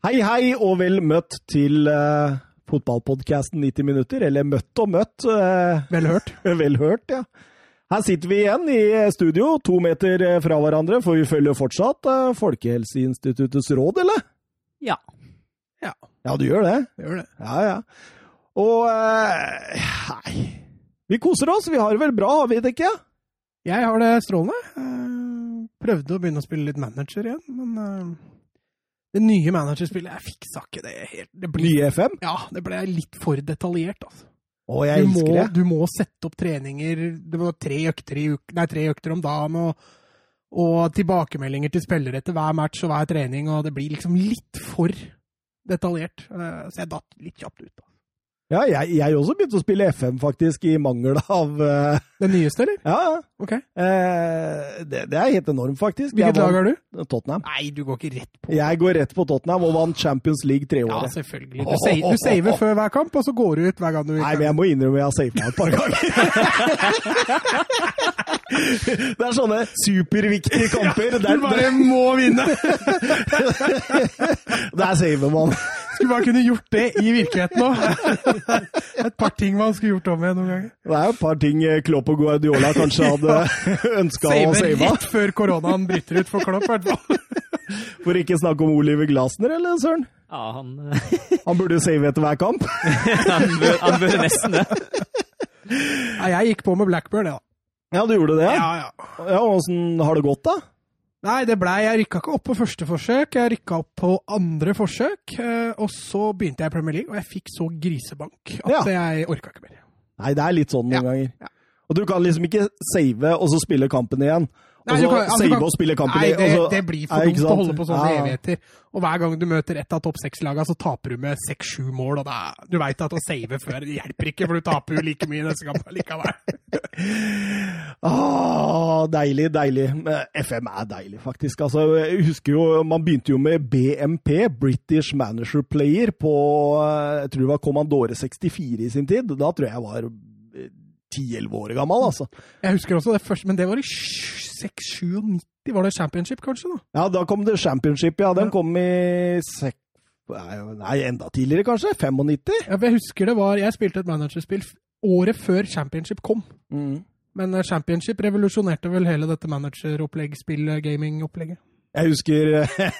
Hei, hei, og vel møtt til uh, fotballpodkasten 90 minutter. Eller møtt og møtt. Uh, vel hørt. vel hørt, ja. Her sitter vi igjen i studio, to meter eh, fra hverandre, for vi følger fortsatt uh, Folkehelseinstituttets råd, eller? Ja. Ja. Ja, du gjør det? Jeg gjør det. Ja, ja. Og Nei. Vi koser oss. Vi har det vel bra, har vi det ikke? Jeg har det strålende. prøvde å begynne å spille litt manager igjen, men det nye managerspillet Jeg fiksa ikke det helt. Det ble, nye FM? Ja, det ble litt for detaljert, altså. Å, jeg du elsker må, det. Du må sette opp treninger Det var tre økter, uke, nei, tre økter om dagen, og, og, tilbakemeldinger til spillere etter hver match og hver trening, og det blir liksom litt for detaljert. Eh, så jeg datt litt kjapt ut. da. Ja, jeg, jeg også begynte å spille FM, faktisk, i mangel av uh... Den nyeste, eller? Ja, ok. Uh, det, det, er helt enormt, faktisk. Hvilket lag er du? Tottenham. Nei, du går ikke rett på Jeg går rett på Tottenham og vant Champions League tre år. Ja, selvfølgelig. Du, save, du saver før hver kamp, og så går du ut hver gang du vil. Nei, men jeg må innrømme jeg har savet et par ganger. Det er sånne superviktige kamper. Ja, du bare må vinne! Der saver man. Skulle bare kunne gjort det i virkeligheten òg. Et par ting man skulle gjort om igjen noen ganger. Det er jo et par ting Klopp og Guardiola kanskje hadde ønska å save. Rett før koronaen bryter ut for Klopp, i hvert fall. For ikke snakke om Oliver Glasner, eller Søren? Ja, han Han burde save etter hver kamp? han, bør, han burde nesten det. Ja, jeg gikk på med Blackburn, ja. Ja, du gjorde det? Ja, ja. ja Åssen har det gått, da? Nei, det blei Jeg rykka ikke opp på første forsøk, jeg rykka opp på andre forsøk. Og så begynte jeg i Premier League, og jeg fikk så grisebank at ja. jeg orka ikke mer. Nei, det er litt sånn noen ja. ganger. Ja. Og du kan liksom ikke save og så spille kampen igjen. Og så altså, save og spille kampen. Nei, det, det, blir for dumt å holde på sånne ja. evigheter. Og hver gang du møter ett av topp seks-lagene, så taper du med seks-sju mål. Og da, du veit at å save før det hjelper ikke, for du taper jo like mye neste kamp likevel. ah, deilig, deilig. FM er deilig, faktisk. Altså, jeg husker jo, Man begynte jo med BMP, British Manager Player, på jeg tror det var Commandore 64 i sin tid. Da tror jeg jeg var 10-11 år gammel, altså. Jeg husker også det første, men det var i 6-97. Var det championship, kanskje? da? Ja, da kom det championship, ja. Den ja. kom i sek... Nei, enda tidligere, kanskje? 95? Ja, jeg husker det var Jeg spilte et managerspill året før championship kom. Mm. Men eh, championship revolusjonerte vel hele dette manageropplegg, spill-gaming-opplegget. Jeg husker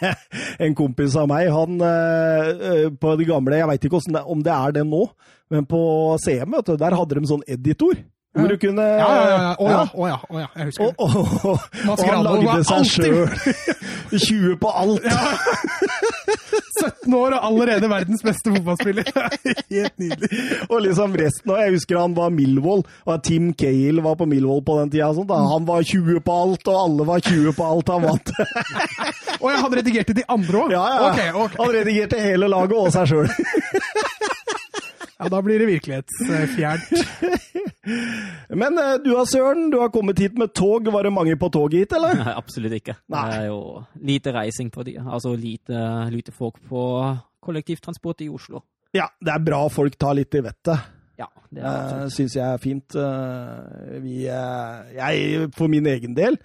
en kompis av meg, han eh, på de gamle Jeg veit ikke om det er det nå, men på CM vet du, der hadde de sånn editor. Hvor du kunne Ja, ja, ja. Å ja, å ja, å ja. jeg husker det. Og, oh, og, og han lagde seg sjøl 20 på alt! Ja. 17 år og allerede verdens beste fotballspiller! Helt nydelig. Og liksom resten av Jeg husker han var Milvold, og Tim Cale var på Milvold på den tida. Sånt, han var 20 på alt, og alle var 20 på alt han vant. og jeg hadde redigert de andre òg? Ja, ja. Okay, okay. Han redigerte hele laget og seg sjøl. Ja, da blir det virkelighetsfjernt. Men uh, du har Søren, du har kommet hit med tog. Var det mange på toget hit, eller? Nei, absolutt ikke. Nei. Det er jo lite reising på de. Altså lite, lite folk på kollektivtransport i Oslo. Ja, det er bra folk tar litt i vettet. Ja, det uh, syns jeg er fint. Uh, vi, uh, jeg, for min egen del,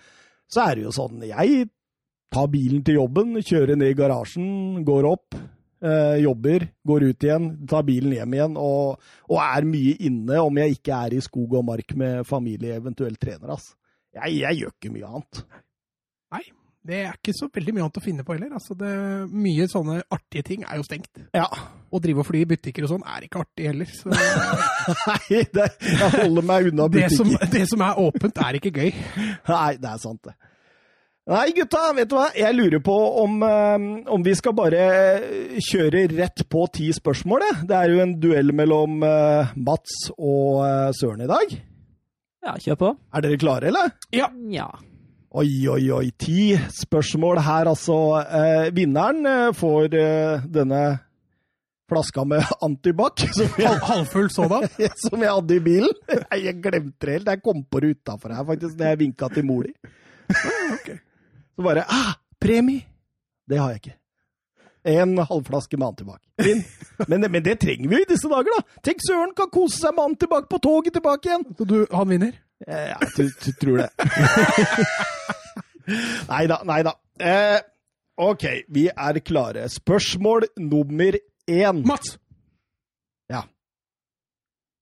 så er det jo sånn Jeg tar bilen til jobben, kjører ned i garasjen, går opp, eh, jobber, går ut igjen, tar bilen hjem igjen og, og, er mye inne om jeg ikke er i skog og mark med familie, eventuelt trener. ass. Jeg, jeg gjør ikke mye annet. Nei, det er ikke så veldig mye annet å finne på heller. Altså det, mye sånne artige ting er jo stengt. Ja. Å drive og fly i butikker og sånn er ikke artig heller. Så... Nei, det, jeg holder meg unna butikker. Det som, det som er åpent, er ikke gøy. Nei, det er sant, det. Nei, gutta, vet du hva? Jeg lurer på om, um, om, vi skal bare kjøre rett på ti spørsmål, jeg. Det er jo en duell mellom uh, Mats og Søren i dag. Ja, kjør på. Er dere klare, eller? Ja. ja. Oi, oi, oi. Ti spørsmål her, altså. Eh, vinneren får denne flaska med antibac. Halvfull sådan? som jeg hadde i bilen. Jeg glemte det helt. Jeg kom på det utafor her, faktisk, da jeg vinka til mor di. okay. Så bare ah, premie! Det har jeg ikke. En halvflaske med antibac. Men, men, det trenger vi jo i disse dager, da! Tenk Søren kan kose seg med antibac på toget tilbake igjen! Så du, han vinner? Eh, ja, du, du tror det. nei da, nei da. Eh, OK, vi er klare. Spørsmål nummer én. Mats! Ja.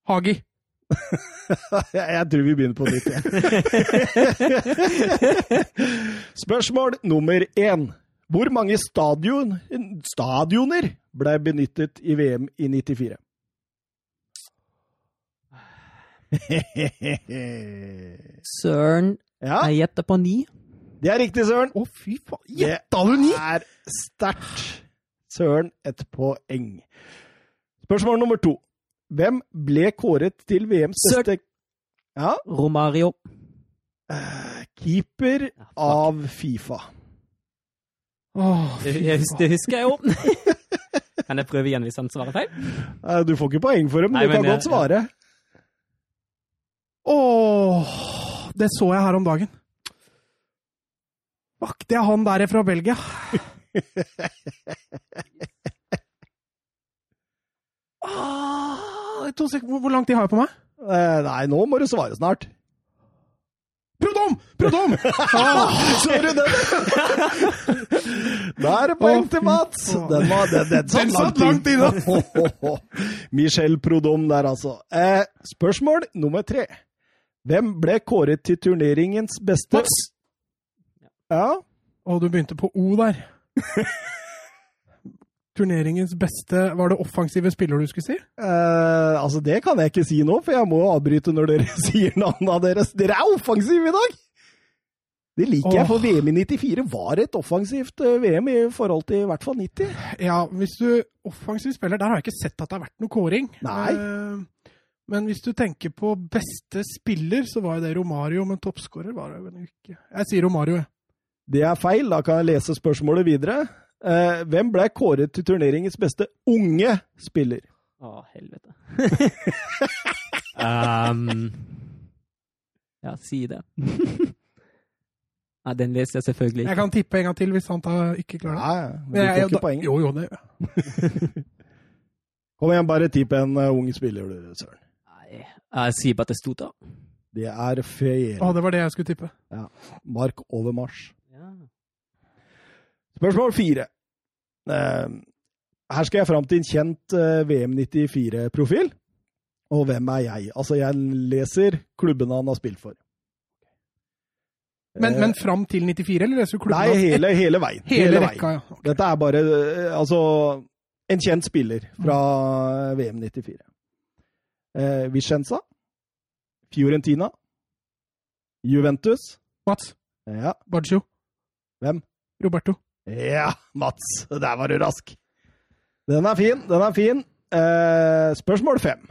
Hagi. Jeg, tror vi begynner på nytt. igjen. Spørsmål nummer én. Hvor mange stadion, stadioner ble benyttet i VM i 94? Søren, ja, jeg gjetter på ni. det er riktig, Søren. Å, fy faen. Det Gjetta du ni? er sterkt. Søren, et poeng. Spørsmål nummer to. Hvem ble kåret til VMs beste ja, Romario. eh, keeper Ja, av Fifa? Åh, Det, fy det husker jeg jo. kan jeg prøve igjen hvis han svarer feil? Eh, Du får ikke poeng for det, men Nei, du kan men godt svare. Åh, det så jeg her om dagen. Fuck, det er han der fra Belgia. Ah, to sek hvor, hvor lang tid har jeg på meg? Eh, Nei, nå må du svare snart. Prodom! Prodom! Ah, Så du den? Da er det poeng til Mats. Den, var, den, den satt Den satt langt langt inne. Michel Prodom der, altså. Eh, spørsmål nummer tre. Hvem ble kåret til turneringens beste Mats! Ja, Og du begynte på O der. Turneringens beste Var det offensive spiller du skulle si? eh, altså Det kan jeg ikke si nå, for jeg må avbryte når dere sier navnene deres. Dere er offensive i dag! Det liker jeg, for VM i 94 var et offensivt eh, VM i forhold til i hvert fall 90. Ja, hvis du offensiv spiller Der har jeg ikke sett at det har vært noe kåring. Nei. Eh, men hvis du tenker på beste spiller, så var jo det Romario, men toppskårer var det jo ikke. Jeg sier Romario, jeg. Det er feil, da kan jeg lese spørsmålet videre. Eh, hvem ble kåret til turneringens beste unge spiller? Å, helvete. um, ja, si det. Nei, den leser jeg selvfølgelig ikke. Jeg kan tippe en gang til hvis han tar, ikke klarer det. Nei, du Men jeg- ikke da- Jo, jo, det gjør jeg. Kom igjen, bare tipp en uh, ung spiller, du, Søren. Nei, jeg sier bare at det sto da. Det er feil. Å, det var det jeg skulle tippe. Ja. Mark Overmars. Ja. Spørsmål fire. Eh, her skal jeg fram til en kjent eh, VM 94-profil. Og hvem er jeg? Altså, jeg leser klubbene han har spilt for. Men, Eh, men fram til 94, eller leser du klubben? Nei, hele, hele veien. Hele veien. rekka, ja. Okay. Dette er bare altså en kjent spiller fra VM 94. Eh, Vicenza, Fiorentina, Juventus Mats. Ja, Baggio. hvem? Roberto. Ja, Mats! Der var du rask. Den er fin, den er fin. Eh, spørsmål fem.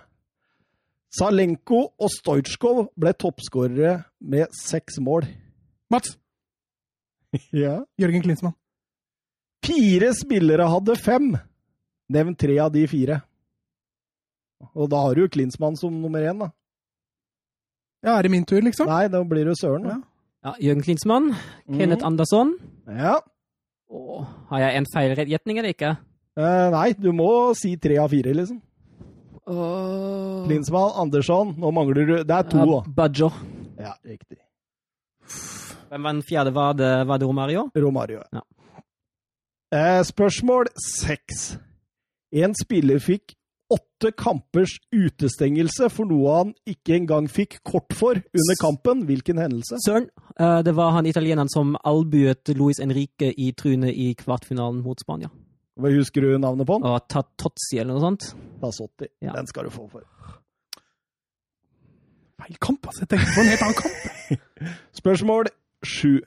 Salenko og Stojkov ble toppskårere med seks mål. Mats. Ja. Jørgen Klinsmann. Fire spillere hadde fem. Nevn tre av de fire. Og da har du jo Klinsmann som nummer én, da. Ja, er det min tur, liksom? Nei, da blir det Søren. Ja. Ja, Jørgen Klinsmann, Kenneth mm. Andersson. Ja. Åh, har jeg en feil gjetning eller ikke? Eh, nei, du må si tre av fire, liksom. Uh... Klinsmann, Andersson, nå mangler du Det er to, da. Uh, Baggio. Ja, riktig. Hvem var den fjerde? Var det, var det Romario? Romario. Ja. Eh, spørsmål seks. En spiller fikk åtte kampers utestengelse for noe han ikke engang fikk kort for under kampen. Hvilken hendelse? Søren. Eh, det var han italieneren som albuet Luis Enrique i trynet i kvartfinalen mot Spania. Hva Husker du navnet på han? Og Tatozzi eller noe sånt. Tassotti. Ja. Den skal du få for. Feil kamp, altså. Jeg tenkte på en helt annen kamp. Spørsmål sju.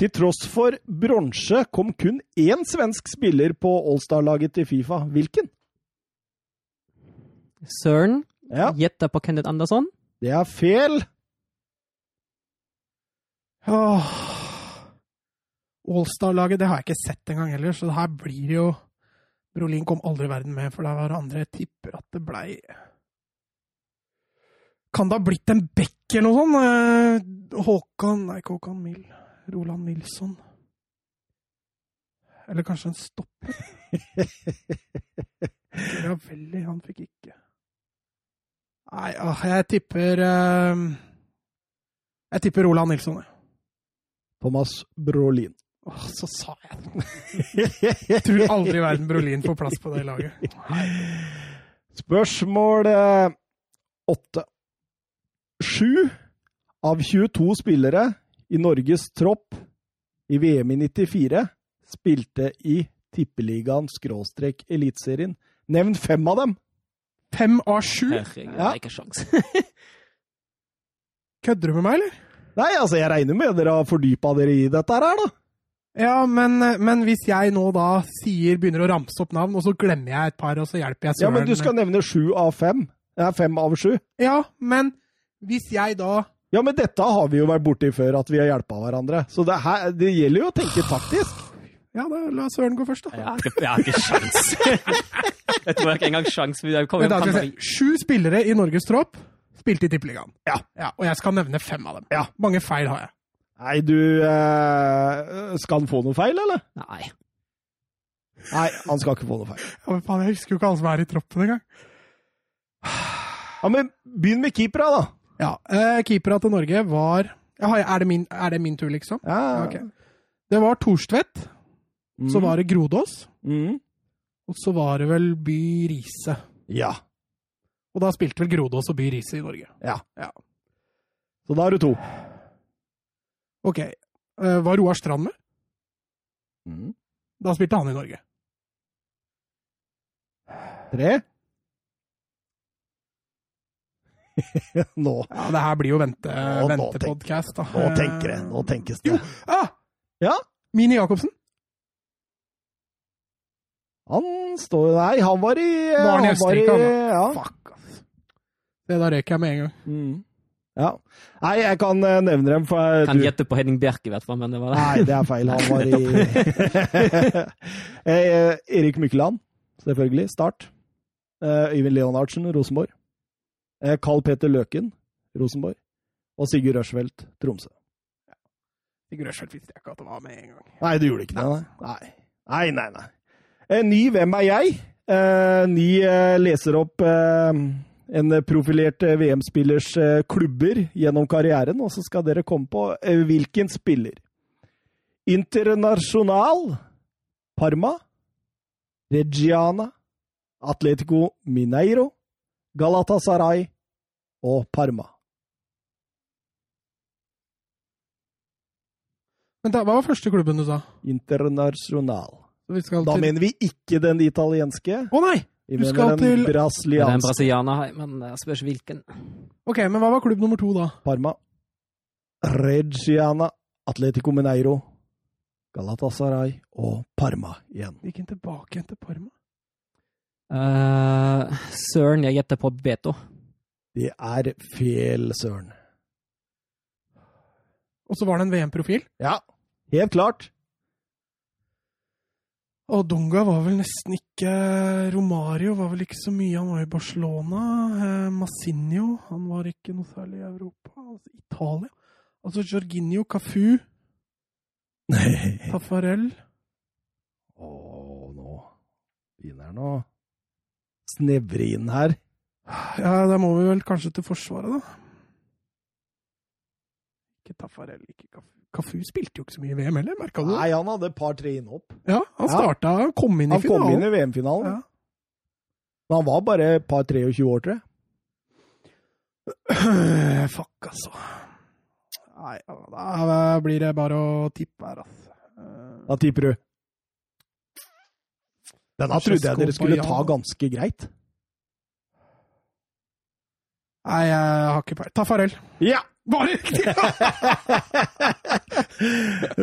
Til tross for bronse kom kun én svensk spiller på Allstar-laget til Fifa. Hvilken? Søren. Ja, Gjetta på Kenneth Andersson. det er feil. Åh. Allstar-laget det har jeg ikke sett engang heller, så det her blir jo Brolin kom aldri i verden med, for det var andre. Jeg tipper at det blei Kan det ha blitt en bekk eller noe sånt? Eh, Håkan Nei, ikke Håkan Mill. Roland Nilsson. Eller kanskje en stopper? Ravelli, han fikk ikke Nei, åh, jeg tipper eh, Jeg tipper Roland Nilsson, jeg. Thomas Brolin. Åh, så sa jeg det. Jeg tror aldri i verden Brolin får plass på det laget. Spørsmål eh, åtte. Sju av 22 spillere i Norges tropp i VM i 94 spilte i Tippeligaen skråstrek Eliteserien. Nevn fem av dem! Fem av sju? Herregud, det er ikke sjans. Kødder du med meg, eller? Nei, altså, jeg regner med dere har fordypa dere i dette her, da. Ja, men, men hvis jeg nå da sier, begynner å ramse opp navn, og så glemmer jeg et par, og så hjelper jeg søren Ja, men du skal nevne sju av fem. Ja, fem av sju. Ja, men hvis jeg da Ja, men dette har vi jo vært borti før, at vi har hjelpa hverandre. Så det, her, det gjelder jo å tenke taktisk. Ja, da la Søren gå først, da. Jeg har ikke, jeg har ikke sjans. jeg tror ikke engang sjans. Vi kommer Men jeg Sju spillere i Norges tropp spilte i Tippeligaen. Ja. Og jeg skal nevne fem av dem. Ja. Mange feil har jeg. Nei, du eh, Skal han få noe feil, eller? Nei. Nei, han skal ikke få noe feil. Ja, men faen, jeg husker jo ikke alle som er i troppen engang. Ja, Men begynn med keepera, da. Ja, eh, Keepera til Norge var ja, er, det min, er det min tur, liksom? Ja, Okay. Det var Torstvedt, Mm. så var det Grodås, mm. og så var det vel By Riise. Ja. Og da spilte vel Grodås og By Riise i Norge. ja. Ja. Så da er du to. Ok. Eh, var Roar Strand med? Mm. Da spilte han i Norge. Tre. Nå, Ja, det her blir jo vente, Nå- ventepodcast, da. nå tenker det. Nå tenkes det. Jo. Ah! Ja. Mini Jacobsen. Han står Nei, han var i Var han i Østerrike, han, da? Ja. Fuck, ass. Det da røk jeg med en gang. Mm. ja. Nei, jeg kan eh, nevne dem, for jeg, Kan du- gjette på Henning Bjerke, i hvert fall, men det var det. Nei, det er feil. Han var i eh, Erik Mykkeland, selvfølgelig. Start. Eh, Øyvind Leonardsen, Rosenborg. Eh, Carl Peter Løken, Rosenborg. Og Sigurd Rushfeldt, Tromsø. Sigurd Røsfeldt visste jeg ikke at det var med en gang. Nei, du gjorde ikke det, nei. Nei, nei, nei. Nei. Ny Hvem er jeg? Eh, ny eh, leser opp eh, en profilert eh, VM-spillers eh, klubber gjennom karrieren, og så skal dere komme på eh, hvilken spiller. Internasjonal, Parma, Reggiana, Atletico Mineiro, Galatasaray og Parma. Men hva var første klubben du sa? Internasjonal. Så vi skal Da til... mener vi ikke den italienske. Å nei! Vi Du skal til- brasilianske. brasilianer men jeg spørs hvilken. Ok, men hva var klubb nummer to da? Parma. Reggiana, Atletico Mineiro, Galatasaray og Parma igjen. Gikk han tilbake igjen til Parma? Uh, Søren, jeg gjetter på Beto. Det er fel, søren. Og så var det en VM-profil. Ja, helt klart. Og Dunga var vel nesten ikke Romario var vel ikke så mye. Han var i Barcelona. Eh, Massinho han var ikke noe særlig i Europa. Altså, Italia. Altså Jorginho, Cafu, Tafarel Å, nå begynner han å snevre inn her. Ja, da må vi vel kanskje til Forsvaret, da. Ikke Tafarel, ikke Cafu. Cafu spilte jo ikke så mye i VM heller, merka du? Nei, han hadde et par-tre innhopp. Ja, han starta, han kom inn i Han kom inn i VM-finalen. Ja. Men han var bare et par-23 år, tror jeg. Fuck, altså. Nei, da blir det bare å tippe her, altså. Eh, Da tipper du. Denne trodde jeg dere skulle ta ganske greit. Nei, jeg har ikke peiling. Tafarel. Ja! Var det riktig?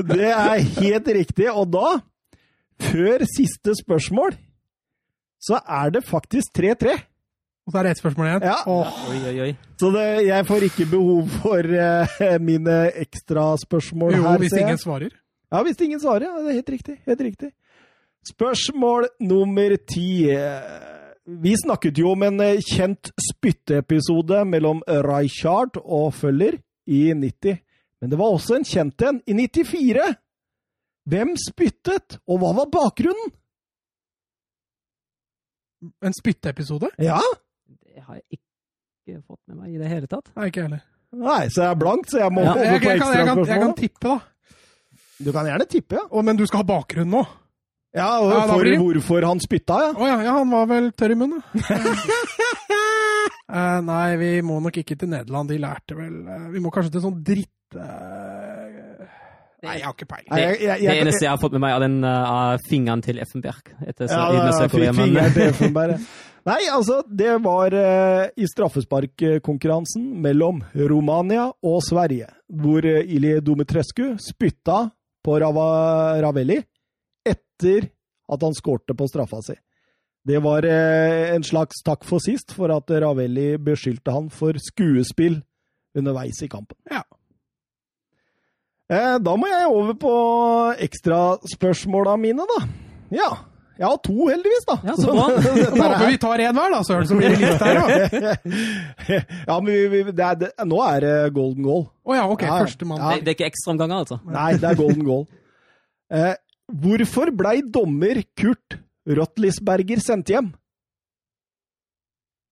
Det er helt riktig. Og da, før siste spørsmål, så er det faktisk 3-3. Og så er det ett spørsmål igjen. Ja. Oh. Oi, oi, oi. Så det, jeg får ikke behov for uh, mine ekstraspørsmål jo, her. hvis ser jeg. ingen svarer. Ja, hvis ingen svarer. Ja, det er helt riktig. Helt riktig. Spørsmål nummer ti. Vi snakket jo om en eh, kjent spytteepisode mellom Rijkaard og Føller i 90. Men det var også en kjent en i 94. Hvem spyttet, og hva var bakgrunnen? En spytteepisode? Ja, Det har jeg ikke fått med meg i det hele tatt. Nei, ikke heller. Nei, så jeg er blank, så jeg må Ja, holde på på jeg, jeg, jeg, kan, jeg kan tippe, da. Du kan gjerne tippe, ja. Å, men du skal ha bakgrunn nå? Ja, og Ja, For blir hvorfor han spytta, ja. Å ja, ja, han var vel tørr i munnen. Eh, nei, vi må nok ikke til Nederland. De lærte vel uh, Vi må kanskje til sånn dritt... Uh... nei, jeg har ikke peiling. Det, Det eneste jeg har fått med meg, er den uh, fingeren til Effenberg. Etter Ja, ja, ja, fingeren til Effenberg. Nei, altså, det var uh, i straffesparkkonkurransen mellom Romania og Sverige, hvor uh, Ili Dometrescu spytta på Rava, Ravelli etter at han skårte på straffa si. Det var eh, en slags takk for sist, for at Ravelli beskyldte han for skuespill underveis i kampen. Ja. Eh, da må jeg over på ekstraspørsmåla mine, da. Ja. Jeg har to, heldigvis, da. Ja, så bra. Håper vi tar én hver, da, søren, så blir det likt her òg. ja, men vi, vi, det er, det, nå er det golden goal. Å ja, ok. Ja, ja. Førstemann. Ja. det, det er ikke ekstraomganger, altså. Nei, det er golden goal. Eh, hvorfor blei dommer Kurt Rotlisberger sendt hjem?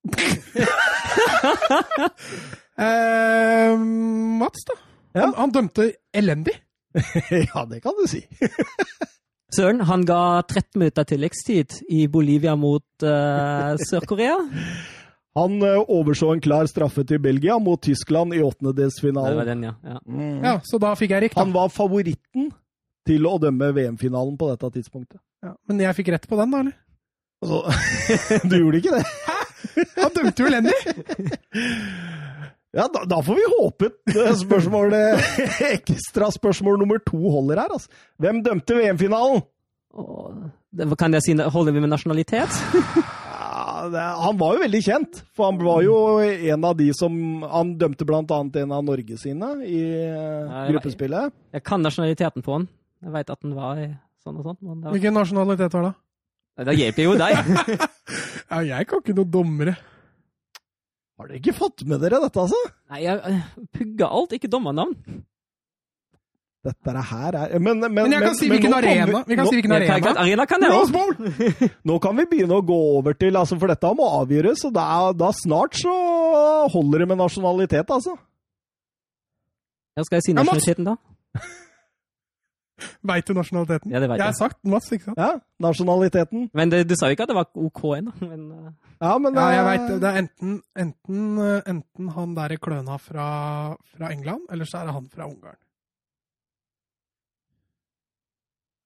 Eh, Mats, da? Ja. Han, han dømte elendig. ja, det kan du si. Søren, han ga 13 minutter tilleggstid i Bolivia mot uh, Sør-Korea. Han eh, overså en klar straffe til Belgia mot Tyskland i Det var åttendedelsfinalen. ja. ja. Mm. Ja, Så da fikk jeg riktig. Han var favoritten til å dømme VM-finalen på dette tidspunktet. Ja, men jeg fikk rett på den, da, eller? Altså, du gjorde ikke det? Hæ? Han dømte jo elendig! Ja, da, da får vi håpe spørsmålet Ekstra spørsmål nummer to holder her, altså. Hvem dømte VM-finalen? Kan jeg si, Holder vi med nasjonalitet? Ja, det, han var jo veldig kjent, for han var jo en av de som Han dømte blant annet en av Norge sine i eh, gruppespillet. Jeg kan nasjonaliteten på han. Jeg veit at den var sånn og sånn. Men det, var... Hvilken nasjonalitet var det? Da hjelper jo deg. Ja, jeg kan ikke noe dommere. Har dere ikke fått med dere dette, altså? Nei, jeg pugga pugger alt, ikke dommernavn. Dette er her er Men, men, Men jeg kan si hvilken arena. Vi kan nå, si hvilken Jeg kan- arena. Arena kan jeg også. òg. Nå kan vi begynne å gå over til altså For dette må avgjøres, og da, da snart så holder det med nasjonalitet, altså. Ja, skal jeg si nasjonaliteten, da? Veit du nasjonaliteten? Ja, det vet Jeg har sagt Mats, ikke sant? Ja, nasjonaliteten. Men det, du sa jo ikke at det var OK ennå. Men eh, Ja, men Ja, jeg veit vet det. Det er enten, enten, eh, enten han derre kløna fra, fra England, eller så er det han fra Ungarn.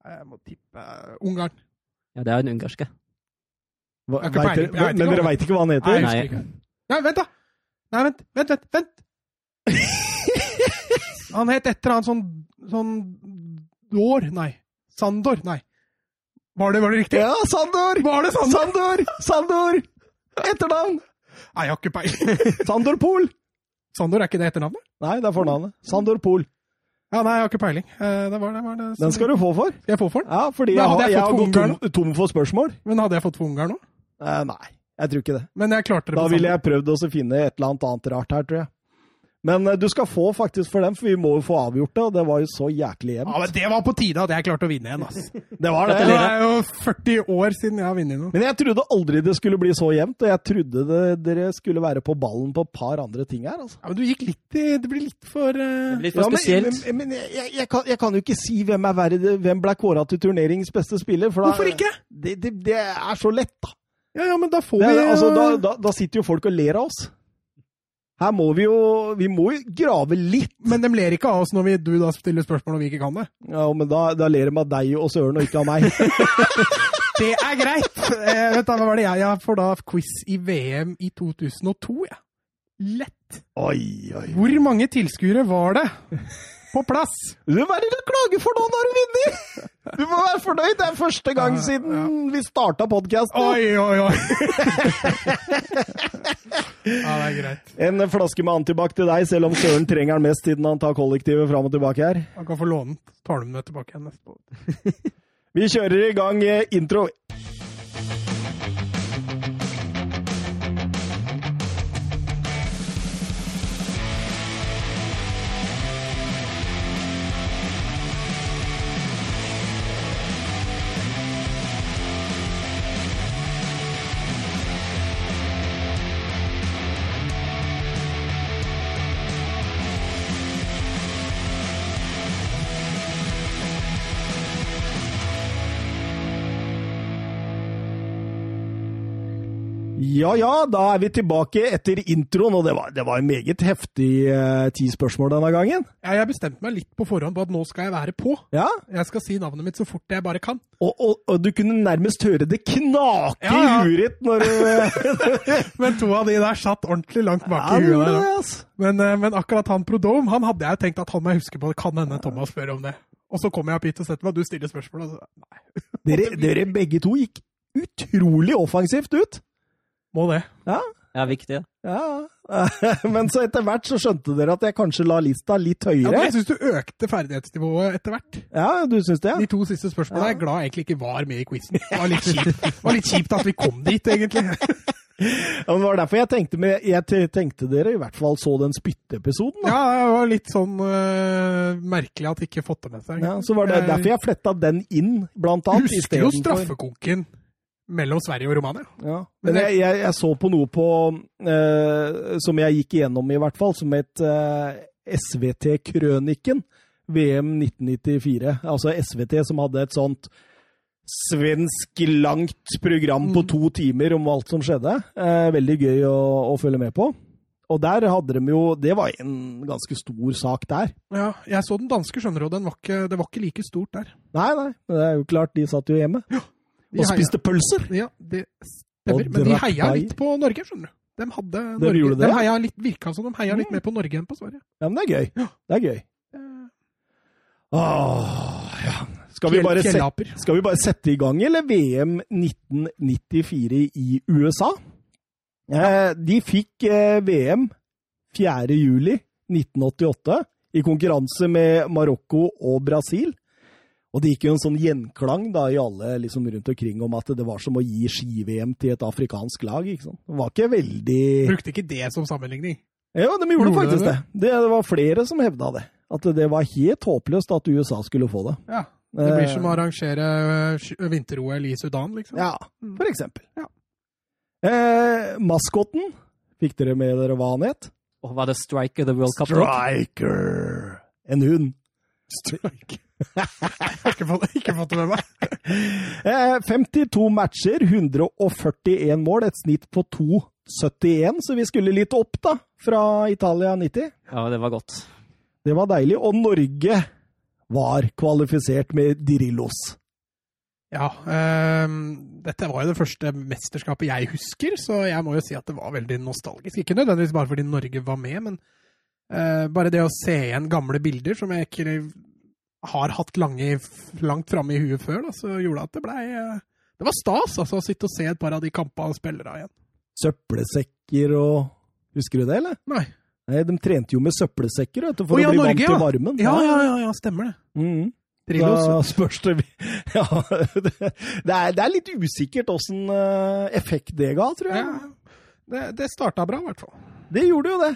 Jeg må tippe eh, Ungarn. ja, det er den ungarske. hva- vet dere, vet men, dere veit ikke hva han Nei, heter? Nei. ikke. Nei, vent, da! Nei, vent, vent, vent! vent. Han het et eller annet sånn sånn Dår? Nei. Sandor? Nei. Var det, var det riktig? Ja, Sandor! Var det Sandor? Sandor! Sandor! Etternavn! Nei, jeg har ikke peiling. Sandor Pol! Sandor, er ikke det etternavnet? Nei, det er fornavnet. Sandor Pol. Ja, nei, jeg har ikke peiling. Eh, Det var det. Var det Den skal du få for. Skal jeg få for den? Ja, fordi jeg jeg jeg fått har gått tom, tom for spørsmål. Men hadde jeg fått for Ungarn nå? Eh, nei, jeg tror ikke det. Men jeg klarte det Da ville jeg prøvd å finne et eller annet annet rart her, tror jeg. Men eh, du skal få faktisk for den, for vi må jo få avgjort det, og det var jo så jæklig Ja, men Det var på tide at jeg klarte å vinne igjen, altså. Det var Det det. er jo 40 år siden jeg har vunnet noe. Men jeg trodde aldri det skulle bli så jevnt, og jeg trodde det, dere skulle være på ballen på et par andre ting her. altså. Ja, men du gikk litt i Det blir litt for eh, Litt for Ja, spesielt. men, men jeg, jeg, kan, jeg kan jo ikke si hvem er verre, hvem ble kåra til turneringens beste spiller. For da, Hvorfor ikke? Det, det, det er så lett, da. Ja, ja, men da får Det, vi altså, da, da. Da sitter jo folk og ler av oss. Her må vi jo Vi må jo grave litt. Men de ler ikke av oss når vi, du da stiller spørsmål om vi ikke kan det. Ja, men da, da ler de av deg og Søren, og ikke av meg. Det er greit! Eh, vet du, hva var det jeg Jeg får da quiz i VM i 2002, jeg. Lett. Oi, oi. Hvor mange tilskuere var det på plass? Du, Hva er det du klager for nå når du vinner? Du må være fornøyd. Det er første gang Ja, siden vi starta podkasten. Oi, oi, oi! ja, det er greit. En flaske med antibac til deg, selv om Søren trenger den mest siden han tar kollektivet fram og tilbake her. Han kan få låne den. Tar du den med tilbake igjen neste år. Vi kjører i gang eh, intro. Ja ja, da er vi tilbake etter introen, og det var, det var en meget heftig eh, ti spørsmål denne gangen. Ja, jeg bestemte meg litt på forhånd på at nå skal jeg være på. Ja, Jeg skal si navnet mitt så fort jeg bare kan. og, og, og du kunne nærmest høre det knake Ja, ja. i huet ditt når du Men to av de der satt ordentlig langt bak i huet. der. altså. Men, eh, men akkurat han Prodome, han hadde jeg tenkt at han må jeg huske på. Det kan hende Thomas spør om det. Og så kommer jeg opp hit og setter meg, og du stiller spørsmål. Og så, nei, Dere, dere begge to gikk utrolig offensivt ut. Må det. Ja, Ja, viktig. ja. Men så etter hvert så skjønte dere at jeg kanskje la lista litt Ja, høyere. jeg syns du økte ferdighetsnivået etter hvert. Ja, du syns det? De to siste spørsmålene Ja. er jeg glad egentlig ikke var med i quizen. Det var litt kjipt, var litt kjipt at vi kom dit, egentlig. Ja, Det var derfor jeg tenkte, med, jeg tenkte dere i hvert fall så den spytteepisoden. Ja, det var litt sånn uh, merkelig at de ikke fått det med seg. Ja, så var det derfor jeg fletta den inn, blant annet. Husker jo straffekonken. straffekonken mellom Sverige og Romania. Ja. Men jeg, jeg, jeg så på noe på eh, som jeg gikk igjennom, i hvert fall, som het eh, SVT-krøniken. VM 1994. Altså SVT som hadde et sånt svensk langt program på Mm. to timer om alt som skjedde. Eh, veldig gøy å, å følge med på. Og der hadde de jo Det var en ganske stor sak der. Ja, jeg så den danske, skjønner du, og det var ikke like stort der. Nei, nei, det er jo klart, de satt jo hjemme De og spiste pølser. Ja, det stemmer. Men de heia litt på Norge, skjønner du. De hadde Norge? De heia litt, virka som de heia litt mer på Norge enn på Sverige. Ja, men det er gøy. Det er gøy. Eh, Åh, ja. Skal vi, bare sette, skal vi bare sette i gang, eller? VM 1994 i USA. Eh, de fikk eh, VM 4. juli 1988 i konkurranse med Marokko og Brasil. Og det gikk jo en sånn gjenklang da i alle liksom rundt omkring om at det var som å gi ski-VM til et afrikansk lag. ikke sant? Det var ikke veldig Brukte ikke det som sammenligning. Ja, de gjorde, Gjorde faktisk det. det? det. Det var flere som hevda det. At det var helt håpløst at USA skulle få det. Ja, Det blir Eh, som å arrangere øh, vinter-OL i Sudan, liksom. Ja, Mm. for eksempel. Ja. Eh, maskotten, fikk dere med dere hva han het? Og var det Striker the World Cup? Striker! En hund. Strike. Ikke fått, ikke fått det med meg. Eh, 52 matcher, 141 mål, et snitt på 2,71, så vi skulle litt opp da, fra Italia 90. Ja, det var godt. Det var deilig, og Norge var kvalifisert med Dirillos. Ja, ehm, dette var jo det første mesterskapet jeg husker, så jeg må jo si at det var veldig nostalgisk. Ikke nødvendigvis bare fordi Norge var med, men eh, bare det å se igjen gamle bilder som jeg ikke har hatt lange, langt framme i huet før, da, så gjorde at det blei eh, Det var stas altså, å sitte og se et par av de kampene spillere igjen. Søppelsekker og Husker du det, eller? Nei. Nei, De trente jo med søppelsekker vet du, for oh, ja, å bli Norge, vant ja. til varmen. Ja, ja, ja, ja stemmer det. Mm -hmm. Da spørs det Ja, det det er, det er litt usikkert åssen effekt det ga, tror jeg. Ja, det, det starta bra, i hvert fall. Det gjorde jo det.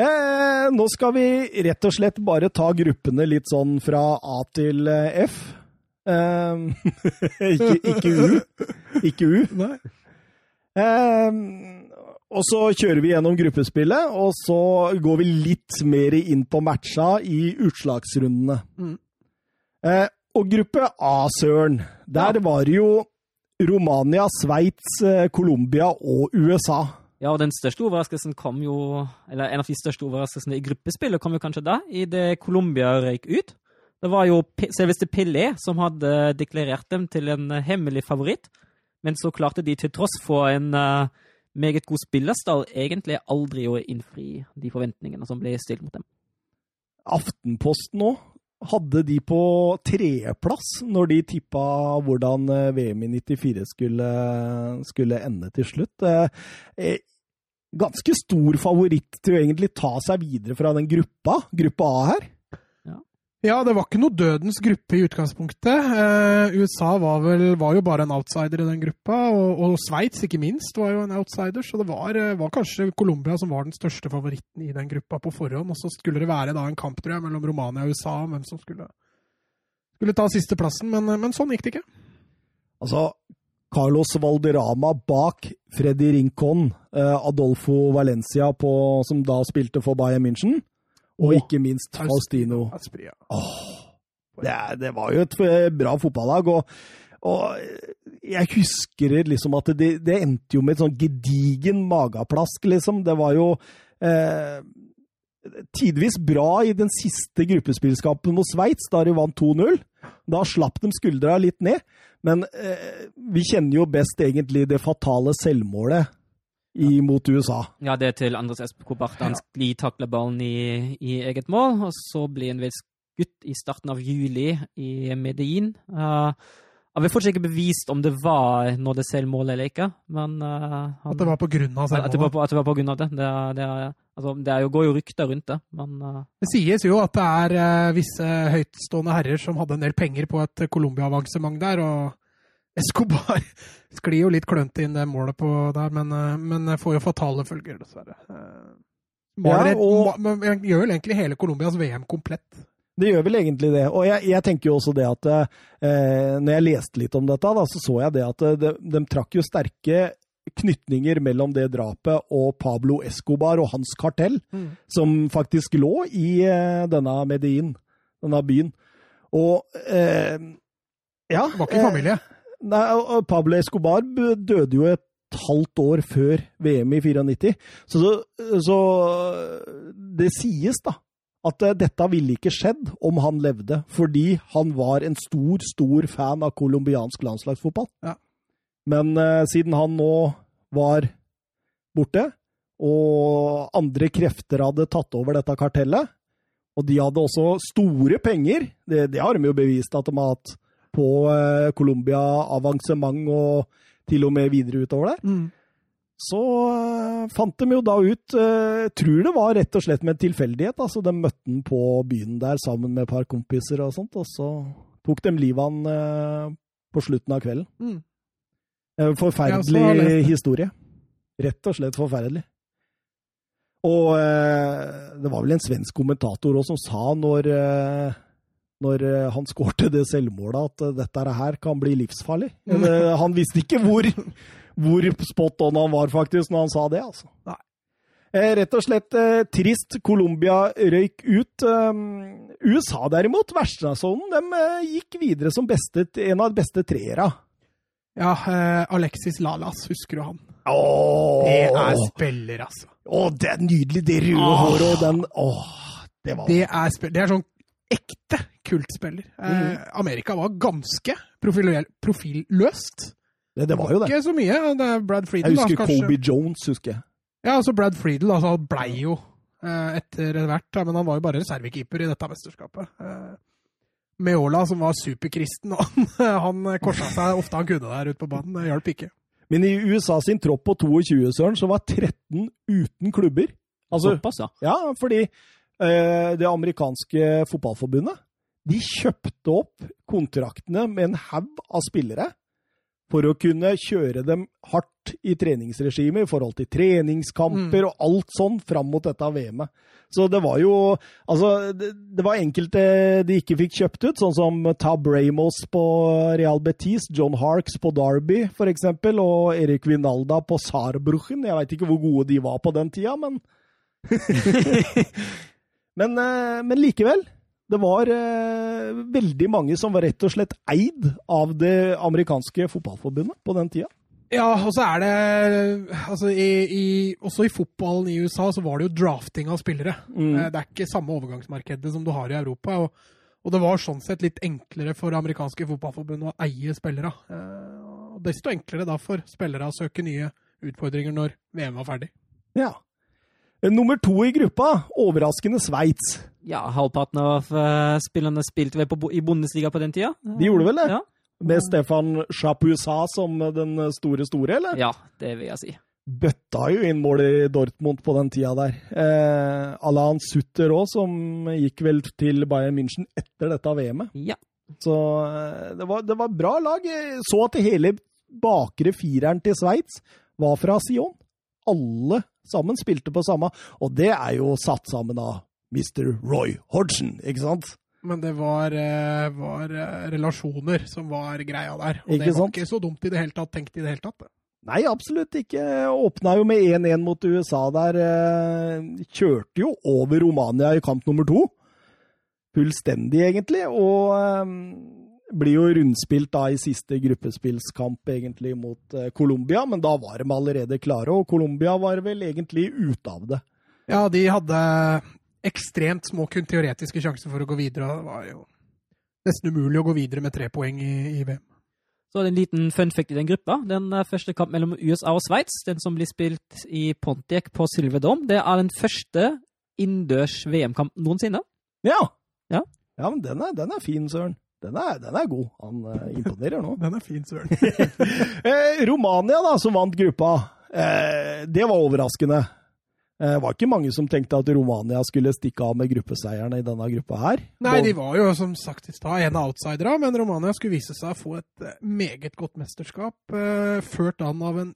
Eh, nå skal vi rett og slett bare ta gruppene litt sånn fra A til eh, F. Eh, ikke, ikke U. Ikke U. Eh, og så kjører vi gjennom gruppespillet, og så går vi litt mer inn på matcha i utslagsrundene. Mm. Eh, og gruppe A, Søren, der var det jo Romania, Sveits, eh, Colombia og USA. Ja, og den største overraskelsen kom jo Eller en av de største overraskelsene i gruppespillet kom jo kanskje da, i det Colombia røyk ut. Det var jo selveste Pelé som hadde deklarert dem til en eh, hemmelig favoritt. Men så klarte de til tross for en uh, meget god spillerstall egentlig aldri å innfri de forventningene som ble stilt mot dem. Aftenposten òg hadde de på tredjeplass når de tippa hvordan eh, VM i 94 skulle, skulle ende til slutt. Eh, eh, Ganske stor favoritt til å egentlig ta seg videre fra den gruppa, gruppa A her. Ja, det var ikke noe dødens gruppe i utgangspunktet. Eh, USA var, vel, var jo bare en outsider i den gruppa, og, og Sveits ikke minst var jo en outsider, så det var, eh, var kanskje Colombia som var den største favoritten i den gruppa på forhånd. Og så skulle det være da en kamp tror jeg, mellom Romania og USA om hvem som skulle, skulle ta sisteplassen, men, men sånn gikk det ikke. Altså, Carlos Valderrama bak Freddy Rincon, eh, Adolfo Valencia på, som da spilte for Bayern München, og oh, ikke minst Faustino. Aspria. Det, er- det var jo et eh, bra fotballag, og, og eh, jeg husker liksom at det, det endte jo med et sånn gedigen mageplask, liksom. Det var jo eh, tidvis bra i den siste gruppespillskampen mot Sveits, da de vant 2-0. Da slapp de skuldra litt ned. Men eh, vi kjenner jo best egentlig det fatale selvmålet i, mot USA. Ja, det er til Andres Espekobart. Han sklitakler ballen i, i, eget mål, og så blir han vel skutt i starten av juli i Medellin. Uh, jeg vil fortsatt ikke bevist om det var nådde det selvmålet eller ikke. Men, uh, han, at det var på grunn av selvmålet? At det var på, at det var på grunn av det. Det, det, altså, det jo, går jo rykter rundt det, men uh, Det sies jo at det er uh, visse høytstående herrer som hadde en del penger på et Colombia-avansement der, og Escobar sklir jo litt klønete inn det målet på der, men, men får jo fatale følger, dessverre. Maler, ja, og... gjør vel egentlig hele Colombias VM komplett. Det gjør vel egentlig det. Og jeg, jeg tenker jo også det at eh, når jeg leste litt om dette, da, så så jeg det at de, de trakk jo sterke knytninger mellom det drapet og Pablo Escobar og hans kartell, mm. som faktisk lå i eh, denne Medin, denne byen. Og eh, ja Det var ikke familie? Eh, nei, Pablo Escobar døde jo et halvt år før VM i 94. Så, så det sies, da, at uh, dette ville ikke skjedd om han levde, fordi han var en stor, stor fan av colombiansk landslagsfotball. Ja. Men uh, siden han nå var borte, og andre krefter hadde tatt over dette kartellet, og de hadde også store penger, det, det har de jo bevist at de har hatt på uh, Colombia avansement og til og med videre utover der. Mm så uh, fant de jo da ut uh, Tror det var rett og slett med en tilfeldighet. altså De møtte han på byen der sammen med et par kompiser og sånt, og så tok de livet av han uh, på slutten av kvelden. Mm. forferdelig historie. Rett og slett forferdelig. Og det var vel en svensk kommentator også som sa når når han skårte det selvmålet, at dette her kan bli livsfarlig. Mm. Han visste ikke hvor, hvor spot on han var, faktisk, når han sa det. altså. Nei. Eh, rett og slett eh, trist. Colombia røyk ut. Um, USA derimot, vertsnasjonen, de eh, gikk videre som beste, en av de beste treera. Ja, eh, Alexis Lalas, husker du han? Åh, det er spiller, altså. Å, det er nydelig, det røde håret og den Åh, det var Det er, det er sånn ekte kultspiller. Mm. Amerika var ganske profilløst. Det, det, var jo det. Ikke så mye. Det er Brad Friedel, Jeg husker da, Kobe Jones, husker jeg. Ja, altså Brad Friedel altså, blei jo eh, etter hvert, men han var jo bare reservekeeper i dette mesterskapet. Eh, Meola, som var superkristen, han, han korsa seg ofte han kunne der ute på banen. Det hjalp ikke. Men i USA sin tropp på 22, Søren, så var 13 uten klubber. Altså, Såpass, ja. Ja, fordi eh, det amerikanske fotballforbundet de kjøpte opp kontraktene med en haug av spillere for å kunne kjøre dem hardt i treningsregimet i forhold til treningskamper mm. og alt sånn fram mot dette VM-et. Så det var jo Altså, det, det, var enkelte de ikke fikk kjøpt ut, sånn som Tab Ramos på Real Betis, John Harks på Derby f.eks., og Erik Vinalda på Saarbruchen. Jeg veit ikke hvor gode de var på den tida, men men, eh, men likevel. Det var eh, veldig mange som var rett og slett eid av det amerikanske fotballforbundet på den tida. Ja, og så er det altså i, i, Også i fotballen i USA så var det jo drafting av spillere. Mm. Eh, det er ikke samme overgangsmarkedet som du har i Europa. Og, og, det var sånn sett litt enklere for det amerikanske fotballforbundet å eie spillere. Eh, og desto enklere da for spillere å søke nye utfordringer når VM var ferdig. Ja. Nummer to i gruppa, overraskende Sveits. Ja, halvparten av uh, spillerne spilte vel på, i Bundesliga på den tida. De gjorde vel det? Ja. Med Stefan Chapuisat som den store store, eller? Ja, det vil jeg si. Bøtta jo inn mål i Dortmund på den tida der. Eh, Alain Sutter òg, som gikk vel til Bayern München etter dette VM-et. Ja. Så eh, det var, det var bra lag. Så at hele bakre fireren til Sveits var fra Sion. Alle sammen spilte på samme, og det er jo satt sammen av Mr. Roy Hodgson, ikke sant? Men det var, eh, var eh, relasjoner som var greia der. Og ikke det var sant? ikke så dumt i det hele tatt, tenkt i det hele tatt. Nei, absolutt ikke. Åpna jo med 1-1 mot USA der. Eh, kjørte jo over Romania i kamp nummer to. Fullstendig, egentlig. Og blir jo rundspilt da i siste gruppespillskamp egentlig mot eh, Colombia, men da var de allerede klare, og Colombia var vel egentlig ute av det. Ja, de hadde ekstremt små kun teoretiske sjanser for å gå videre. og Det var jo nesten umulig å gå videre med tre poeng i, i VM. Så er det en liten fun fact i den gruppa. Den eh, første kamp mellom USA og Sveits, den som blir spilt i Pontiac på Silverdome, det er den første innendørs VM-kamp noensinne. Ja. Ja. ja men den er, den er fin, Søren. Den er, den er god. Han uh, imponerer nå. Den er fin, Søren. Eh, Romania, da, som vant gruppa, eh, det var overraskende. Det var ikke mange som tenkte at Romania skulle stikke av med gruppeseierne i denne gruppa her. Nei, de var jo som sagt i stad en av outsiderne, men Romania skulle vise seg å få et eh, meget godt mesterskap, eh, ført an av en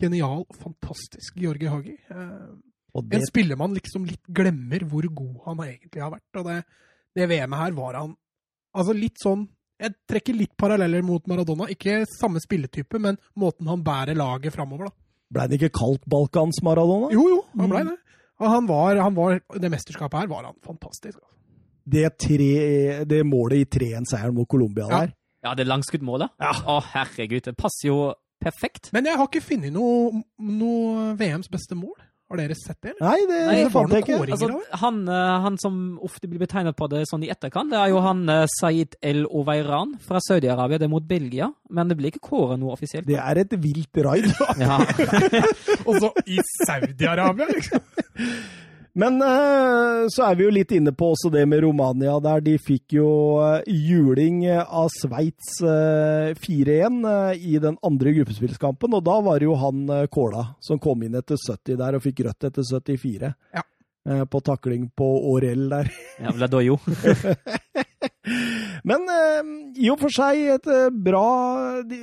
genial, fantastisk Georgi Hagi. Eh, det, en spillemann liksom litt glemmer hvor god han egentlig har vært. Og det, det VM-et her var han altså litt sånn Jeg trekker litt paralleller mot Maradona. Ikke samme spilletype, men måten han bærer laget framover, da. ble det ikke kalt Balkans Maradona? Jo, jo, han blei det. Og han var, han var, det mesterskapet her var han fantastisk. Altså. Det, tre, det målet i 3-1-seieren mot Colombia Ja. der. Ja, det langskuddmålet. Ja. Å, herregud. Det passer jo perfekt. Men jeg har ikke funnet noe, noe VMs beste mål. Har dere sett det? eller? Nei, det, Nei, det fant jeg noen ikke. kåringer Altså, han, eh, han som ofte blir betegnet på det sånn i etterkant, det er jo han eh, Saeed El Oveiran fra Saudi-Arabia. Det er mot Belgia, men det blir ikke kåret noe offisielt. Det er et vilt raid. Ja. Og så i Saudi-Arabia, liksom! Men eh, så er vi jo litt inne på også det med Romania der. De fikk jo eh, juling av Sveits eh, 4-1 eh, i den andre gruppespillskampen, og da var det jo han eh, Kåla som kom inn etter 70 der og fikk rødt etter 74. Ja. Eh, på takling på Aurel der. Jævla dojo. Men eh, i og for seg et eh, bra de,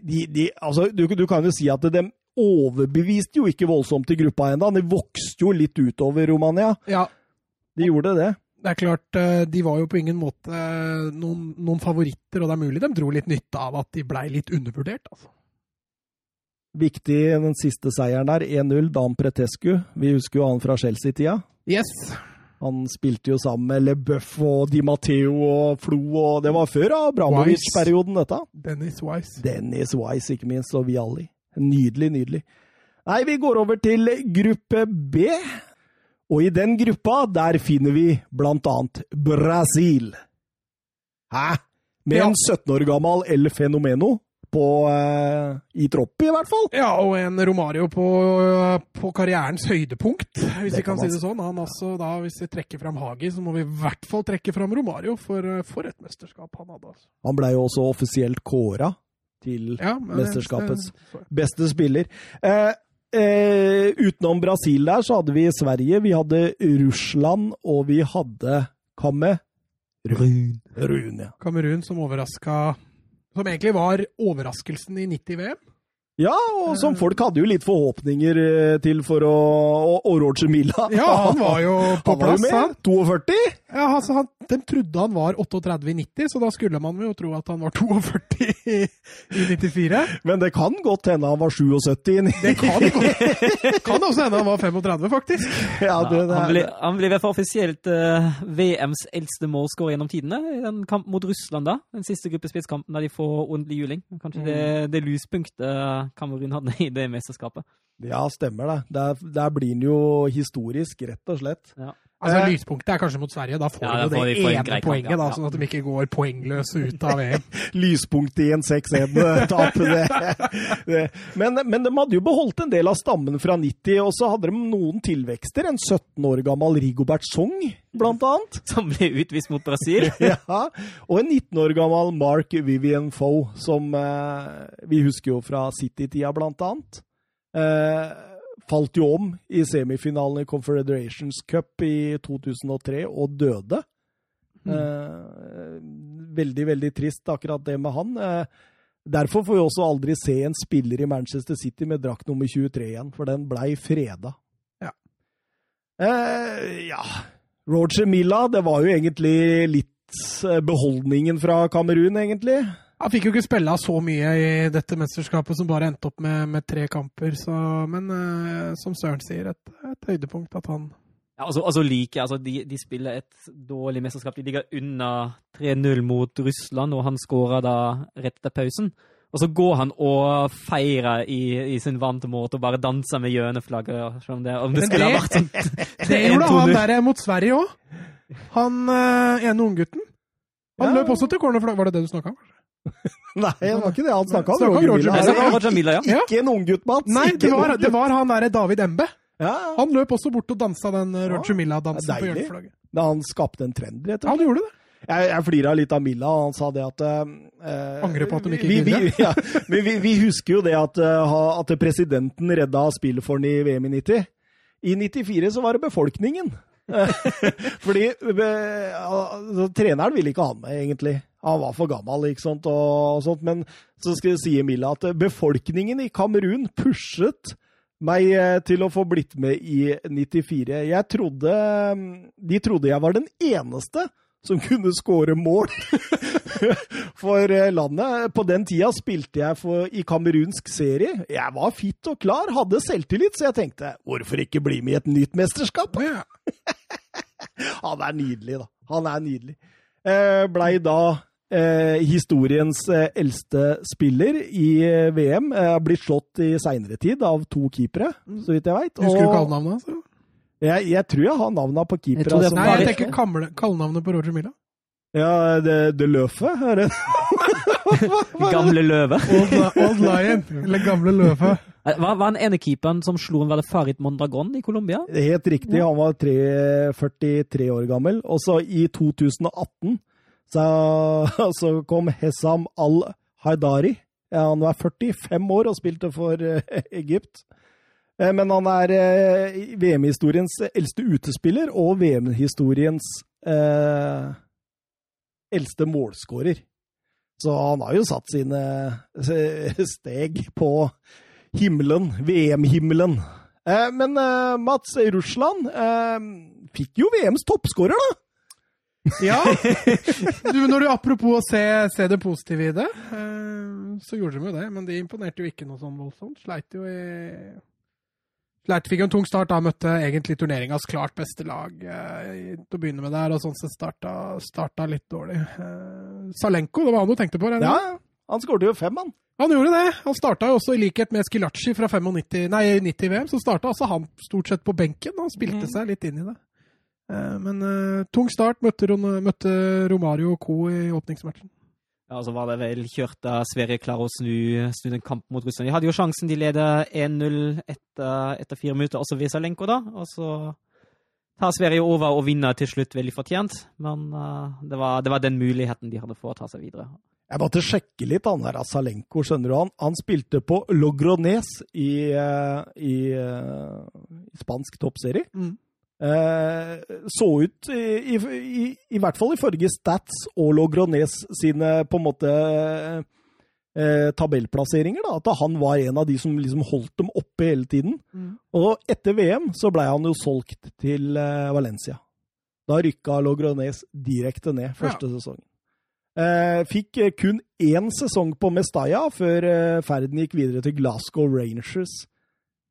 de, de, altså, du, du kan jo si at de overbeviste jo ikke voldsomt i gruppa ennå. De vokste jo litt utover Romania. Ja, De gjorde det. det er klart, eh, de var jo på ingen måte eh, noen, noen favoritter, og det er mulig de dro litt nytte av at de blei litt undervurdert. altså. Viktig den siste seieren der, 1-0, Dan Pretescu. Vi husker jo han fra Chelsea-tida. Yes. Han spilte jo sammen med LeBeuf og Di Matteo og Flo, og det var før Abramovic-perioden, dette. Dennis Wise. Dennis Wise, ikke minst, og Vialli. Nydelig, nydelig. Nei, vi går over til gruppe B. Og i den gruppa, der finner vi blant annet Brasil. Hæ? Med Ja. en 17 år gammel El Fenomeno på, eh, i tropp, i hvert fall. Ja, og en Romario på, på karrierens høydepunkt, hvis Det vi kan kan si det sånn. Han altså, da, hvis vi trekker fram Hagi, så må vi i hvert fall trekke fram Romario, for, eh, for et mesterskap han hadde. altså. Han ble jo også offisielt kåra til Ja, Mesterskapets beste spiller. Eh, eh, utenom Brasil der, så hadde vi Sverige, vi hadde Russland, og vi hadde Kamerun. Kamerun, ja. Kamerun som overraska Som egentlig var overraskelsen i 90-VM. Ja, og som folk hadde jo litt forhåpninger eh, til for å Og, og Roger Milla. Ja, han var jo på Han var jo plass, han. med. 42. Ja, altså, han, De trodde han var 38 i 90, så da skulle man jo tro at han var 42 i, i 94. Men det kan godt hende han var 77. Det kan, gå- kan også hende han var 35, faktisk. Ja, det, det, han, blir, han ble i hvert fall offisielt uh, VMs eldste målskårer gjennom tidene. I den kamp mot Russland, da. Den siste gruppespillskampen der de får ordentlig juling. Kanskje det, det lyspunktet Kamerun hadde i det mesterskapet. ja, stemmer det. Der, der blir han jo historisk, rett og slett. Altså, Eh. Lyspunktet er kanskje mot Sverige. Da får Ja, de jo det de- ene poenget, ja. da, sånn at de ikke går poengløse ut av VM. lyspunktet i en 6-1-tap. Det, det. Men, men de hadde jo beholdt en del av stammen fra 90, og så hadde de noen tilvekster. En 17 år gammel Rigobert Song, blant annet. Som ble utvist mot Brasil. Ja, og en 19 år gammel Mark Vivian Foe, som eh, vi husker jo fra City-tida, blant annet. Eh, falt jo om i semifinalen i Confederations Cup i 2003 og døde. Eh, veldig, veldig trist akkurat det med han. Eh, derfor får vi også aldri se en spiller i Manchester City med drakt nummer 23 igjen, for den blei freda. Ja. Eh, ja. Roger Milla, det var jo egentlig litt eh, beholdningen fra Kamerun, egentlig. Han fikk jo ikke spille så mye i dette mesterskapet, som bare endte opp med, med tre kamper. Så, men eh, som Søren sier, et, et høydepunkt at han Ja, altså, altså like, altså de, de spiller et dårlig mesterskap. De ligger under 3-0 mot Russland, og han skårer da rett etter pausen. Og så går han og feirer i, i sin vante måte og bare danser med hjørneflagget. Om det, om det det- sånn Det gjorde han der mot Sverige òg. Han øh, ene unggutten. Han Ja. løp også til cornerflagget. Var det det du snakka om? Nei, det var ikke det han snakka om. Roger Roger Milla. Milla. Roger Milla, ja. Ikke en unggutt, Mats. Nei, det var, det var han derre David Embe. Ja, ja. Han løp også bort og dansa den Roger Ja, Milla-dansen på hjørneflagget. Han skapte en trend, rett og slett. Han gjorde det. Jeg, jeg flira litt av Milla, og han sa det at uh, Angrer på at de ikke vi, vi, ja, men vi, vi husker jo det at, uh, at presidenten redda spillet for ham i VM i 90. I 94 så var det befolkningen. Fordi uh, altså, treneren ville ikke ha han med, egentlig. Han var for gammel, ikke sant, og, sånt. Men så skal jeg si Emilia, at befolkningen i Kamerun pushet meg eh, til å få blitt med i 94. Jeg trodde De trodde jeg var den eneste som kunne skåre mål for eh, landet. På den tida spilte jeg for, i kamerunsk serie. Jeg var fit og klar, hadde selvtillit, så jeg tenkte hvorfor ikke bli med i et nytt mesterskap? Ja. Han er nydelig, da. Han er nydelig. Eh, blei da eh, historiens eh, eldste spiller i eh, VM. Eh, blitt slått i seinere tid av to keepere, så vidt jeg veit. Husker du kallenavnet hans? Jeg, jeg tror jeg har navnet på keepere. Jeg, Nei, jeg tenker kallenavnet på Roger Milla. Ja, det, det løfet. Er det? Gamle løve. Old, Old Lion, eller Gamle Løve. Eh, Hva var den ene keeperen som slo en veldig det Farid Mondragon i Colombia? Er Helt riktig, han var 43 år gammel. Og så i 2018 så, så kom Hesam al-Haidari. Han var 45 år og spilte for eh, Egypt. Eh, Men han er eh, VM-historiens eldste utespiller og VM-historiens eh, eldste målskårer. Så han har jo satt sine steg på himmelen, VM-himmelen. Eh, men eh, Mats, Russland fikk jo VMs toppskårer, da! Ja. Du, når du apropos å se, se det positive i det, eh, så gjorde de jo det. Men de imponerte jo ikke noe sånn voldsomt. Sleit jo i Sleit fikk jo en tung start, da møtte egentlig turneringas klart beste lag eh, til å begynne med der, og sånn sett starta, starta litt dårlig. Eh, Salenko, det var han du tenkte på? Ja, han skåret jo fem, han. Han gjorde det. Han starta jo også i likhet med Skilacci fra 95, nei, 90-VM, så starta altså han stort sett på benken. Han spilte seg litt inn i det. Eh, Men uh, tung start. Møtte, møtte Romario og co. i åpningsmatchen. Ja, og så var det vel kjørt da Sverige klarer å snu, snu den kampen mot Russland. De hadde jo sjansen, de leder 1-0 etter, etter fire minutter, også ved Salenko, da. Og så tar Sverige over og vinner til slutt veldig fortjent. Men uh, det, var, det var den muligheten de hadde for å ta seg videre. Jeg måtte sjekke litt, han der Salenko, skjønner du. Han, han spilte på Logrones i, i, i spansk toppserie. Mm. Eh, så ut, i, i, i hvert fall ifølge Stats og Logrones sine på en måte eh, tabellplasseringer, da, at han var en av de som liksom holdt dem oppe hele tiden. Mm. Og etter VM så blei han jo solgt til eh, Valencia. Da rykka Logrones direkte ned første sesong Eh, fikk eh, kun én sesong på Mestalla før eh, ferden gikk videre til Glasgow Rangers.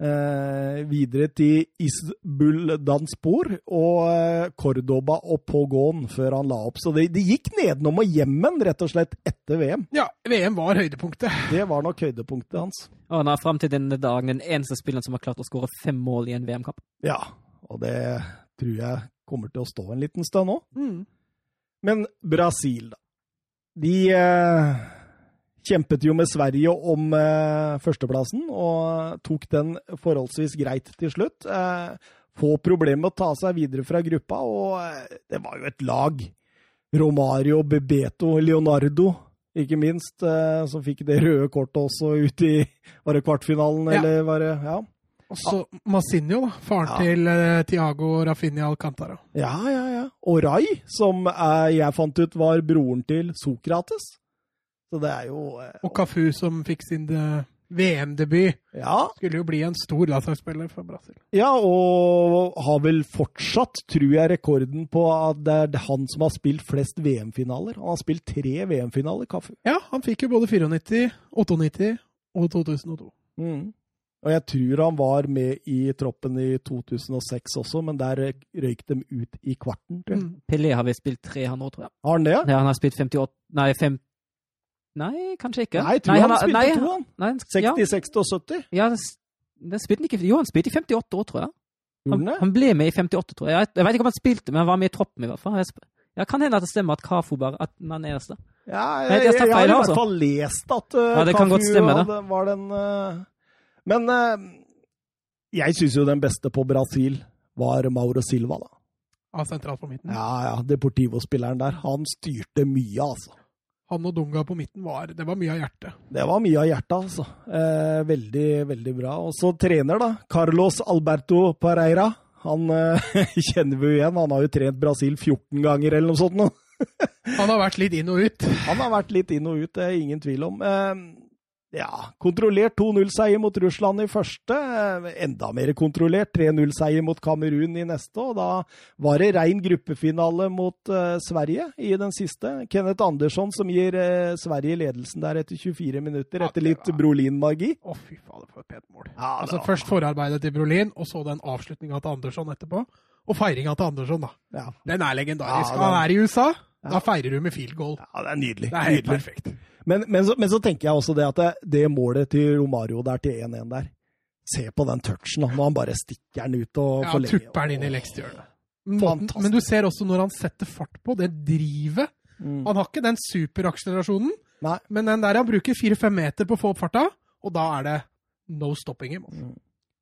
Eh, videre til Isbul Danspor og eh, Cordoba og Pogon før han la opp. Så det, det gikk nedenom og hjemmen, rett og slett, etter VM. Ja, VM var høydepunktet. Det var nok høydepunktet hans. Og han er fram til denne dagen den eneste spilleren som har klart å skåre fem mål i en VM-kamp. Ja, og det tror jeg kommer til å stå en liten stund nå. Mm. Men Brasil, da. De eh, kjempet jo med Sverige om eh, førsteplassen, og tok den forholdsvis greit til slutt. Eh, få problemer med å ta seg videre fra gruppa, og eh, det var jo et lag. Romario, Bebeto, Leonardo, ikke minst, eh, som fikk det røde kortet også ut i Var det kvartfinalen, Ja. eller var det Ja. Og så Masinho, da. Faren Ja. til eh, Tiago Rafinha Alcantara. Ja, ja, ja. Og Rai, som eh, jeg fant ut var broren til Sokrates. Så det er jo eh, Og Cafu, som fikk sin eh, VM-debut. Ja, Skulle jo bli en stor landslagsspiller for Brasil. ja, og har vel fortsatt, tror jeg, rekorden på at det er han som har spilt flest VM-finaler. Han har spilt tre VM-finaler, Cafu. Ja, han fikk jo både 94, 98 og 2002. Mm. Og jeg tror han var med i troppen i 2006 også, men der røyk de ut i kvarten, tror jeg. Mm. Pelé har vel spilt tre, han òg, tror jeg. Har han det? Ja, han har spilt 58 Nei, 5 Nei, kanskje ikke. Nei, jeg tror han, han spilte nei, to, han. Nei, 60, ja, 60 og 70. ja, det det spilte han ikke Jo, han spilte i 58 år, tror jeg. Han, han ble med i 58, tror jeg. Jeg, jeg vet ikke om han spilte, men han var med i troppen i hvert fall. Jeg kan hende at det stemmer at Kafu bare at han er eneste. Ja, Nei, jeg, jeg jeg, har i altså. hvert fall lest at uh, Ja, det kan godt stemme, det. hadde- var den uh, Men uh, jeg syns jo den beste på Brasil var Mauro Silva, da. Ja, sentralt på midten. Ja, ja, Deportivo-spilleren der. Han styrte mye, altså. Han og Dunga på midten, var, det var mye av hjertet. Det var mye av hjertet, altså. Eh, veldig, veldig bra. Og så trener, da. Carlos Alberto Pereira. Han eh, kjenner vi jo igjen. Han har jo trent Brasil 14 ganger eller noe sånt nå. Han har vært litt inn og ut. Han har vært litt inn og ut, det er ingen tvil om. Eh, ja, kontrollert 2-0-seier mot Russland i første. Enda mer kontrollert 3-0-seier mot Kamerun i neste. Og da var det rein gruppefinale mot uh, Sverige i den siste. Kenneth Andersson som gir uh, Sverige ledelsen der etter 24 minutter, Ja, etter litt var- Brolin-magi. Å, fy fader, for et pent mål. Ja, Altså var- Først forarbeidet til Brolin, og så den avslutninga til Andersson etterpå. Og feiringa til Andersson, da. Ja. Den er legendarisk. Ja, den- Han er i USA. Da feirer du med field goal. ja, det er nydelig. Det er helt nydelig. perfekt. Men, men, så, men så tenker jeg også det at det, det målet til Romario der til 1-1 der Se på den touchen, når han bare stikker den ut og Ja, forlenger. tupper den inn i lekstehjørnet. Måten- Fantastisk. Men du ser også når han setter fart på, det drivet. Mm. Han har ikke den superakselerasjonen, Nei. men den der han bruker fire-fem meter på å få opp farta, og da er det no stopping him. altså.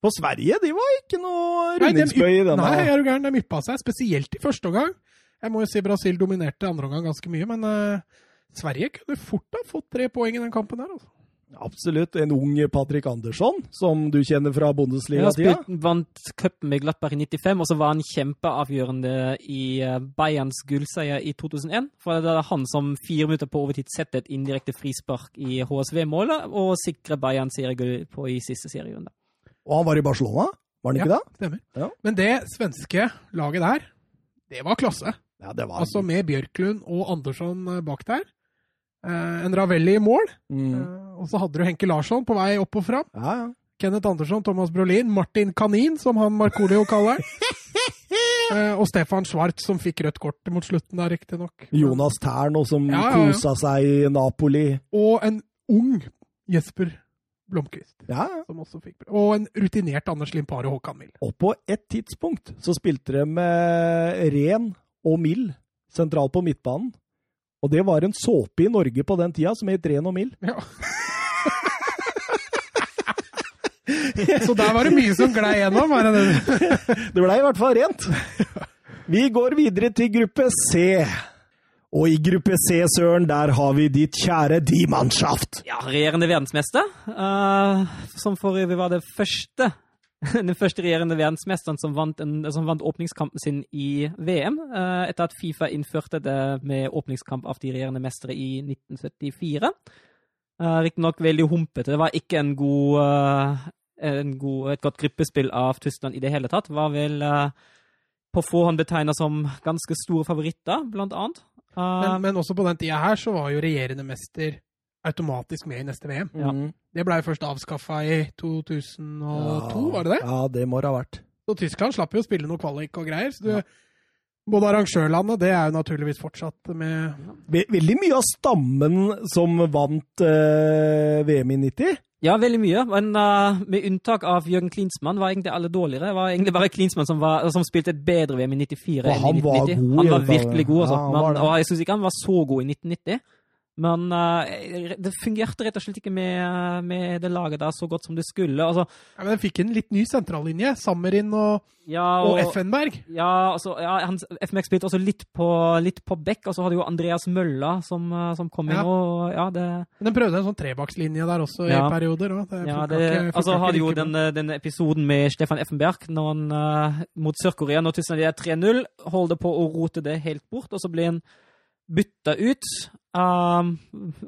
På Sverige, de var ikke noe rundingsbøy i denne. Nei, er du gæren, de yppa seg, spesielt i første omgang. Jeg må jo si Brasil dominerte andre omgang ganske mye, men uh, Sverige kunne fort ha fått tre poeng i den kampen her. Altså. Absolutt. En ung Patrick Andersson, som du kjenner fra Ja, Bundesliga-tida. spilt, vant cupen med Glattberg i 95, og så var han kjempeavgjørende i eh, Bayerns gullseier i 2001. For det er han som fire minutter på overtid setter et indirekte frispark i HSV-målet, og sikrer Bayern seriegull på i siste serierunde. Og han var i Barcelona, var han ikke Ja. det? Stemmer. Ja. Men det svenske laget der, det var klasse. Ja, det var Altså med Bjørklund og Andersson eh, bak der. Eh, en Ravelli i mål. mm. Eh, og så hadde du Henke Larsson på vei opp og fram. Ja, ja. Kenneth Andersson, Thomas Brolin, Martin Kanin, som han Markolio kaller. Eh, og Stefan Schwartz, som fikk rødt kort mot slutten der, riktignok. Jonas Tern, som Ja, kosa seg i Napoli. Og en ung Jesper Blomkvist, Ja, ja. som også fikk Og en rutinert Anders Limpar og Håkan Mild. Og på et tidspunkt så spilte de med Ren og Mill sentralt på midtbanen. Og det var en såpe i Norge på den tida som het Ren og Mild. Ja. Så der var det mye som glei gjennom. Er det det? Det blei i hvert fall rent. Vi går videre til gruppe C. Og i gruppe C, Søren, der har vi ditt kjære Dimanschaft. Ja, regjerende verdensmester, Uh, som for øvrig var det første den første regjerende verdensmesteren som vant, en, som vant åpningskampen sin i VM, eh, etter at Fifa innførte det med åpningskamp av de regjerende mestere i 1974. Uh, Riktignok veldig humpete. Det var ikke en god, eh, en god, et godt gruppespill av Tyskland i det hele tatt. Var vel eh, på forhånd betegna som ganske store favoritter, blant annet. Eh, Men, men også på den tida her så var jo regjerende mester automatisk med i neste VM. Ja. Mm. Det blei først avskaffa i 2002, var det det? Ja, det må det ha vært. Så Tyskland slapp jo å spille noe kvalik og greier. Så du, Både arrangørlandet, det er jo naturligvis fortsatt med Veldig mye av stammen som vant eh, VM i 90. Ja, veldig mye. Men uh, med unntak av Jørgen Klinsmann var egentlig alle dårligere. Det var egentlig bare Klinsmann som, var, som spilte et bedre VM i 94 Og enn han i var 1990. god han var virkelig god, altså. Ja, han var men, og jeg syns ikke han var så god i 1990. Men uh, det fungerte rett og slett ikke med, med det laget der så godt som det skulle. Altså, ja, men Den fikk en litt ny sentrallinje. Sammerin og, ja, og og, Effenberg. ja, altså, ja, han, FMX spilte også litt på, litt på back, og så hadde jo Andreas Mølla som, eh, som kom inn. Ja. Og ja, det Men den prøvde en sånn trebakslinje der også i perioder. Og det Ja, det, ikke- altså hadde jo den, den episoden med Stefan Effenberg når han, uh, mot Sør-Korea, når Tyskland er 3-0, holder på å rote det helt bort, og så blir han bytta ut. Um,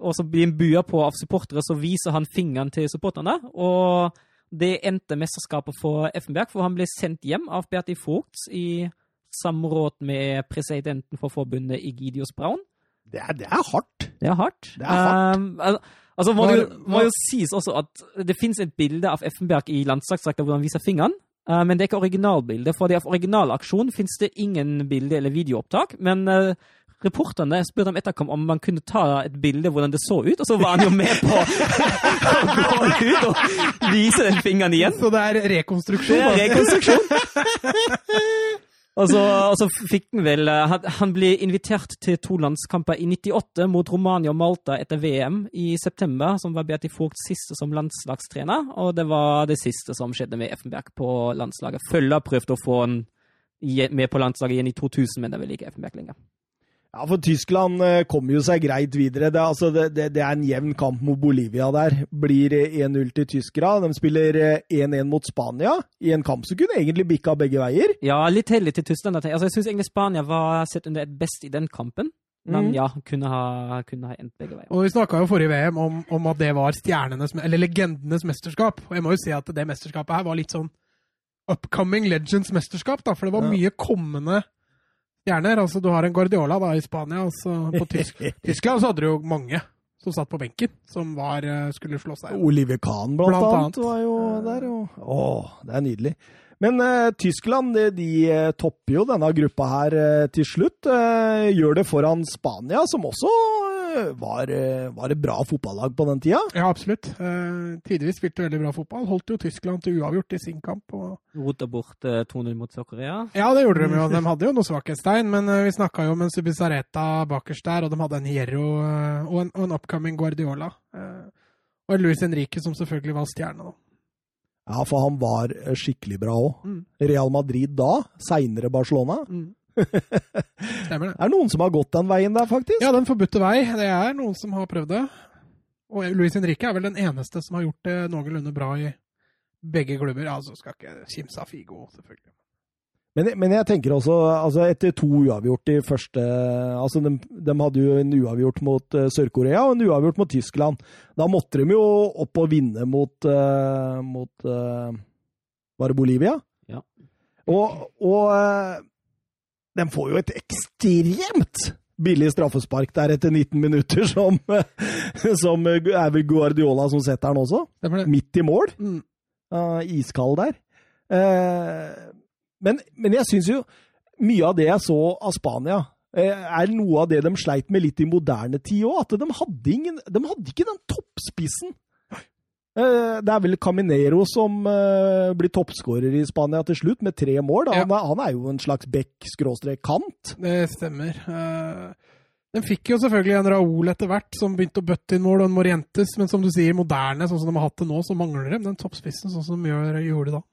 og så blir han bua på av supportere, så viser han fingeren til supporterne. Og det endte mesterskapet for Effenberg, for han ble sendt hjem av Berti Vogt i samråd med presidenten for forbundet, Egidius Braun. Det er, det er hardt, Det er hardt. Det er hardt. Um, al- altså, må det må jo sies også at det finnes et bilde av Effenberg i landslagsdrakta hvor han viser fingeren. uh, men det er ikke originalbilde. For av originalaksjon finnes det ingen bilde eller videoopptak. Men uh, reporterne spurte ham etterkom om man kunne ta et bilde hvordan det så ut, og så var han jo med på å gå ut og vise den fingeren igjen. Så det er rekonstruksjon. Det er rekonstruksjon. Og så, og så fikk han vel eh, han, han ble invitert til to landskamper i 98 mot Romania og Malta etter VM i september, som var Beati Vogts siste som landslagstrener. Og det var det siste som skjedde med Effenberg på landslaget. Følger prøvde å få han med på landslaget igjen i 2000, men det vil ikke Effenberg lenger. Ja, for Tyskland eh, kommer jo seg greit videre. Det, er altså, det, det, det er en jevn kamp mot Bolivia der. Blir eh, 1-0 til tyskerne. De spiller eh, 1-1 mot Spania i en kamp som kunne egentlig bikka begge veier. Ja, litt heldig til Tyskland. Altså, jeg syns egentlig Spania var sett under et best i den kampen. Men Mm. ja, kunne ha, kunne ha endt begge veier. Og Vi snakka jo forrige VM om, om at det var stjernenes, eller legendenes mesterskap. Og jeg må jo si at det mesterskapet her var litt sånn upcoming legends-mesterskap, da. For det var Ja. mye kommende stjerner. Altså, du har en Guardiola da i Spania, og så på Tysk Tyskland så hadde du jo mange som satt på benken, som var, eh, skulle slå seg. Oliver Kahn, blant, Blant annet, var jo der. Og, å, det er nydelig. Men eh, Tyskland de, de eh, topper jo denne gruppa her eh, til slutt. Eh, gjør det foran Spania, som også eh, var, eh, var et bra fotballag på den tida. Ja, absolutt. Eh, tidvis spilte veldig bra fotball. Holdt jo Tyskland til uavgjort i sin kamp. Og... Rota bort eh, 2-0 mot Sør-Korea. Ja, det gjorde de jo. De hadde jo noe svakhetstegn, men eh, vi snakka jo om en Subisareta bakerst der, og de hadde en Hierro og, en, og en upcoming Guardiola. Eh, og en Luis Henrique som selvfølgelig var stjerne, da. Ja, for han var skikkelig bra òg. Mm. Real Madrid da, seinere Barcelona. Stemmer det. Det er noen som har gått den veien der, faktisk. Ja, den forbudte vei. Det er noen som har prøvd det. Og Luis Henrique er vel den eneste som har gjort det noenlunde bra i begge klubber. Altså, skal ikke kimse av Figo, selvfølgelig. Men, men jeg tenker også, altså etter to uavgjort i første altså de, de hadde jo en uavgjort mot eh, Sør-Korea og en uavgjort mot Tyskland. Da måtte de jo opp og vinne mot, eh, mot eh, Var det Bolivia? Ja. Og, og eh, de får jo et ekstremt billig straffespark der etter 19 minutter, som, som er vel Guardiola som setter den også. Midt i mål. Mm. Uh, iskald der. Uh, men, men jeg syns jo mye av det jeg så av Spania, eh, er noe av det de sleit med litt i moderne tid òg. At de hadde, ingen, de hadde ikke den toppspissen. Eh, det er vel Caminero som eh, blir toppskårer i Spania til slutt, med tre mål. Ja. Han, er, han er jo en slags bekk-kant. Det stemmer. Eh, Den fikk jo selvfølgelig en Raúl etter hvert, som begynte å bøtte inn mål, og en Morientes, men som du sier, moderne, sånn som de har hatt det nå, så mangler de den toppspissen, sånn som de gjør, gjorde da.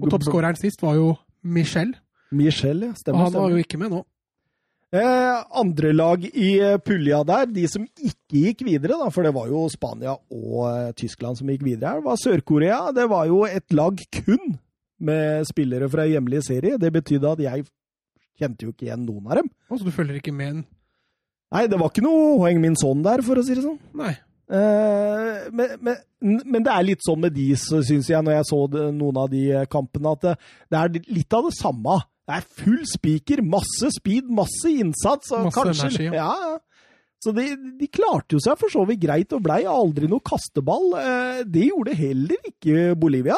Og toppskåreren sist var jo Michel, Michel, ja. og Stemmer. han var jo ikke med nå. Eh, andre lag i eh, pulja der, de som ikke gikk videre, da, for det var jo Spania og eh, Tyskland som gikk videre her, var Sør-Korea. Det var jo et lag kun med spillere fra hjemlig serie. Det betydde at jeg kjente jo ikke igjen noen av dem. Altså, så du følger ikke med en Nei, det var ikke noe Hoeng Min Son der, for å si det sånn. Nei. Eh, men, men, men det er litt sånn med de, syns jeg, når jeg så noen av de kampene, at det, det er litt av det samme. Det er full spiker, masse speed, masse innsats. Og Masse kanskje, energi, ja. ja. Så de, de klarte jo seg for så vidt greit og blei aldri noe kasteball. Eh, det gjorde heller ikke Bolivia.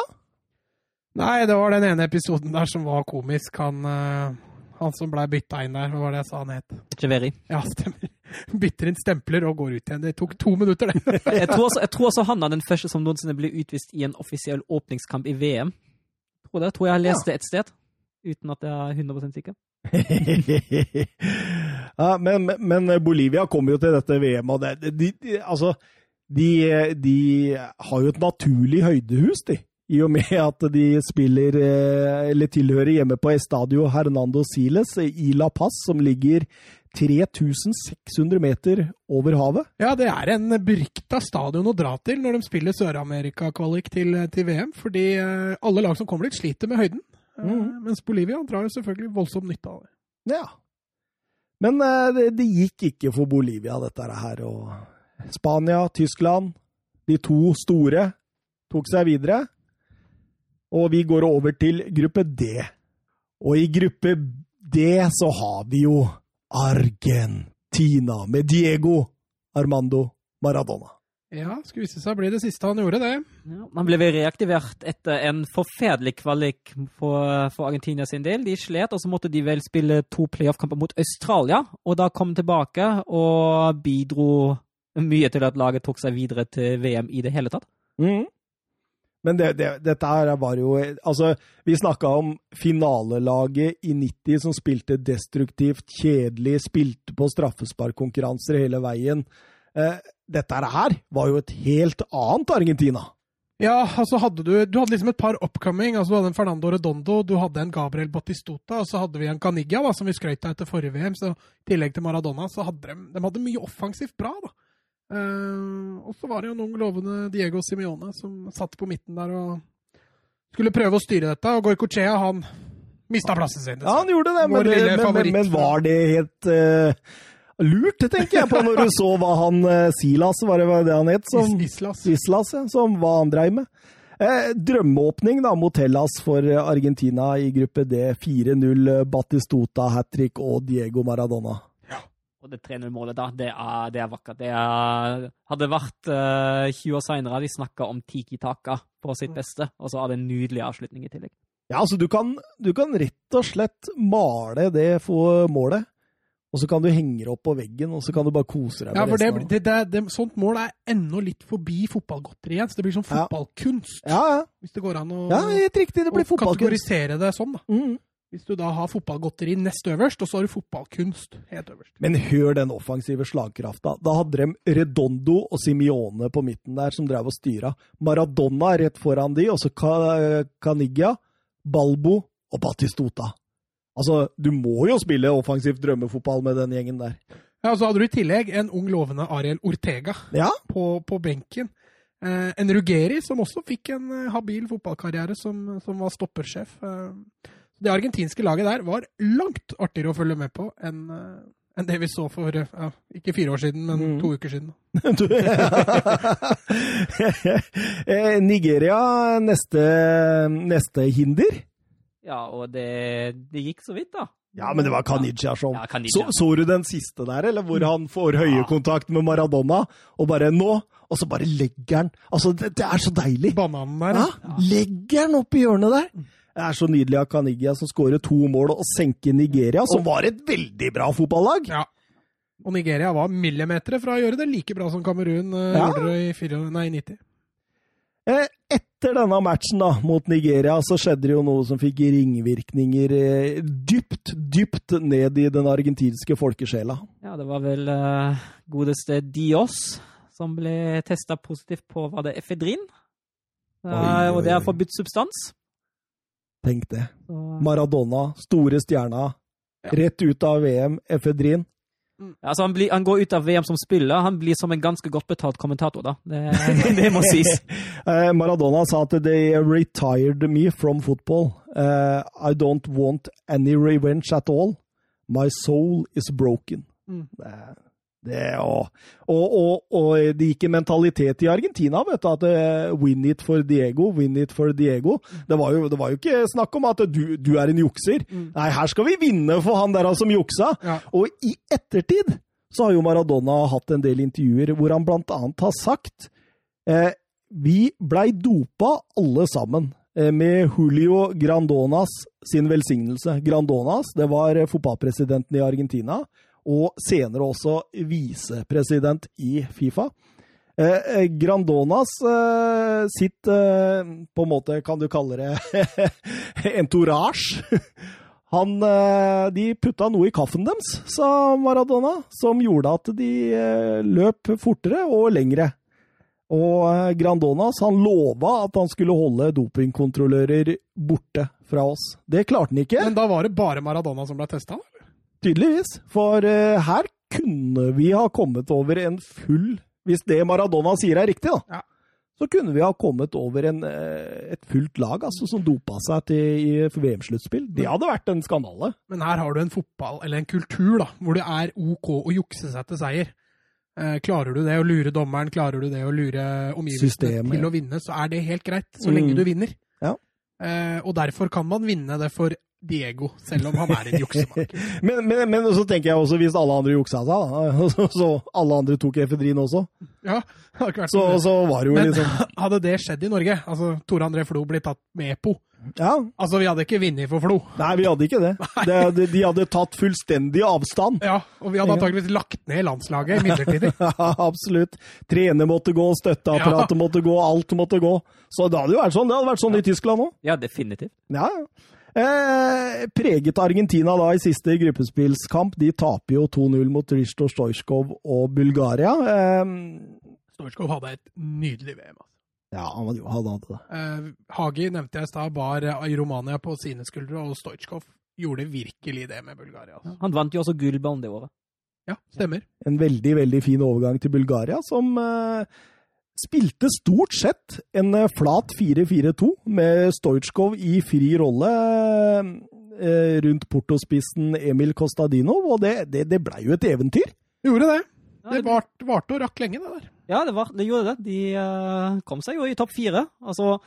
Nei, det var den ene episoden der som var komisk. Han, eh, han som blei bytta inn der, hva var det jeg sa han het? Cheveri. Ja, stemmer. Bytter inn stempler og går ut igjen. Det tok to minutter, det. Jeg tror, også, jeg tror også han er den første som noensinne ble utvist i en offisiell åpningskamp i VM. Tror det, tror jeg har lest det et sted, uten at jeg er 100% sikker. ja, men, men Bolivia kommer jo til dette VM, og det, de, de, altså, de, de har jo et naturlig høydehus, de. I og med at de spiller, eh, eller tilhører hjemme på Estadio Hernando Siles i La Paz, som ligger 3600 meter over havet. Ja, det er en berykta stadion å dra til når de spiller Sør-Amerika-kvalik til, til VM. Fordi eh, alle lag som kommer dit, sliter med høyden. Eh, Mhm. Mens Bolivia drar jo selvfølgelig voldsomt nytte av det. Ja. Men eh, det, det gikk ikke for Bolivia, dette her. Og Spania, Tyskland, de to store, tok seg videre. Og vi går over til gruppe D. Og i gruppe D så har vi jo Argentina med Diego Armando Maradona. Ja, skulle vise seg å bli det siste han gjorde, det. Ja, han ble reaktivert etter en forferdelig kvalik for, for Argentina sin del. De slet, og så måtte de vel spille to playoff-kamper mot Australia. Og da kom tilbake og bidro mye til at laget tok seg videre til VM i det hele tatt. Mm. Men det, det, dette her var jo Altså, vi snakka om finalelaget i 90 som spilte destruktivt, kjedelig, spilte på straffesparkkonkurranser hele veien. Eh, dette her var jo et helt annet Argentina. Ja, altså hadde du Du hadde liksom et par upcoming. altså Du hadde en Fernando Redondo, du hadde en Gabriel Batistota, og så hadde vi en Caniggia, da, som vi skrøt av etter forrige VM. så I tillegg til Maradona, så hadde de, de hadde mye offensivt bra, da. Uh, og så var det jo noen lovende Diego Simione som satt på midten der og skulle prøve å styre dette. Og Goicochea, han mista plassen sin. Ja, han gjorde det, men, men, men, men, var det helt uh, lurt, tenker jeg på, når du så hva han uh, Silas, var det det han het? Som, Islas. Islas ja, som hva han dreiv med. drømmeåpning da, mot Hellas for Argentina i gruppe D. 4-0, Batistota hat trick og Diego Maradona. Og det 3-0-målet, da, det er, det er, vakkert. Det er, hadde vært uh, 20 år seinere, de snakka om Tiki Taka på sitt beste, og så hadde en nydelig avslutning i tillegg. Ja, altså, du kan, du kan rett og slett male det for målet. Og så kan du henge det opp på veggen, og så kan du bare kose deg ja, for det, Det, det, det, sånt mål er ennå litt forbi fotballgodteri igjen. Så det blir sånn fotballkunst. Ja, ja. Hvis det går an å, ja, helt riktig, det blir å kategorisere det sånn. da. Mm. Hvis du da har fotballgodteri nest øverst, og så har du fotballkunst helt øverst. Men hør den offensive slagkrafta. Da hadde de Redondo og Simione på midten der som drev og styra. Maradona rett foran de, og så Caniggia, Balbo og Batistota. Altså, du må jo spille offensivt drømmefotball med den gjengen der. Ja, og Så hadde du i tillegg en ung, lovende Ariel Ortega ja? på, på, benken. Eh, en Rugeri som også fikk en eh, habil fotballkarriere som, som var stoppersjef. Eh, det argentinske laget der var langt artigere å følge med på enn enn det vi så for ja, ikke fire år siden, men mm. to uker siden. Nigeria neste, neste hinder? Ja, og det, det, gikk så vidt, da. Ja, men det var Kanija som ja, så, så, du den siste der, eller hvor han får høyekontakt med Maradona, og bare nå Og så bare legger han Altså, det, det er så deilig! Bananen der. Ja, legger han opp i hjørnet der! Det er så nydelig av Kanigia som skårer to mål og senker Nigeria, som var et veldig bra fotballag. Ja. Og Nigeria var millimeter fra å gjøre det like bra som Kamerun uh, ja. gjorde det i 4, nei, 90. Eh, etter denne matchen da, mot Nigeria så skjedde det jo noe som fikk ringvirkninger eh, dypt, dypt ned i den argentinske folkesjela. Ja, det var vel uh, godeste Dios som ble testa positivt på var det efedrin. Uh, og det er forbudt substans. Tenk det. Maradona, store stjerna, rett ut av VM, efedrin. Mm. Altså, han, blir, han, går ut av VM som spiller. Han blir som en ganske godt betalt kommentator, da. Det, det må sies. Eh, Maradona sa at they retired me from football. Uh, I don't want any revenge at all. My soul is broken. Mm. Det, det, og, og, og, det gikk en mentalitet i Argentina, vet du, at uh, win it for Diego, win it for Diego. Det var jo, det var jo ikke snakk om at du, du er en jukser. Mm. Nei, her skal vi vinne for han der som juksa. Ja. Og i ettertid så har jo Maradona hatt en del intervjuer hvor han blant annet har sagt eh, vi blei dopa alle sammen eh, med Julio Grandonas sin velsignelse. Grandonas, det var fotballpresidenten i Argentina og senere også visepresident i Fifa. Eh, eh, Grandonas eh, sitt eh, På en måte kan du kalle det entourage. Han, eh, de putta noe i kaffen deres, sa Maradona, som gjorde at de eh, løp fortere og lengre. Og Grandonas han lova at han skulle holde dopingkontrollører borte fra oss. Det klarte han ikke. Men da var det bare Maradona som ble testa? Tydeligvis. For uh, her kunne vi ha kommet over en full Hvis det Maradona sier er riktig, da. Ja. Så kunne vi ha kommet over en, uh, et fullt lag altså, som dopa seg til, i VM-sluttspill. Det hadde vært en skandale. Men her har du en fotball, eller en kultur, da, hvor det er OK å jukse seg til seier. Uh, klarer du det å lure dommeren, klarer du det å lure omgivelsene til å vinne, så er det helt greit, så mm. lenge du vinner. Ja. og derfor kan man vinne det for Diego, selv om han er en juksemaker. Men, men, men så tenker jeg også, hvis alle andre juksa seg, da, så, så alle andre tok efedrin også, Ja, det hadde ikke vært så, så var det jo Men liksom hadde det skjedd i Norge, altså Tore André Flo blitt tatt med på Ja. Altså, vi hadde ikke vunnet for Flo. Nei, vi hadde ikke det. det, de hadde tatt fullstendig avstand. Ja, og vi hadde antakeligvis lagt ned landslaget midlertidig. Ja, absolutt. Trener måtte gå, støtteapparatet måtte gå, alt måtte gå. Så det hadde jo vært sånn. Det hadde vært sånn i Tyskland òg. Ja, definitivt. Ja, ja. Eh, preget Argentina da i siste gruppespillskamp. De taper jo 2-0 mot Risto Stojkov og Bulgaria. Eh, Storskov hadde et nydelig VM. altså. ja, han hadde det. Eh, Hagi nevnte jeg i stad, bar eh, i Romania på sine skuldre, og Stojkov gjorde virkelig det med Bulgaria. Altså. Han vant jo også gullballen det året. Ja, stemmer. En veldig, veldig fin overgang til Bulgaria, som eh, spilte stort sett en eh, flat 4-4-2 med Stojkov i fri rolle eh, rundt portospissen Emil Kostadinov, og det, det, det blei jo et eventyr. Gjorde det. Det varte varte og rakk lenge, det der. Ja, det, var, det gjorde det. De uh, kom seg jo i topp fire. Altså,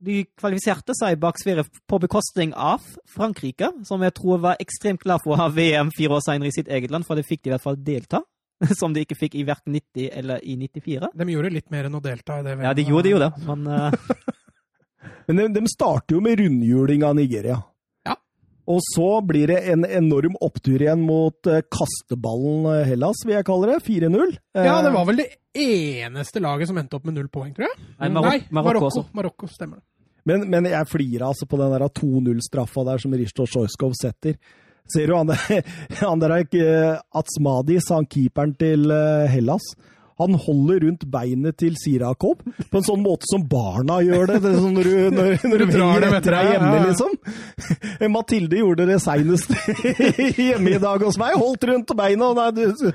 de kvalifiserte seg bak Sverige på bekostning av Frankrike, som jeg tror var ekstremt glad for å ha VM fire år senere i sitt eget land, for det fikk de i hvert fall delta. Som de ikke fikk i verken 90 eller i 94. De gjorde litt mer enn å delta i det. Ja, de gjorde jo det, men uh... Men de, de starter jo med rundhjuling av Nigeria. Ja. Og så blir det en enorm opptur igjen mot eh, kasteballen eh, Hellas, vil jeg kalle det. 4-0. Eh, Ja, det var vel det eneste laget som endte opp med null poeng, tror jeg. Nei, Marok Nei, Marokko Marokko. også. Marokko, stemmer det. Men, men jeg flirer altså på den der 2-0-straffa der som Rishto Sjojskov setter. Ser du han eh, han keeperen til eh, Hellas? Han holder rundt beinet til Sirakov på en sånn måte som barna gjør det. det sånn når du, når, når du Du drar dem etter deg hjemme, ja, ja. liksom. Mathilde gjorde det seinest hjemme i dag hos meg. Holdt rundt beina. og Nei, du,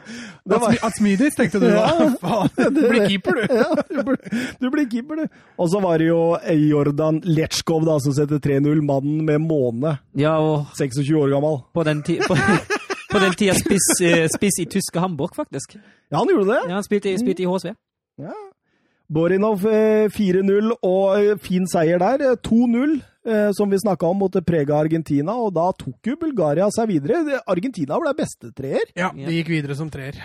det var, Atsmidis, tenkte du Ja. da? Faen, du blir keeper, du. ja, du blir, du blir keeper, du. Og så var det jo Jordan Letsjkov da, som setter 3-0. Mannen med måne. ja, og 26 år gammel. på den, ti på, på den tida spiss, eh, spiss i tyske Hamburg, faktisk. Ja, han gjorde det. Ja, han spilte, i- spilte i HSV. Ja. Borinov eh, 4-0 og eh, fin seier der. Eh, 2-0, eh, som vi snakka om, mot prege prega Argentina. Og da tok jo Bulgaria seg videre. Argentina ble beste treer. Ja, de gikk videre som treer.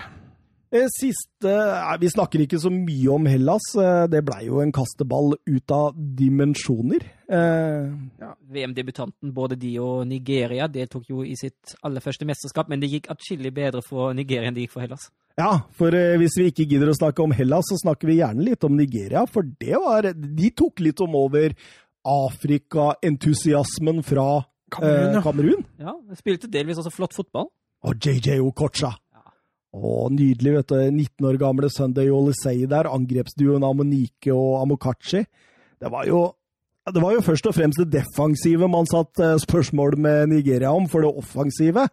Eh, Siste Vi snakker ikke så mye om Hellas. Eh, Det blei jo en kasteball ut av dimensjoner. Ja, VM-debutanten, både de og Nigeria, deltok jo i sitt aller første mesterskap, men det gikk atskillig bedre for Nigeria enn det gikk for Hellas. Ja, for eh, hvis vi ikke gidder å snakke om Hellas, så snakker vi gjerne litt om Nigeria. For det var De tok litt om over Afrika-entusiasmen fra Kamerun, eh. Kamerun. Ja, spilte delvis også flott fotball. Og JJ Okocha. Å, nydelig, vet du. 19 år gamle Sunday Olisei der. Angrepsduoen Amonike og Amokachi. Det var jo det var jo først og fremst det defensive man satt eh, spørsmål med Nigeria om, for det offensive,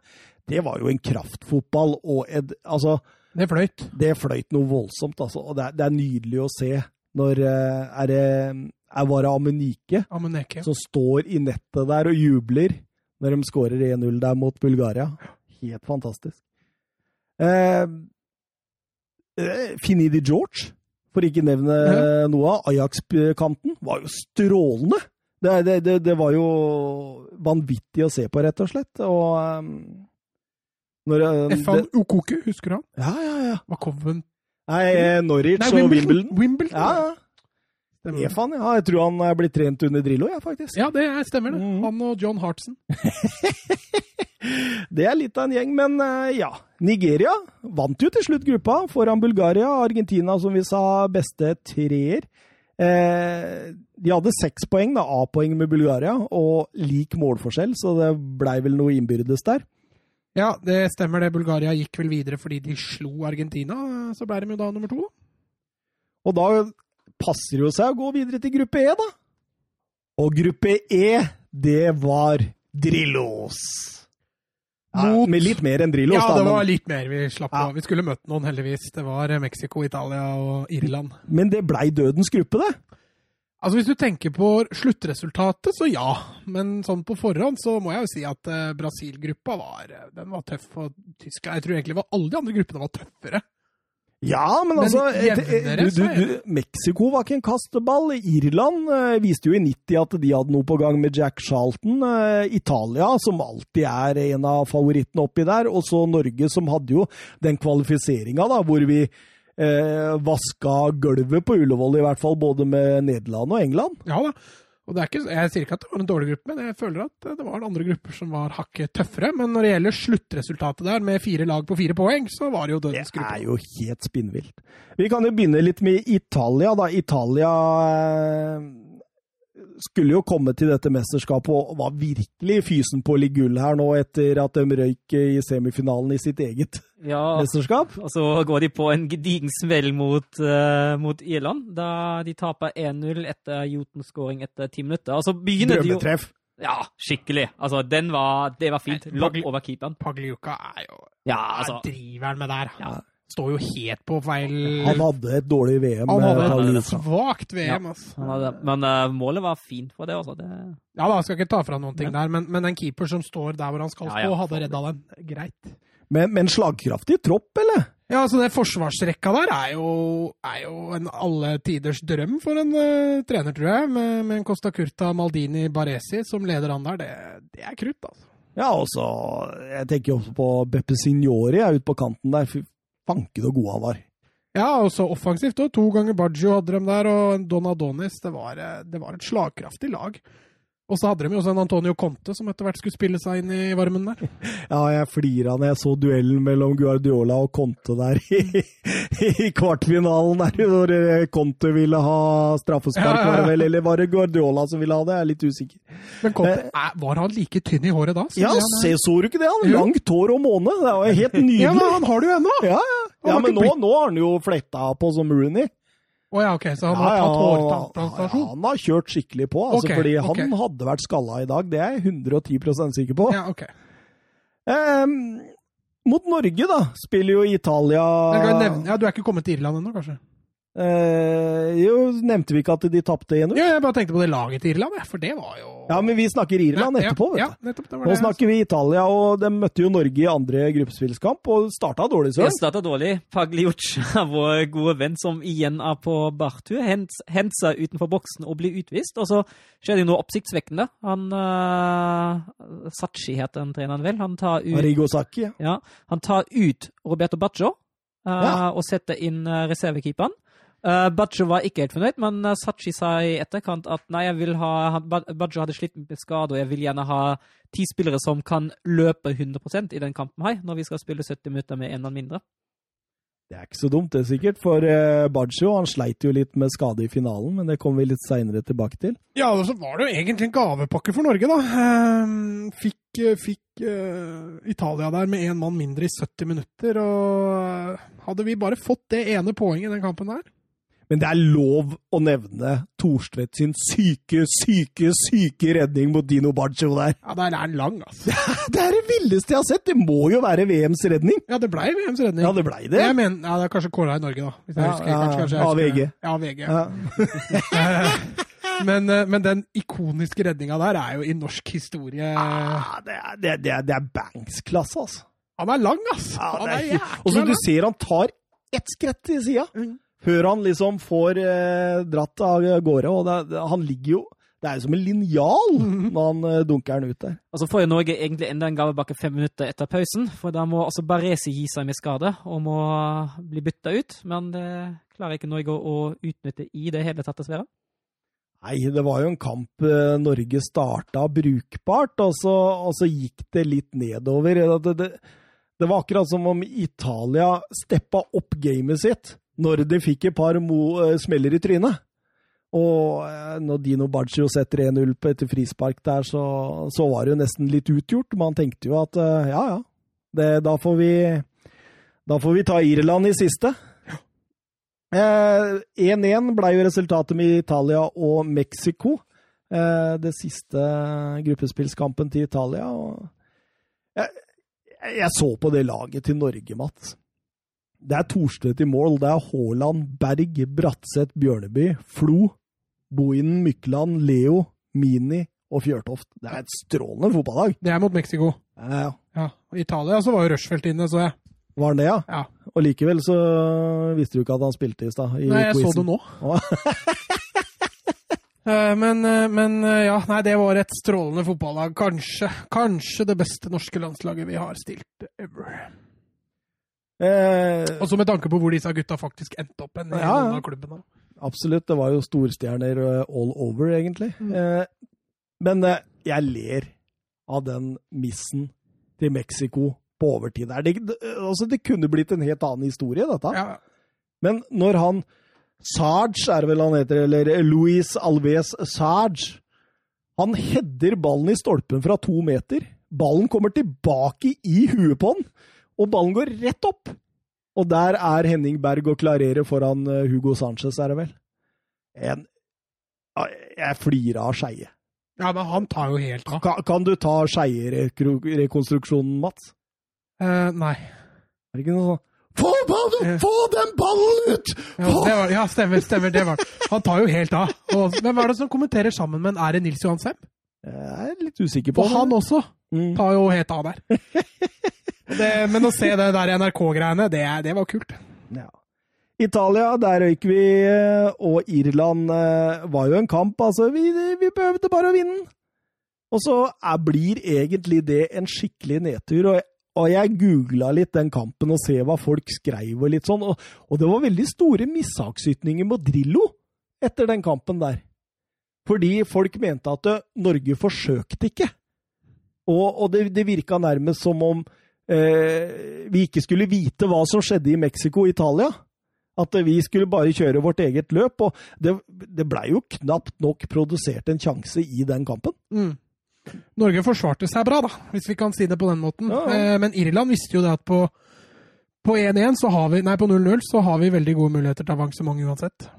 det var jo en kraftfotball og et Altså, Det fløyt. det fløyt noe voldsomt, altså. Og det er, det er nydelig å se når eh, er det er var det Amunike som står i nettet der og jubler når de skårer 1-0 der mot Bulgaria. Helt fantastisk. Eh, eh, Finidi George, for ikke nevne Ja. noe av Ajax-kanten, var jo strålende. Det, det, det, det var jo vanvittig å se på, rett og slett. Og um, når, eh, Efan Okoku, husker du han? Ja, ja, ja. Var Coven Nei, eh, Norwich Nei, og Wimbledon. Wimbledon. Wimbledon. Ja, ja. Stemmer ja. Jeg tror han er blitt trent under Drillo, ja, faktisk. Ja, det er- stemmer det. Mm. Han og John Hartson. Det er litt av en gjeng, men eh, ja. Nigeria vant jo til slutt gruppa foran Bulgaria. og Argentina, som vi sa, beste treer. Eh, de hadde seks poeng, da, A-poeng med Bulgaria, og lik målforskjell, så det blei vel noe innbyrdes der. Ja, det stemmer det. Bulgaria gikk vel videre fordi de slo Argentina. Så ble de jo da nummer to. Og da passer jo seg å gå videre til gruppe E, da. Og gruppe E, det var Drillos. Ja, med litt mer enn Drillos, Ja, det var litt mer vi slapp Ja. Vi skulle møtt noen, heldigvis. Det var eh, Mexico, Italia og Irland. Men det blei dødens gruppe, det. Altså Hvis du tenker på sluttresultatet, så ja. Men sånn på forhånd så må jeg jo si at eh, Brasil-gruppa var, eh, den var tøff. Og Tyskland Jeg tror egentlig var alle de andre gruppene var tøffere. Ja, men Men altså jevnere, du, du, du, Mexico var ikke en kasteball. Irland eh, viste jo i 90 at de hadde noe på gang med Jack Charlton. Eh, Italia, som alltid er en av favorittene oppi der. Og så Norge, som hadde jo den kvalifiseringa hvor vi eh, vaska gulvet på Ullevål, i hvert fall, både med Nederland og England. Ja da. Og det er ikke, jeg sier ikke at det var en dårlig gruppe, men jeg føler at det var andre grupper som var hakket tøffere. Men når det gjelder sluttresultatet der, med fire lag på fire poeng, så var det jo dødens gruppe. Det er jo helt spinnvilt. Vi kan jo begynne litt med Italia, da. Italia skulle jo komme til dette mesterskapet og var virkelig fysen på å ligge gull her nå, etter at de røyk i semifinalen i sitt eget Ja, mesterskap. og så går de på en gedigen smell mot, uh, mot Irland, da de taper 1-0 etter Jotun-skåring etter ti minutter. Og så jo Drømmetreff. Ja, skikkelig. Altså, den var, det var fint. Nei, over keeperen. Pagliuca er jo Ja, altså. driver han med der? Ja. Står jo helt på feil Han hadde et dårlig VM. Han eh, hadde Paolo et Luca. svakt VM, altså. Han hadde, men uh, målet var fint for det, altså. Det, Ja da, skal ikke ta fra noen ting der, men, men en keeper som står der hvor han skal Ja, ja. hadde redda den. Greit. Men, men slagkraftig tropp, eller? Ja, altså det forsvarsrekka der er jo, er jo en alle tiders drøm for en uh, trener, tror jeg. Med, med en Costa Curta, Maldini, Baresi som leder an der. Det, det er krutt, altså. Ja, og så Jeg tenker jo også på Beppe Signori er ute på kanten der. Fanken så god han var. Ja, og så offensivt òg. To ganger Baggio hadde de der, og Donadonis. Don Adonis. Det var, eh, det var et slagkraftig lag. Og så hadde de jo også en Antonio Conte som etter hvert skulle spille seg inn i varmen der. Ja, jeg flira når jeg så duellen mellom Guardiola og Conte der i, i kvartfinalen, der hvor eh, Conte ville ha straffespark, Ja, ja, ja. Eller var det Guardiola som ville ha det? Jeg er litt usikker. Men Conte, eh, var han like tynn i håret da? Ja, se, så du ikke det? Han. Langt hår og måne. Det var helt nydelig. Ja, men han har det jo ennå! Ja, ja. Ja men nå, nå har han jo fletta på som Rooney. Å ja, ok, så han Ja, har tatt hårtransplantasjon? ja, han har kjørt skikkelig på, altså, okay, fordi han hadde vært skalla i dag. Det er jeg 110% sikker på. Ja, ok. Um, mot Norge, da, spiller jo Italia Jeg nevne, ja, Du er ikke kommet til Irland ennå, kanskje? Eh, jo, nevnte vi ikke at de tapte 1-0? Ja, jeg bare tenkte på det laget til Irland, for det var jo Ja, men vi snakker Irland Ja, etterpå, vet Ja, du. nettopp, det var Nå det. snakker vi Italia, og de møtte jo Norge i andre gruppespillskamp og starta dårlig, Søren. Ja, starta dårlig. Pagliuccia, vår gode venn som igjen er på bartur, hent- henter seg utenfor boksen og blir utvist. Og så skjer det jo noe oppsiktsvekkende. Han uh, Sachi heter den treneren vel. Han tar ut Arrigo Sacchi. ja. Ja, han tar ut Roberto Baggio uh, Ja. og setter inn uh, reservekeeperen. Uh, Baccio var ikke helt fornøyd, men uh, Sachi sa i etterkant at nei, jeg vil ha, han, Ba- hadde slitt med skade, og jeg vil gjerne ha ti spillere som kan løpe 100% i den kampen her, når vi skal spille 70 minutter med en mann mindre. Det er ikke så dumt, det sikkert, for uh, Baggio han sleit jo litt med skade i finalen, men det kommer vi litt seinere tilbake til. Ja, og så var det jo egentlig en gavepakke for Norge, da. Ehm, Fikk, eh, fikk eh, Italia der med én mann mindre i 70 minutter, og eh, hadde vi bare fått det ene poenget i den kampen der Men det er lov å nevne Thorstvedt sin syke, syke, syke redning mot Dino Baggio der. Ja, der er den lang, altså. Det er det villeste jeg har sett! Det må jo være VMs redning! Ja, det blei VMs redning. Ja, det blei det. Jeg mener, ja, det er kanskje kåra i Norge, da. Hvis jeg Ja, husker. ja, Kanskje, kanskje jeg av VG. Ja, VG. Ja. Ja. men, eh, men den ikoniske redninga der er jo i norsk historie Ah, det, er, det, er, det, er, Banks-klasse, altså. Han er lang, altså! Ja, er er Og så du ser han tar ett skritt til sida, Mm. Før han liksom får eh, dratt av gårde. Og det, han ligger jo Det er jo som en linjal når han eh, dunker den ut der. Så får jo Norge egentlig enda en gavebakke fem minutter etter pausen, for da må altså Baresi gi seg med skade og må bli bytta ut. Men det klarer ikke Norge å utnytte i det hele tatt, dessverre. Nei, det var jo en kamp eh, Norge starta brukbart, og så, og så gikk det litt nedover. Det, det, det var akkurat som om Italia steppa opp gamet sitt når de fikk et par eh, smeller i trynet. Og eh, når Dino Baggio setter 1-0 på etter frispark der, så, så var det jo nesten litt utgjort. Man tenkte jo at eh, ja, ja, det, da får vi da får vi ta Irland i siste. Eh, 1-1 ble jo resultatet med Italia og Mexico. Eh, det siste gruppespillskampen til Italia. Og jeg, jeg så på det laget til Norge, Mats. Det er Thorstvedt i mål. Det er Haaland, Berg, Bratseth, Bjørneby, Flo, Bohinen, Mykland, Leo, Mini og Fjørtoft. Det er et strålende fotballag. Det er mot Mexico. Ja, ja. Ja. og Italia så var jo Rushfeldt inne, så jeg. Var han det, ja? Ja. Og likevel så visste du ikke at han spilte i stad. Nei, jeg så det nå. Eh, Men, eh, men eh, ja, nei, det var et strålende fotballag. Kanskje, kanskje det beste norske landslaget vi har stilt ever. Eh, Også med tanke på hvor disse gutta faktisk endte opp en i Ja, noen av klubbene. absolutt. Det var jo storstjerner eh, all over, egentlig. Mm. Eh, men eh, jeg ler av den missen til Mexico på overtid. Det, det, altså, det kunne blitt en helt annen historie, dette. Ja, Men når han Sarge, er det vel han heter, eller Luis Alves Sarge Han header ballen i stolpen fra to meter. Ballen kommer tilbake i huet på han, og ballen går rett opp. Og der er Henning Berg og klarerer foran eh, Hugo Sanchez, er det vel. En Jeg flirer av Skeie. ja, men han tar jo helt av. Kan, kan du ta Skeie-rekonstruksjonen, Mats? Uh, nei. Er det ikke noe sånn Få ballen! Få den ballen ut! Ja, det var, ja, stemmer. stemmer, det var Han tar jo helt av. Og, hva er det som kommenterer sammen med en? Er det Nils Johan Sem? Jeg er litt usikker på Og han også Mm. tar jo helt av der. Det, men å se det der NRK-greiene, det, det var kult. Ja. Italia, der røyk vi, eh, og Irland eh, var jo en kamp. Altså, vi, vi behøvde bare å vinne. Og så er, blir egentlig det en skikkelig nedtur. Og, og jeg googla litt den kampen og ser hva folk skrev og litt sånn. Og, og det var veldig store mishagsytninger mot Drillo etter den kampen der. Fordi folk mente at eh, Norge forsøkte ikke. Og, og det, det virka nærmest som om vi ikke skulle vite hva som skjedde i Mexico og Italia. At eh, vi skulle bare kjøre vårt eget løp. Og det, det blei jo knapt nok produsert en sjanse i den kampen. Mm. Norge forsvarte seg bra, da, hvis vi kan si det på den måten. Ja, ja. Eh, men Irland visste jo det at på på 1-1 så har vi, nei på 0-0 så har vi veldig gode muligheter til avansement uansett.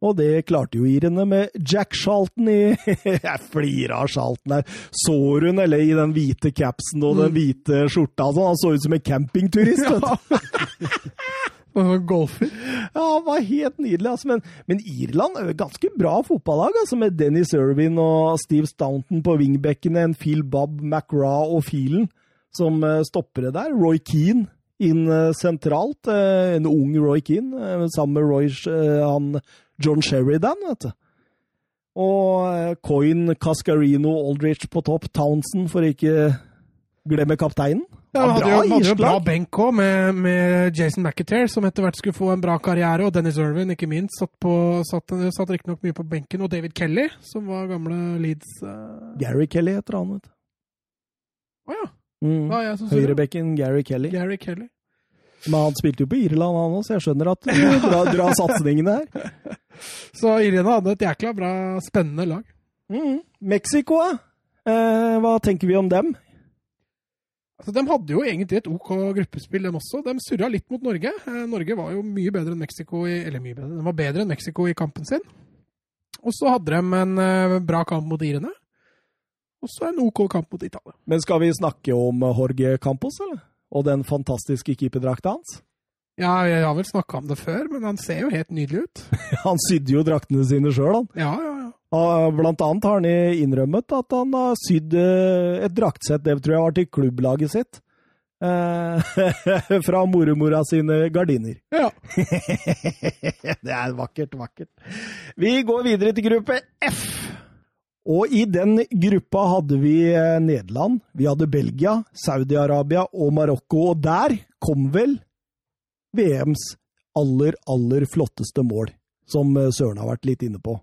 Og det klarte jo irene med Jack Charlton i Jeg flirer av Charlton her. Så hun, eller i den hvite capsen og den Mm. hvite skjorta? sånn. han så ut som en campingturist. vet du. Golfer. Ja, han var helt nydelig. Altså. Men, men Irland er jo ganske bra fotballag, altså, med Dennis Irvin og Steve Staunton på wingbackene, en Phil Bob, McRae og Phelan som stopper stoppere der. Roy Keane inn eh, sentralt. eh, En ung Roy Keane, eh, sammen med Roy, eh, han John Sheridan, vet du. Og eh, Coyne, Cascarino, Aldrich på topp. Townsend, for ikke glemme kapteinen. Ja, han hadde jo, hadde jo en bra benk òg, med, med Jason McAteer, som etter hvert skulle få en bra karriere, og Dennis Irvin, ikke minst, satt, på, satt, satt riktignok mye på benken, og David Kelly, som var gamle Leeds uh... Gary Kelly heter han, vet du. Å ja. Mm. Det. Høyrebekken Gary Kelly. Gary Kelly. Men han spilte jo på Irland, han òg, så jeg skjønner at du drar, drar satsingene her. Så Irene hadde et jækla bra, spennende lag. Mm. Mexico? Eh, hva tenker vi om dem? Altså, de hadde jo egentlig et OK gruppespill, dem også. De surra litt mot Norge. Eh, Norge var jo mye bedre enn Mexico i, eller mye bedre, de var bedre enn Mexico i kampen sin. Og så hadde de en eh, bra kamp mot irene. Og så en OK kamp mot Italia. Men skal vi snakke om Jorge Campos, eller? Og den fantastiske keeperdrakta hans? Ja, jeg har vel snakka om det før, men han ser jo helt nydelig ut. Han sydde jo draktene sine sjøl, han. Ja, ja, ja. Og Blant annet har han innrømmet at han har sydd eh, et draktsett, det tror jeg var til klubblaget sitt. Eh, fra mormora sine gardiner. ja. det er vakkert, vakkert. Vi går videre til gruppe F. Og i den gruppa hadde vi eh, Nederland, vi hadde Belgia, Saudi-Arabia og Marokko. Og der kom vel VMs aller, aller flotteste mål, som eh, Søren har vært litt inne på.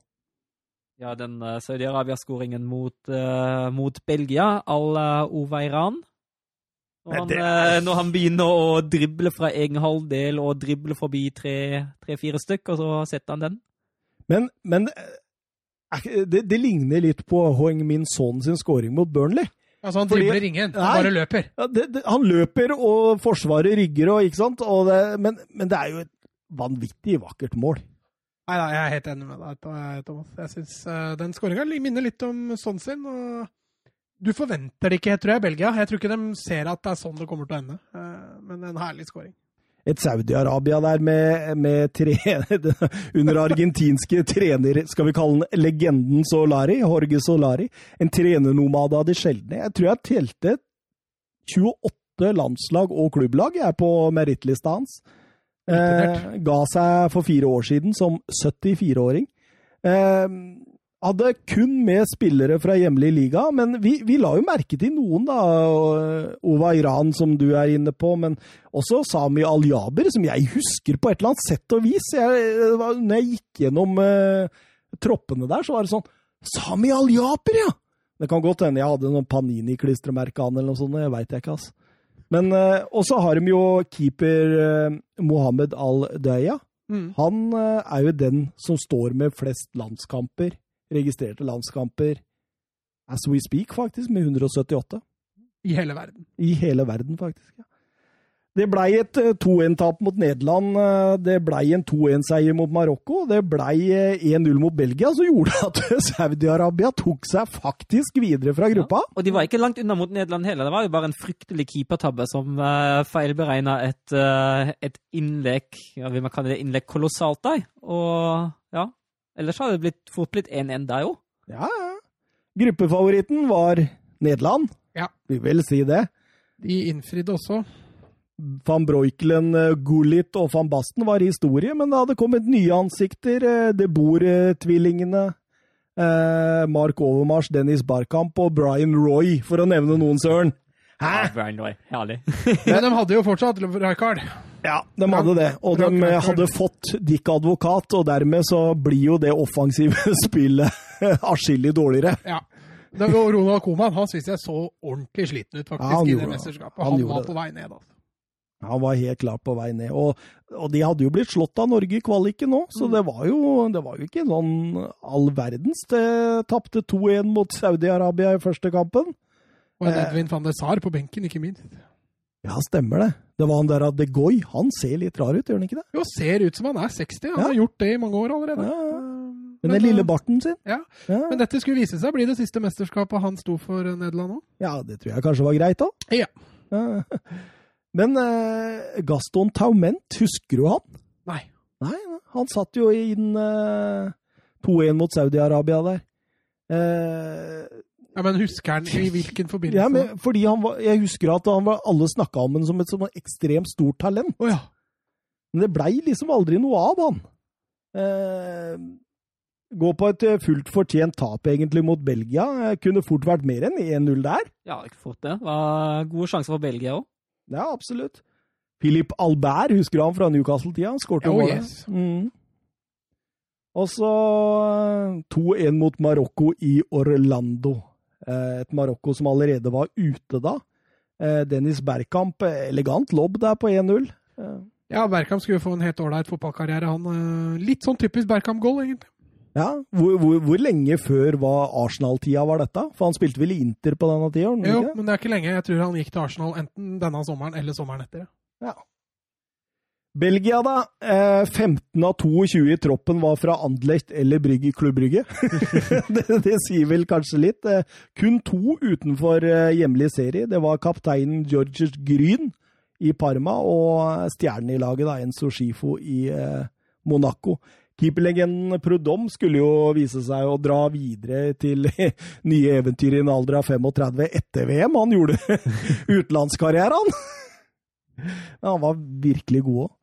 Ja, den uh, Saudi-Arabia-skåringen mot, uh, mot Belgia, ala Oveiran. Når han, eh, når han begynner å drible fra egen halvdel og drible forbi tre-fire stykk, og så setter han den. Men, men eh, er det, det ligner litt på Hoeng Min Son sin scoring mot Burnley. Altså, han dribler ingen, han Nei. bare løper. Ja, det, det, han løper, og Forsvaret rygger, og, ikke sant? Og det, men, men det er jo et vanvittig vakkert mål. Nei, nei, jeg er helt enig med deg, Thomas. Jeg synes uh, Den skåringa minner litt om sånn sin. og Du forventer det ikke, tror jeg, Belgia. Jeg tror ikke de ser at det er sånn det kommer til å ende. Uh, men en herlig skåring. Et Saudi-Arabia der med, med tre, under argentinske trener, skal vi kalle den legenden Solari, Jorge Solari. En trenernomade av de sjeldne. Jeg tror jeg telte 28 landslag og klubblag jeg er på merittlista hans. Eh, ga seg for fire år siden som 74-åring. Eh, hadde kun med spillere fra hjemlig liga, men vi, vi la jo merke til noen, da. Ova Iran, som du er inne på, men også Sami Al-Jaber, som jeg husker på et eller annet sett og vis. Jeg, når jeg gikk gjennom eh, troppene der, så var det sånn Sami Al-Jaber, ja! Det kan godt hende jeg hadde noen Panini-klistremerke an eller noe sånt, jeg veit ikke, ass. Men eh, også har de jo keeper eh, Mohammed Al-Daya. Mm. Han eh, er jo den som står med flest landskamper, registrerte landskamper, as we speak, faktisk, med 178. I hele verden. I hele verden, faktisk. ja. Det blei et eh, 2-1-tap mot Nederland, eh, det blei en 2-1-seier mot Marokko, det blei eh, 1-0 mot Belgia, som gjorde at Saudi-Arabia tok seg faktisk videre fra gruppa. Og de var ikke langt unna mot Nederland heller. Det var jo bare en fryktelig keepertabbe som uh, feilberegna et, eh, et innlegg ja, vil man kalle det innlegg kolossalt der. Og ja, ellers hadde det blitt, fort blitt 1-1 der jo. Ja, ja. Gruppefavoritten var Nederland. Ja. Vi vil si det. De innfridde også. Van Breukelen, eh, Gullit og van Basten var historie, men det hadde kommet nye ansikter. eh, De Boer-tvillingene. eh, Mark Overmars, Dennis Barkamp og Brian Roy, for å nevne noen, Søren. Hæ? Brian Roy, herlig. Men de hadde jo fortsatt Rijkaard. Ja, de hadde det. Og de hadde fått Dick Advokat, og dermed så blir jo det offensive spillet atskillig dårligere. Ja. Ronald Koman han syns jeg så ordentlig sliten ut faktisk Ja, i det mesterskapet. Han Han, var det. på vei ned. Altså. Han var helt klart på vei ned. Og, og de hadde jo blitt slått av Norge i kvaliken nå, så det var jo, det var jo ikke sånn all verdens. Det tapte 2-1 mot Saudi-Arabia i første kampen. Og en Eh. Edvin van der Sar på benken, ikke minst. Ja, stemmer det. Det var han der av De Goy. Han ser litt rar ut, gjør han ikke det? Jo, ser ut som han er 60. Han Ja. har gjort det i mange år allerede. Ja, ja. Eh, men, den lille barten sin. Ja, Ja, men dette skulle vise seg å bli det siste mesterskapet han sto for eh, Nederland òg. ja det tror jeg kanskje var greit, da. Ja. Men eh, Gaston Taument, husker du han? Nei. Nei, han satt jo inn eh, 2-1 mot Saudi-Arabia der. Eh, Ja, Men husker han i hvilken forbindelse? ja, men, fordi han var, jeg husker at han var, alle snakka om ham som et sånn ekstremt stort talent. Oh, ja. Men det blei liksom aldri noe av han. Eh, gå på et eh, fullt fortjent tap, egentlig, mot Belgia. Eh, Kunne fort vært mer enn 1-0 der. Ja, ikke fort det. Det var gode sjanser for Belgia òg. Ja, absolutt. Philip Albert, husker du han fra Newcastle-tida? Han skårte Oh, målet. yes. Mm. Og så eh, 2-1 mot Marokko i Orlando. Eh, Et Marokko som allerede var ute da. Eh, Dennis Bergkamp, eh, elegant lobb der på 1-0. Eh, Ja, Bergkamp skulle få en helt ålreit fotballkarriere. han. Litt sånn typisk Bergkamp-goal, egentlig. Ja, hvor, hvor, hvor lenge før var Arsenal-tida var dette? For han spilte vel i Inter på denne tida? Jo, men det er ikke lenge. Jeg tror han gikk til Arsenal enten denne sommeren eller sommeren etter. Ja. Belgia, da. Eh, 15 av 22 i troppen var fra Anderlecht eller Brygge, Klubb Brygge. det, det sier vel kanskje litt. Eh, kun to utenfor eh, hjemlig serie. Det var kapteinen Georges Gryn i Parma og stjernen i laget, da, Enzo Schifo i eh, Monaco. Keeperlegenden Prudom skulle jo vise seg å dra videre til nye eventyr i en alder av 35 etter VM. Han gjorde utenlandskarriere, han! Han var virkelig god òg.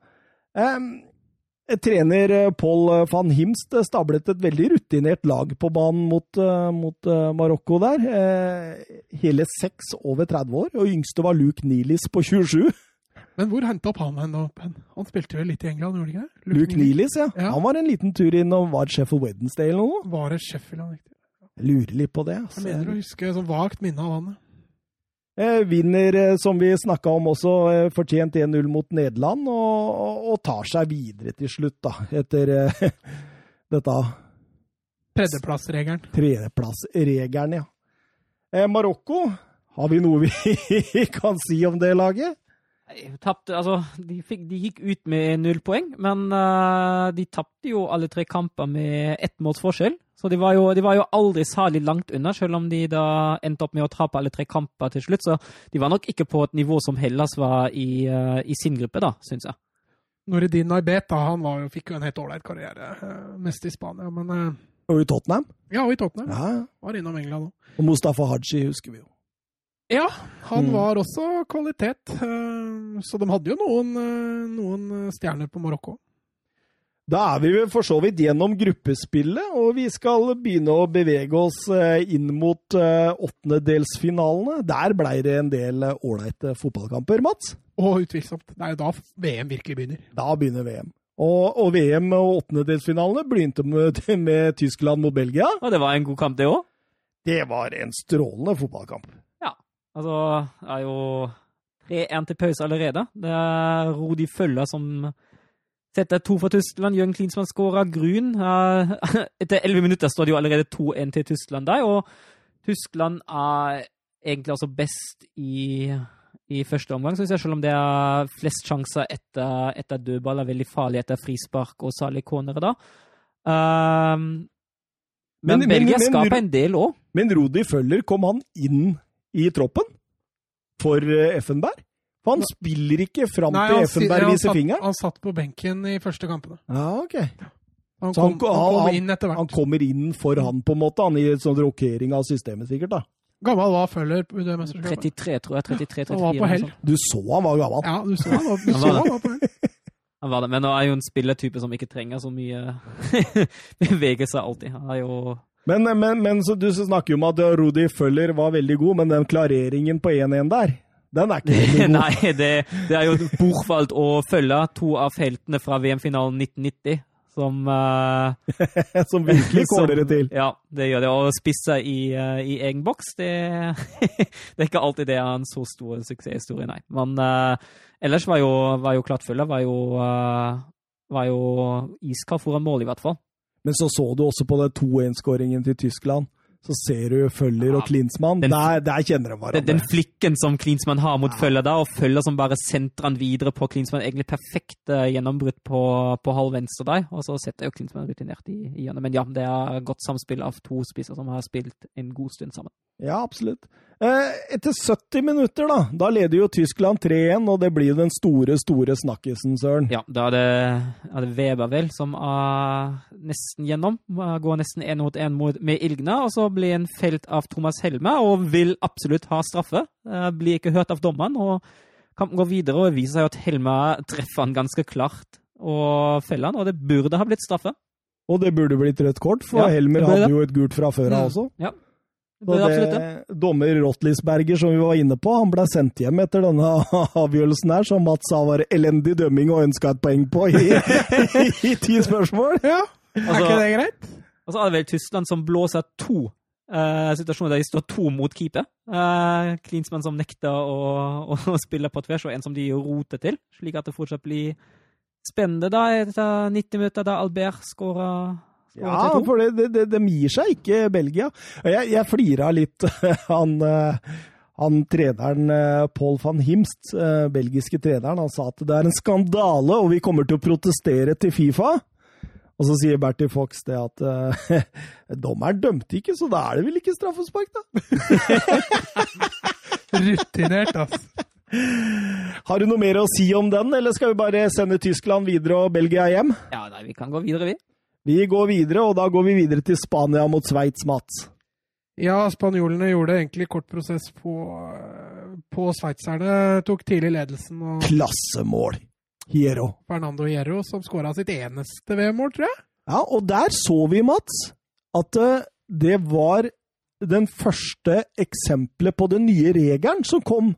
Trener eh, Paul van Himst eh, stablet et veldig rutinert lag på banen mot, eh, mot eh, Marokko der. Eh, hele seks over 30 år, og yngste var Luke Nilis på 27. Men hvor henta opp han hen? opp? Han spilte vel litt i England, gjorde han ikke det? Luke Nilis, ja. Ja. Han var en liten tur innom var Sheffield Wednesday eller noe. Var det Sheffield han? Jeg lurer litt på det. Jeg altså. mener å huske sånn vagt minne av han. Eh, vinner, eh, som vi snakka om også, eh, fortjent 1-0 mot Nederland, og, og, og tar seg videre til slutt, da, etter eh, dette Tredjeplassregelen. tredjeplassregelen, ja. Eh, Marokko, har vi noe vi kan si om det laget? Tappte, altså, de, fikk, de gikk ut med null poeng, men uh, de tapte jo alle tre kamper med ett måls forskjell. Så de var, jo, de var jo aldri særlig langt unna, selv om de da endte opp med å tape alle tre kamper til slutt. Så de var nok ikke på et nivå som Hellas var i, eh, i sin gruppe, da, syns jeg. Noridin Aibeta han var jo, fikk jo en helt ålreit karriere, eh, mest i Spania. Men eh, Og i Tottenham? ja, og i Tottenham. Ja. Var innom England òg. Og Mustafa Haji husker vi jo. Ja, han Mm. var også kvalitet. eh, Så de hadde jo noen, eh, noen stjerner på Marokko. Da er vi vel for så vidt gjennom gruppespillet, og vi skal begynne å bevege oss eh, inn mot eh, åttendedelsfinalene. Der blei det en del eh, ålreite fotballkamper, Mats. Og utvilsomt. Det er jo da VM virkelig begynner. Da begynner VM. Og, og VM og åttendedelsfinalene begynte med, med Tyskland mot Belgia. Og det var en god kamp, det òg. Det var en strålende fotballkamp. Ja. Altså, det er jo 3-1 til pause allerede. Det er ro de følger som setter to for Tyskland. Jørgen Klinsmann skårer Grun. Eh, Etter 11 minutter står det jo allerede 2-1 til Tyskland der, og Tyskland er egentlig altså best i, i første omgang, synes jeg, selv om det er flest sjanser etter, etter dødball, er veldig farlig etter frispark og salige cornere da. Um, men, Men- Belgia men- skaper en del òg. Men Rudi Føller, kom han inn i troppen for eh, Effenberg? For han spiller ikke fram til Effenberg viser fingeren. Han satt på benken i første kampene. Ja, ok. Han Så kom, han- han kom inn etter Han kommer inn for han, på en måte, han i sånn rokering av systemet, sikkert. da. Gammel var Føller på det mesterskapet. 33, tror jeg. 33, 34. Han var på hell. Du så han var gammel. Ja, du så han var, du Han så han var på hell. Han var det. Men nå er jo en spillertype som ikke trenger så mye bevegelser alltid. Han er jo Men, men, men så du snakker jo om at Rudi Føller var veldig god, men den klareringen på 1-1 der, den er ikke veldig god. Nei, det, det er jo bortvalgt å følge to av heltene fra VM-finalen 1990, som uh, Som virkelig kåler det til. Ja, det gjør det. Å spisse i, uh, i egen boks, det, det er ikke alltid det er en så stor suksesshistorie, nei. Men uh, ellers var jo, var jo klart var jo, uh, var jo iskald foran mål, i hvert fall. Men så så du også på den 2-1-skåringen til Tyskland. Så ser du Føller Ja, og Klinsmann. den- Der, der kjenner de hverandre. Den, den flikken som Klinsmann har mot Føller da, og Føller som bare sentrer han videre på Klinsmann. Egentlig perfekt gjennombrudd på, på halv venstre der, og så setter jo Klinsmann rutinert i, i hjørnet. Men ja, det er godt samspill av to spisser som har spilt en god stund sammen. Ja, absolutt. Eh, etter 70 minutter, da, da leder jo Tyskland 3-1, og det blir den store, store snakkisen, Søren. Ja, da er det, er det Weber vel som er nesten gjennom. Går nesten én mot én med Ilgna, og så blir en felt av Thomas Helme og vil absolutt ha straffe. Eh, Blir ikke hørt av dommeren, og kampen går videre og viser seg at Helme treffer han ganske klart og feller han, og det burde ha blitt straffe. Og det burde blitt rødt kort, for Ja, Helmer hadde jo et gult fra før av Ja, også. Ja, det Så absolutt det. det, dommer Rotlisberger, som vi var inne på, han ble sendt hjem etter denne avgjørelsen her, som Mats sa var elendig dømming og ønska et poeng på i, i, i ti spørsmål. Ja, er Altså- ikke det greit? Og så er det vel Tyskland som blåser to uh, situasjoner der de står to mot keeper. Uh, Klinsmann som nekter å, å, å spille på tvers, og en som de roter til, slik at det fortsatt blir spennende da etter 90 minutter, da Albert skårer Ja, for det, det, det, de gir seg ikke, Belgia. Jeg, jeg flira litt han, eh, han treneren eh, Paul van Himst, eh, belgiske treneren, han sa at det er en skandale, og vi kommer til å protestere til Fifa. Og så sier Bertie Fox det at uh, dommeren dømte ikke, så da er det vel ikke straffespark, da. Rutinert, altså. Har du noe mer å si om den, eller skal vi bare sende Tyskland videre og Belgia hjem? Ja, nei, vi kan gå videre, vi. Vi går videre, og da går vi videre til Spania mot Sveits, Mats. Ja, spanjolene gjorde egentlig kort prosess på, på sveitserne. Tok tidlig ledelsen, og Klassemål. Hierro. Fernando Hierro som skåra sitt eneste VM-mål, tror jeg. Ja, og der så vi, Mats, at eh, det var den første eksempelet på den nye regelen som kom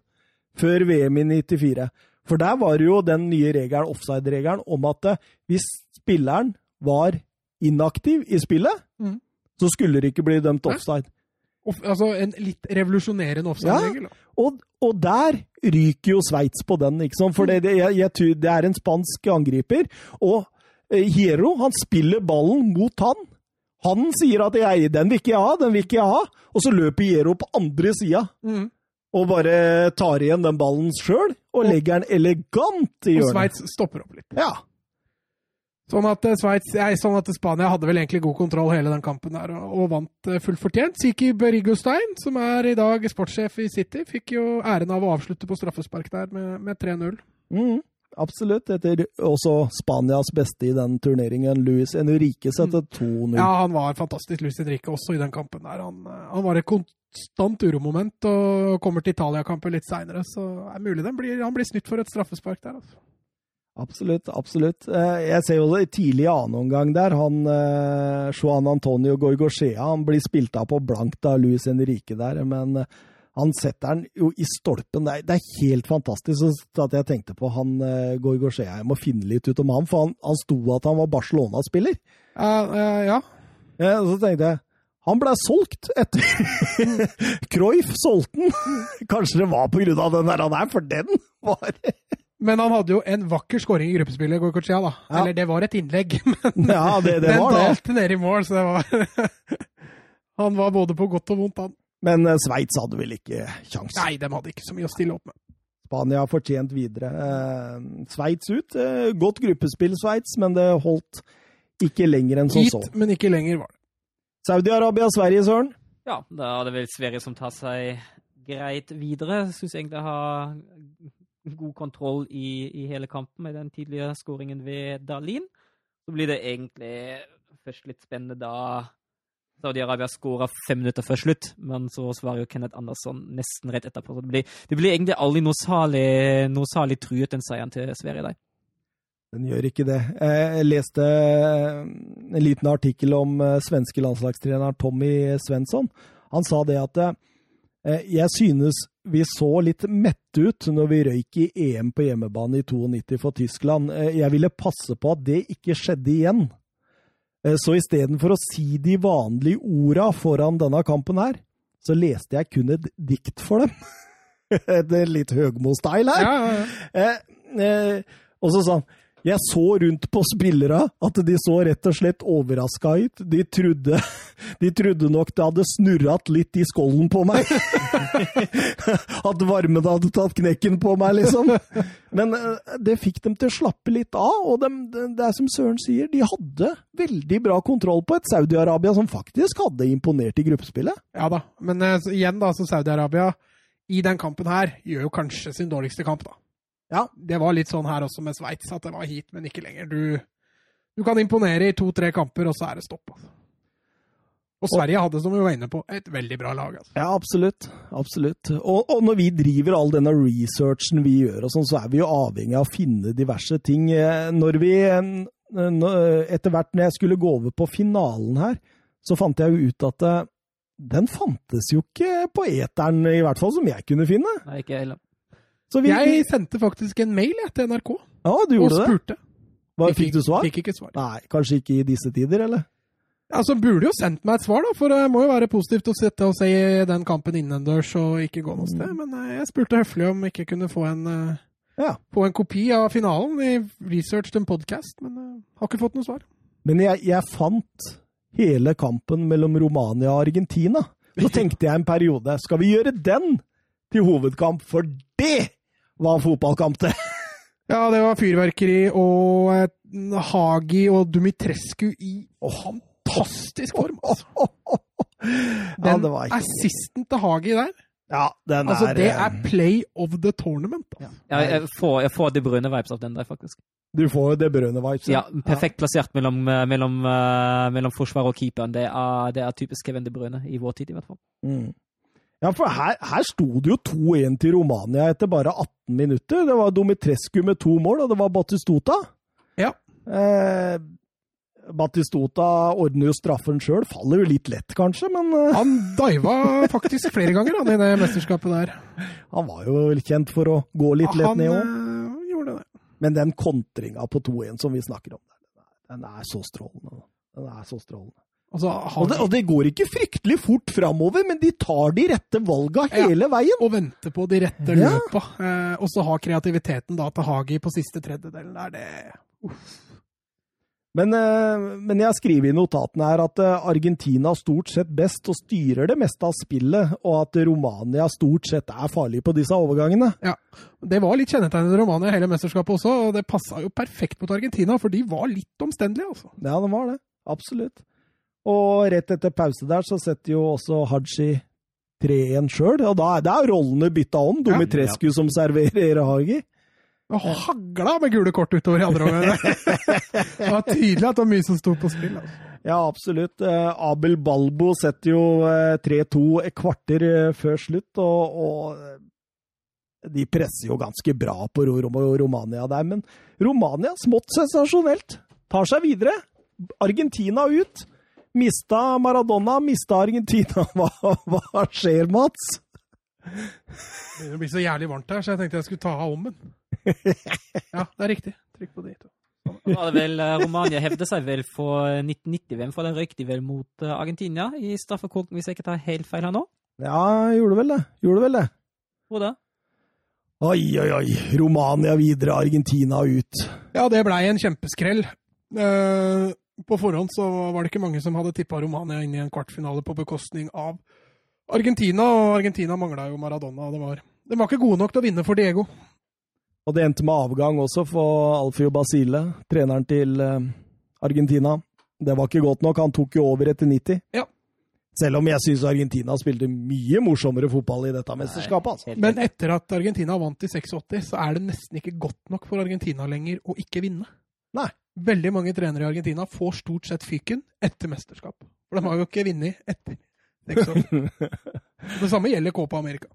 før VM i 94. For der var jo den nye regelen, offside-regelen, om at eh, hvis spilleren var inaktiv i spillet, mm. så skulle det ikke bli dømt offside. Off, altså en litt revolusjonerende offside-regel. da. Og, og der ryker jo Sveits på den, ikke sant? For det, det, jeg, jeg, det er en spansk angriper. Og eh, Hierro, han spiller ballen mot han. Han sier at jeg, 'den vil ikke jeg ha', den vil ikke jeg ha. Og så løper Hierro på andre sida Mm. og bare tar igjen den ballen sjøl. Og legger den elegant i hjørnet. Og. Sveits stopper opp litt. Ja. Sånn at, Schweiz, nei, sånn at Spania hadde vel egentlig god kontroll hele den kampen der, og, og vant eh, fullt fortjent. Siki Berigostein, som er i dag sportssjef i City, fikk jo æren av å avslutte på straffespark der med, med 3-0. Mm. absolutt. Etter også Spanias beste i den turneringen, Luis Enrique, setter 2-0. Ja, han var fantastisk, Luis Enrique, også i den kampen der. Han, eh, han var et konstant uromoment og kommer til Italia-kampen litt seinere, så er mulig den blir, han blir snytt for et straffespark der. altså. Absolutt, absolutt. Eh, Jeg ser jo det tidlig i annen omgang der. Han eh, Juan Antonio Gorgoshea han blir spilt av på blankt av Luis Henrique der, men eh, han setter den jo i stolpen. Det er, det er helt fantastisk at jeg tenkte på han Gorgoshea. Jeg må finne litt ut om han, for han, han sto at han var Barcelona-spiller. Ja, uh, ja. Og så tenkte jeg han ble solgt etter Cruyff solgte den. Kanskje det var på grunn av den der han er, for den var Men han hadde jo en vakker skåring i gruppespillet, Gorcochea, da. Ja. Eller det var et innlegg, men Ja, det, det den var dalte ned i mål, så det var Han var både på godt og vondt, han. Men eh, Sveits hadde vel ikke kjangs. Nei, de hadde ikke så mye å stille opp med. Spania har fortjent videre. Eh, Sveits ut. Eh, godt gruppespill, Sveits, men det holdt ikke lenger enn som så. Hit, men ikke lenger, var det. Saudi-Arabia, Sverige, Søren. Ja, da er det vel Sverige som tar seg greit videre. Syns egentlig har god kontroll i, i hele kampen med den tidlige skåringen ved Dalin. Så blir det egentlig først litt spennende da Saudi-Arabia skåra fem minutter før slutt, men så svarer jo Kenneth Andersson nesten rett etterpå. Det blir, det blir egentlig aldri noe særlig, noe særlig truet, den seieren til Sverige der. Den gjør ikke det. Eh, Jeg leste eh, en liten artikkel om eh, svenske landslagstrener Tommy Svensson. Han sa det at jeg synes vi så litt mette ut når vi røyk i EM på hjemmebane i 92 for Tyskland. Eh, Jeg ville passe på at det ikke skjedde igjen. Eh, Så istedenfor å si de vanlige orda foran denne kampen her, så leste jeg kun et dikt for dem. det er litt Høgmo-style her. Ja, ja, ja. Eh, eh, og så sa han jeg så rundt på spillere at de så rett og slett overraska ut. De trodde, de trodde nok det hadde snurrat litt i skollen på meg. at varmen hadde tatt knekken på meg, liksom. Men eh, det fikk dem til å slappe litt av, og de, det er som Søren sier, de hadde veldig bra kontroll på et Saudi-Arabia som faktisk hadde imponert i gruppespillet. ja da. Men eh, igjen, da, så Saudi-Arabia i den kampen her gjør jo kanskje sin dårligste kamp, da. Ja. Det var litt sånn her også med Sveits, at det var hit, men ikke lenger. Du, du kan imponere i to-tre kamper, og så er det stopp. Altså. Og Sverige hadde, som vi var inne på, et veldig bra lag. Altså. Ja, absolutt. Absolutt. Og, og når vi driver all denne researchen vi gjør, og sånn, så er vi jo avhengig av å finne diverse ting. Eh, Når vi, eh, Etter hvert når jeg skulle gå over på finalen her, så fant jeg jo ut at eh, den fantes jo ikke på eteren, i hvert fall som jeg kunne finne. Nei, ikke heller. Så vi, Jeg sendte faktisk en mail jeg, til NRK ja, du og gjorde spurte. Hva, Fikk- du svar? Fikk ikke svar. Nei, kanskje ikke i disse tider, eller? Altså, burde jo sendt meg et svar, da, for det må jo være positivt å sitte og se den kampen innendørs og ikke gå noe sted. Men eh, jeg spurte høflig om jeg ikke kunne få en, eh, Ja. få en kopi av finalen. Vi researched en podkast, men jeg har ikke fått noe svar. Men jeg, jeg fant hele kampen mellom Romania og Argentina. Så tenkte jeg en periode skal vi gjøre den til hovedkamp, for det var fotballkamp, det! Ja, det var fyrverkeri og eh, Hagi og Dumitrescu i fantastisk form. Altså. Ja, Den ikke assisten til Hagi der, Ja, den altså er det eh, er play of the tournament. Altså. Ja, jeg, får, jeg får De Bruyne-vibes av den der, faktisk. Du får De det berønne vibes. Ja, Perfekt plassert mellom, eh, mellom, eh, mellom forsvar og keeperen. Det er, det er typisk Kevin De Bruyne, i vår tid i hvert fall. Mm. Ja, for her, her sto det jo 2-1 til Romania etter bare 18 minutter. Det var Domitrescu med to mål, og det var Batistota. Ja. Eh, Batistota ordner jo straffen sjøl. Faller jo litt lett, kanskje, men eh, Han diva faktisk flere ganger han, i det mesterskapet der. han var jo kjent for å gå litt lett han ned òg. eh, gjorde det. Men den kontringa på 2-1 som vi snakker om, den er så strålende. Den er så strålende. Altså, Og det, og det går ikke fryktelig fort framover, men de tar de rette valga Ja. hele veien. Og venter på de rette Ja. løpa, eh, og så har kreativiteten da til Hagi på siste tredjedelen der, det Men, eh, men jeg skriver i notatene her at eh, Argentina stort sett best og styrer det meste av spillet, og at Romania stort sett er farlig på disse overgangene. Ja. Det var litt kjennetegnet til Romania hele mesterskapet også, og det passa jo perfekt mot Argentina, for de var litt omstendelige, altså. Ja, det var det. Absolutt. Og rett etter pause der så setter jo også Haji 3-1 sjøl, og da er, da er rollene bytta om. Domitrescu som serverer Hagi. Det hagla med gule kort utover i andre omgang. det var tydelig at det var mye som sto på spill. Altså. Ja, absolutt. Eh, Abel Balbo setter jo eh, 3-2 et kvarter eh, før slutt, og, og eh, de presser jo ganske bra på Rom Romania der. Men Romania, smått sensasjonelt, tar seg videre. Argentina ut. Mista Maradona, mista Argentina. Hva, hva skjer, Mats? Det begynner å bli så jævlig varmt her, så jeg tenkte jeg skulle ta av ommen. Ja, det er riktig. Trykk på det vel, eh, Romania hevde seg vel for 1990-VM, for da røykte de vel mot eh, Argentina i straffekonken, hvis jeg ikke tar helt feil her nå? Ja, gjorde vel det. Gjorde vel det. Hvor da? Oi, oi, oi. Romania videre, Argentina ut. Ja, det blei en kjempeskrell. Eh, på forhånd så var det ikke mange som hadde tippa Romania inn i en kvartfinale på bekostning av Argentina, og Argentina mangla jo Maradona. Det var, de var ikke gode nok til å vinne for Diego. Og det endte med avgang også for Alfio Basile, treneren til eh, Argentina. Det var ikke godt nok. Han tok jo over etter 90. Ja. Selv om jeg syns Argentina spilte mye morsommere fotball i dette mesterskapet. altså. Men etter at Argentina vant i 86, så er det nesten ikke godt nok for Argentina lenger å ikke vinne. Nei. Veldig mange trenere i Argentina får stort sett fyken etter mesterskap. For de har jo ikke vunnet etter 86. Det samme gjelder Copa America.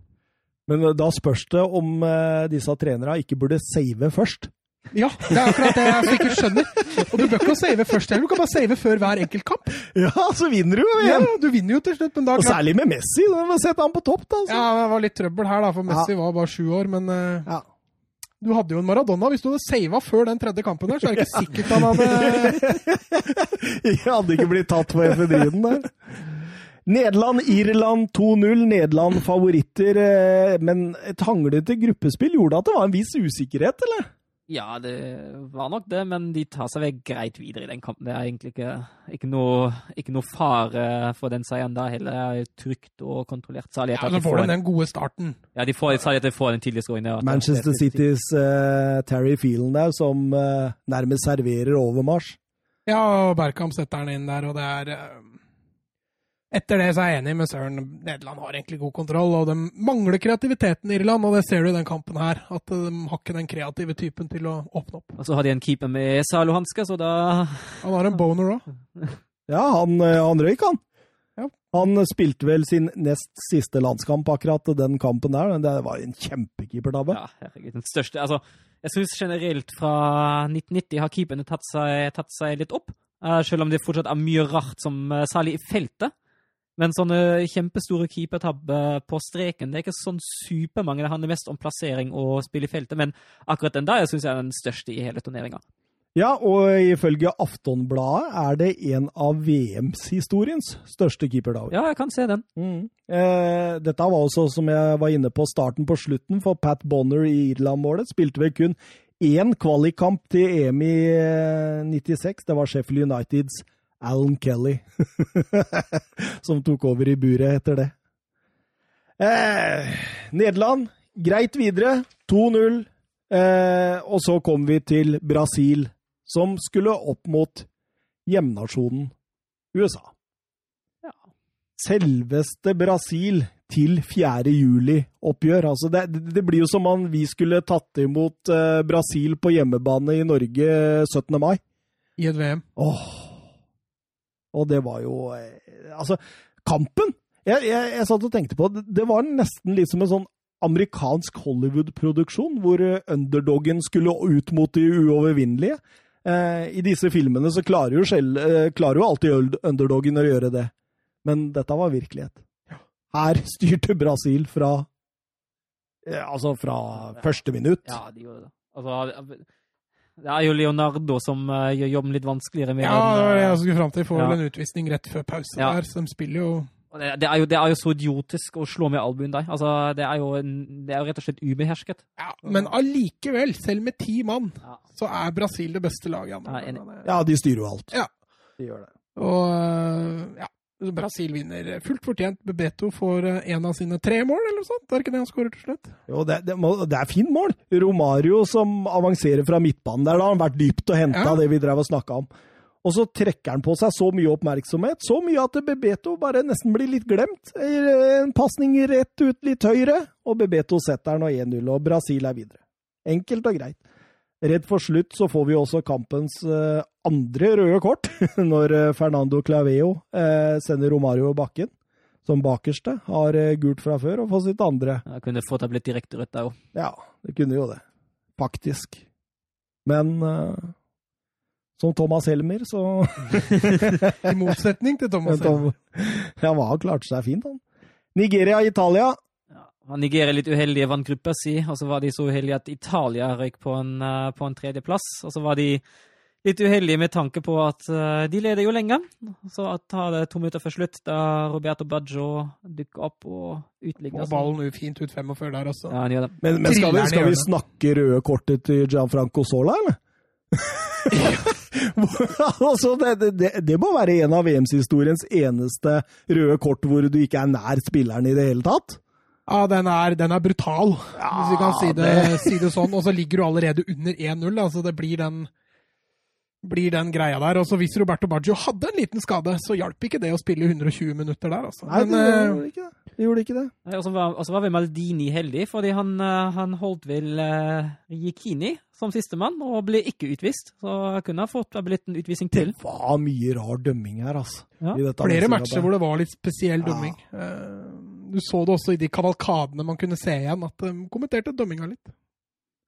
Men eh, da spørs det om eh, disse trenerne ikke burde save først. Ja, det er akkurat det jeg ikke skjønner. Og du bør ikke save først heller, du kan bare save før hver enkelt kamp. Ja, så vinner du jo igjen. Ja, du vinner jo til slutt, men da Og særlig med Messi. Da må sette han på topp, da. Altså. Ja, det var litt trøbbel her, da, for Messi var bare sju år, men eh, Ja. Du hadde jo en Maradona. Hvis du hadde sava før den tredje kampen der, så er det ikke sikkert han hadde Jeg hadde ikke blitt tatt på efedrinen der. Nederland-Irland 2-0. Nederland favoritter, eh, men et hanglete gruppespill gjorde at det var en viss usikkerhet, eller? Ja, det var nok det, men de tar seg vel greit videre i den kampen. Det er egentlig ikke, ikke, noe, ikke noe fare for den seieren der heller. Det er trygt og kontrollert. Særlig Ja, så får de en, den gode starten. ja, de får, særlig at de får den tidlige scoring. Ja. Manchester er. Citys uh, Terry Feelen der, som uh, nærmest serverer overmarsj. Ja, og Berkham setter den inn der, og det er eh, Etter det så er jeg enig med Søren. Nederland har egentlig god kontroll, og de mangler kreativiteten i Irland, og det ser du i den kampen her. At de har ikke den kreative typen til å åpne opp. Og så har de en keeper med Zalo-hansker, så da Han har en boner òg. Ja, han, eh, han røyk, han. Ja. Han spilte vel sin nest siste landskamp akkurat den kampen der. men Det var en kjempekeepertabbe. Ja, herregud. Den største Altså, jeg syns generelt fra 1990 har keeperne tatt seg, tatt seg litt opp. Eh, selv om det fortsatt er mye rart, som eh, særlig i feltet. Men sånne kjempestore keepertabber på streken, det er ikke sånn supermange. Det handler mest om plassering og spill i feltet. Men akkurat den der syns jeg er den største i hele turneringa. Ja, og ifølge Aftonbladet er det en av VMs-historiens største keepertabber. Ja, jeg kan se den. Mm. Eh, dette var også, som jeg var inne på, starten på slutten for Pat Bonner i Irland-målet. Spilte vel kun én kvalikkamp til EM i eh, 96. Det var Sheffield Uniteds Alan Kelly som tok over i buret etter det. Eh, Nederland, greit videre. 2-0. Eh, og så kom vi til Brasil, som skulle opp mot hjemnasjonen USA. Selveste Brasil til 4. juli-oppgjør. Altså det, det blir jo som om vi skulle tatt imot eh, Brasil på hjemmebane i Norge 17. mai. i et VM. Åh. Og det var jo eh, Altså, kampen! Jeg, jeg, jeg satt og tenkte på det. Det var nesten litt som en sånn amerikansk Hollywood-produksjon, hvor eh, underdogen skulle ut mot de uovervinnelige. Eh, I disse filmene så klarer jo, selv, eh, klarer jo alltid underdogen å gjøre det. Men dette var virkelighet. Her styrte Brasil fra eh, Altså fra første minutt. Ja, de gjorde det. Altså, det er jo Leonardo som uh, gjør jobben litt vanskeligere. Med Ja, det var det jeg skulle fram til. Får Ja. vel en utvisning rett før pause Ja. der, så de spiller jo Det, det, er jo, det er jo så idiotisk å slå med albuen der. Altså, det, er jo en, det er jo rett og slett ubehersket. ja, Men allikevel, selv med ti mann, Ja. så er Brasil det beste laget. Ja, Ja, de styrer jo alt. Ja. De gjør det. Og øh, ja, Brasil vinner fullt fortjent. Bebeto får øh, en av sine tre mål, eller noe sånt. Det er ikke det han skårer til slutt. Jo, det, det, det er fint mål. Romario som avanserer fra midtbanen der, da har han vært dypt og henta Ja. det vi drev og snakka om. Og så trekker han på seg så mye oppmerksomhet, så mye at Bebeto bare nesten blir litt glemt. En pasning rett ut litt høyre, og Bebeto setter den og 1-0, og Brasil er videre. Enkelt og greit. Rett for slutt så får vi også kampens eh, andre røde kort, når eh, Fernando Claveo eh, sender Romario i bakken. Som bakerste har gult fra før, og får sitt andre. Ja, kunne fått det blitt direkte rødt der òg. Ja, det kunne jo det. Faktisk. Men som Thomas Helmer, så I motsetning til Thomas Helmer. Tom, Ja, han klarte seg fint, han. Nigeria-Italia. Nigeria er litt uheldige vant gruppa si, og så var de så uheldige at Italia røyk på en, eh, på en tredjeplass. Og så var de litt uheldige med tanke på at eh, de leder jo lenge. Så at tar det to minutter før slutt, da Roberto Baggio dukker opp og utligner. Og ballen jo fint ut 45 der også. Ja, han gjør det. Men, men skal, vi, skal vi snakke røde kortet til Gianfranco Sola, eller? altså, det, det- det, det må være en av VMs-historiens eneste røde kort hvor du ikke er nær spilleren i det hele tatt. Ja, den er, den er brutal, hvis vi kan si det, si det sånn. Og så ligger du allerede under 1-0, altså det blir den, blir den greia der. Og så hvis Roberto Baggio hadde en liten skade, så hjalp ikke det å spille 120 minutter der, altså. Nei, Men, det eh, gjorde ikke det. Det gjorde ikke det. Og så var, var vel Maldini heldig, fordi han, eh, han holdt vel uh, Yikini som sistemann og ble ikke utvist. Så jeg kunne ha fått en blitt en utvisning Det var mye rar dømming her, altså. Ja. i dette flere matcher hvor det var litt spesiell Ja. dømming. Eh, Du så det også i de kavalkadene man kunne se igjen, at de kommenterte dømminga litt.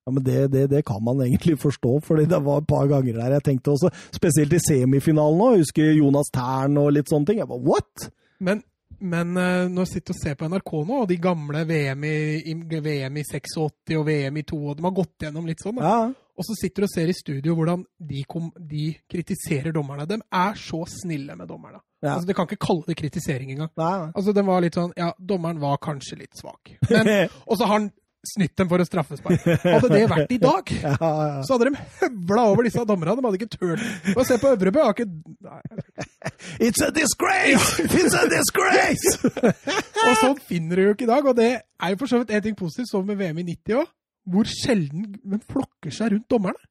Ja, men det, det, det kan man egentlig forstå, fordi det var et par ganger der jeg tenkte også, spesielt i semifinalen jeg husker Jonas Tern og litt sånne ting. Jeg bare, what? Men, men eh, når jeg sitter og ser på NRK nå, og de gamle VM i, i, VM i 86 og VM i 2, og de har gått gjennom litt sånn. Ja, og så sitter du og ser i studio hvordan de, kom, de kritiserer dommerne. De er så snille med dommerne. Ja. Altså, De kan ikke kalle det kritisering engang. nei, Altså, den var litt sånn Ja, dommeren var kanskje litt svak. Men, og så har han snytt dem for et straffespark. Hadde det vært i dag, ja, ja. så hadde de høvla over disse dommerne. De hadde ikke turt. Og se på Øvrebø, har ikke. It's a disgrace! It's a disgrace! Og sånn finner du jo ikke i dag. Og det er jo for så vidt en ting positivt, som med VM i 90 òg, hvor sjelden de flokker seg rundt dommerne.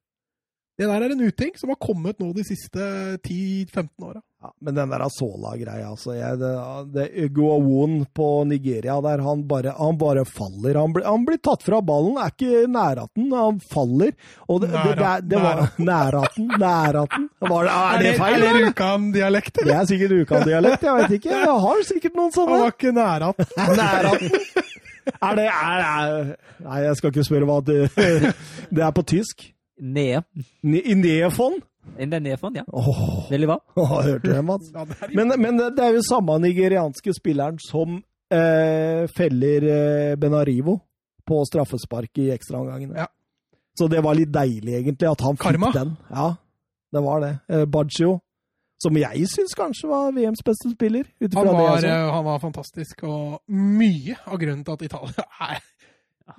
Det der er en uting som har kommet nå de siste 10-15 åra. Ja, men den der Asola-greia, altså. Jeg, det, det Guawon på Nigeria der, han bare, han bare faller. Han, blir- han blir tatt fra ballen, er ikke næraten, han faller. Og det, det, det, er- det var Næraten, næraten. Var det, er det feil, Er det eller? Rjukan-dialekt, Det er sikkert Rjukan-dialekt, jeg vet ikke. Jeg har sikkert noen sånne. Han var ikke nære at Næraten. Er det er, er, Nei, jeg skal ikke spørre hva det Det er på tysk. Ned. Ne- I nedfond? Den nedfond, ja. Oh, Veldig bra. hørte du det, Mats? ja, det Men, men det er jo samme nigerianske spilleren som eh, feller eh, Benarivo på straffespark i ekstraomgangene. Ja. Så det var litt deilig, egentlig, at han fikk den. Ja, det var det. Eh, Baggio, som jeg syns kanskje var VMs beste spiller. Han var, det var, jeg så. eh, han var fantastisk, og mye av grunnen til at Italia er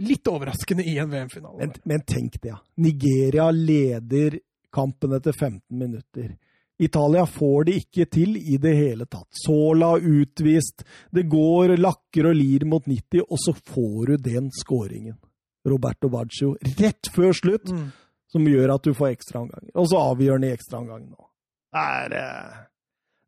litt overraskende i en VM-finale. Men, men tenk det, ja. Nigeria leder kampen etter 15 minutter. Italia får det ikke til i det hele tatt. Sola utvist, det går lakker og lir mot 90, og så får du den skåringen. Roberto Baggio rett før slutt, Mm. som gjør at du får ekstraomganger. Og så avgjør han i ekstraomgangen nå. Det er, eh,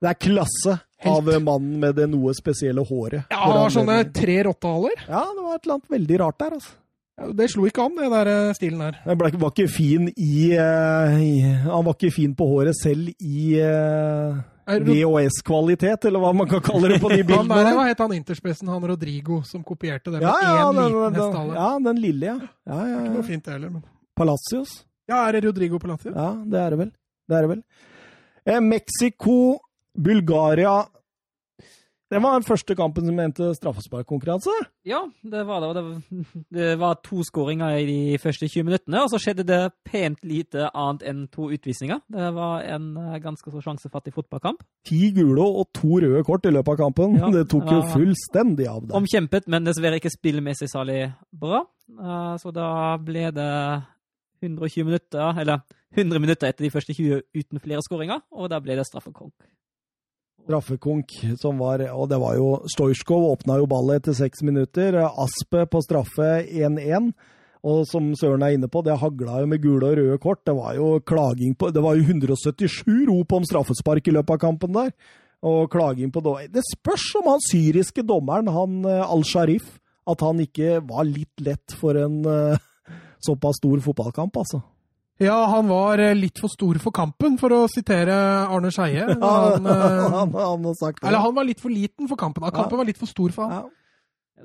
det er klasse Helt. av mannen med det noe spesielle håret. Ja, han har sånne tre rottehaler. Ja, det var et eller annet veldig rart der, altså. Det slo ikke an, det der eh, stilen der. Han var ikke fin i, eh, i Han var ikke fin på håret selv i eh, VHS-kvalitet, eller hva man kan kalle det på de Han der, bildene. hva het han interspressen, han Rodrigo, som kopierte det med Ja, ja, én den, liten den, hestehale? ja, den lille, ja. ja, ja, Ikke noe fint det heller, men Palacios. Ja, er det Rodrigo Palacios? Ja, det er det vel. Det er det vel. Eh, Mexico, Bulgaria Det var den første kampen som endte straffesparkkonkurranse. Ja, det var det. og Det var, det var to skåringer i de første 20 minuttene, og så skjedde det pent lite annet enn to utvisninger. Det var en eh, ganske så sjansefattig fotballkamp. Ti gule og to røde kort i løpet av kampen. Ja, det tok jo fullstendig av det. Omkjempet, men dessverre ikke spillmessig særlig bra. Eh, Så da ble det 120 minutter, eller 100 minutter etter de første 20 uten flere skåringer, og da ble det straffekonk. Straffekonk som var Og det var jo Stojskov åpna jo ballet etter seks minutter. Aspe på straffe 1-1. Og som Søren er inne på, det hagla jo med gule og røde kort. Det var jo klaging på Det var jo 177 rop om straffespark i løpet av kampen der. Og klaging på dommer. Det spørs om han syriske dommeren, han eh, Al-Sharif, at han ikke var litt lett for en, eh, såpass stor fotballkamp, altså. Ja, han var eh, litt for stor for kampen, for å sitere Arne Skeie. Ja, Han, eh, han, han har sagt det. eller han var litt for liten for kampen. Kampen var litt for stor for han. Ja.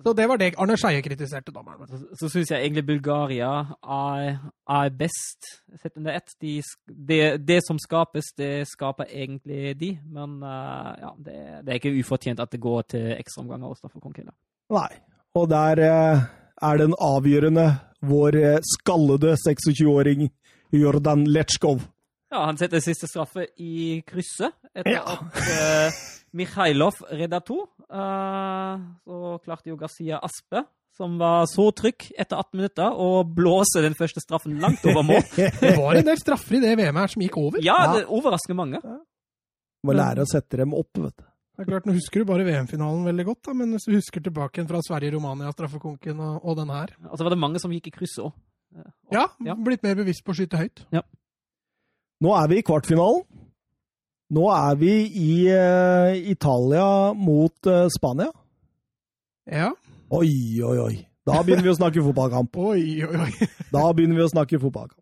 Så det var det Arne Skeie kritiserte dommeren. Så, så syns jeg egentlig Bulgaria er, er best sett under ett. De, det, det som skapes, det skaper egentlig de. Men uh, ja, det, det er ikke ufortjent at det går til ekstraomganger hos Straffelkonk heller. Nei. Og der uh, er den avgjørende vår skallede 26-åring Jordan Letsjkov. Ja, han setter siste straffe i krysset etter Ja. at uh, Mikhailov redda to. Uh, så klarte jo Garcia Aspe, som var så trygg etter 18 minutter, å blåse den første straffen langt over mål. Det var en del straffer i det VM her som gikk over. Ja, Ja. det overrasker mange. Må lære å sette dem opp, vet du. Det er klart, Nå husker du bare VM-finalen veldig godt, da, men hvis du husker tilbake fra Sverige-Romania, straffekonken og, og den her Og så var det mange som gikk i krysset òg. Ja, Ja. blitt mer bevisst på å skyte høyt. Nå er vi i kvartfinalen. Nå er vi i uh, Italia mot uh, Spania. Ja. Oi, oi, oi. Da begynner vi å snakke fotballkamp. Oi, oi, oi. Da begynner vi å snakke fotballkamp.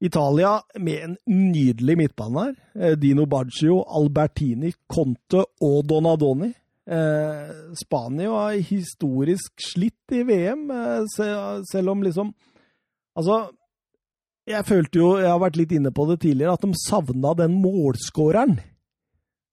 Italia med en nydelig midtbane her. Eh, Dino Baggio, Albertini, Conte og Donadoni. Eh, Spania har historisk slitt i VM, eh, selv om liksom Altså, jeg følte jo, jeg har vært litt inne på det tidligere, at de savna den målskåreren.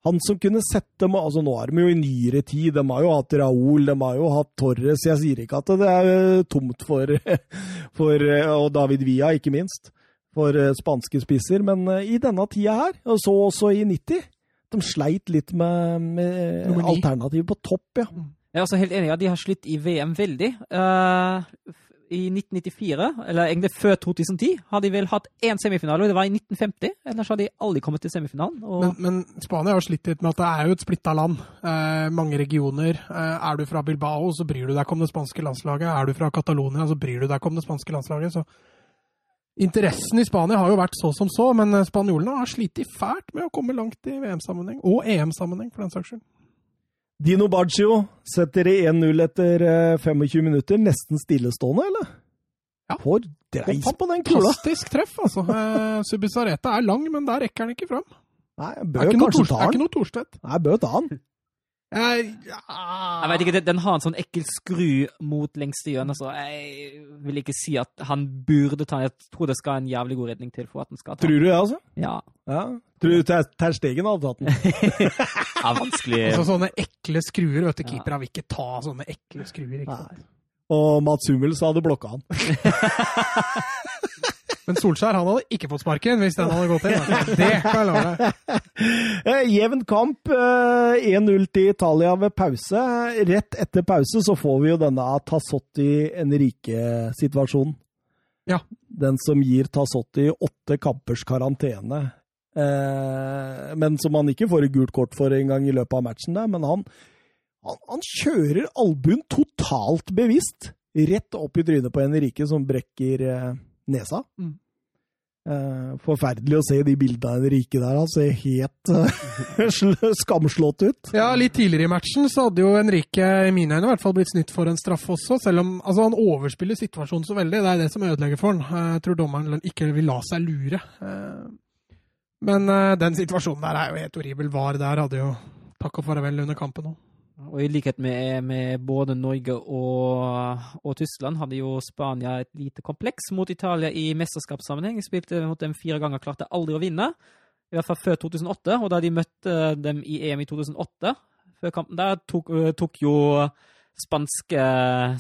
Han som kunne sette mål altså Nå er de jo i nyere tid. De har jo hatt Raúl, de har jo hatt Torres. Jeg sier ikke at det er eh, tomt for, for eh, Og David Villa, ikke minst. For eh, spanske spisser. Men i denne tida her, og så også i 90, de sleit litt med, med alternativet alternativ på topp, ja. Jeg er også helt enig. ja, De har slitt i VM veldig. Eh, I 1994, eller egentlig før 2010, har de vel hatt én semifinale, og det var i 1950. Ellers har de aldri kommet til semifinalen. Men, men Spania har slitt litt med at det er jo et splitta land. Eh, mange regioner. Eh, er du fra Bilbao, så bryr du deg ikke om det spanske landslaget. Er du fra Catalonia, så bryr du deg ikke om det spanske landslaget. Så interessen i Spania har jo vært så som så, men eh, spanjolene har slitt fælt med å komme langt i VM-sammenheng. Og EM-sammenheng, for den saks skyld. Dino Baggio setter i 1-0 etter eh, 25 minutter. Nesten stillestående, eller? Ja. Får dreis på den kula! Fantastisk treff, altså. Eh, Subisareta er lang, men der rekker han ikke fram. Nei, bør er ikke kanskje ta ta er ikke noe Thorstvedt. Nei, bør ta den. Jeg, jeg vet ikke, den- Den har en sånn ekkel skru mot lengste hjørne, så jeg vil ikke si at han burde ta Jeg tror det skal en jævlig god redning til for at den skal ta. Tror du det, altså? Ja, Ja. Tror du Ter Ter Stegen hadde tatt den? er vanskelig. Altså Sånne ekle skruer. vet du, Keepere vil ikke ta sånne ekle skruer. ikke sant? Nei. Og Mats Hummels hadde blokka han. Men Solskjær han hadde ikke fått sparken hvis den hadde gått inn. altså. Det kan jeg love deg. Eh, Jevn kamp. eh, 1-0 til Italia ved pause. Rett etter pause så får vi jo denne Tassotti-Enrique-situasjonen. Ja. Den som gir Tassotti åtte kampers karantene. Eh, men som han ikke får et gult kort for en gang i løpet av matchen. Der, men han, han, han kjører albuen totalt bevisst rett opp i trynet på Enrique, som brekker eh, nesa. Mm. Eh, forferdelig å se de bildene av Henrike der. Han ser helt eh, skamslått ut. Ja, Litt tidligere i matchen så hadde jo Henrike i mine øyne i hvert fall blitt snytt for en straff også, selv om altså, han overspiller situasjonen så veldig. Det er det som ødelegger for han. Jeg tror dommeren ikke vil la seg lure. Eh, Men eh, den situasjonen der er jo helt horribel. VAR der hadde jo takk og farvel under kampen òg. Og i likhet med, med både Norge og, og Tyskland hadde jo Spania et lite kompleks mot Italia i mesterskapssammenheng. Spilte mot dem fire ganger, klarte aldri å vinne. I hvert fall før 2008, og da de møtte dem i EM i 2008, før kampen der, tok, tok jo spanske,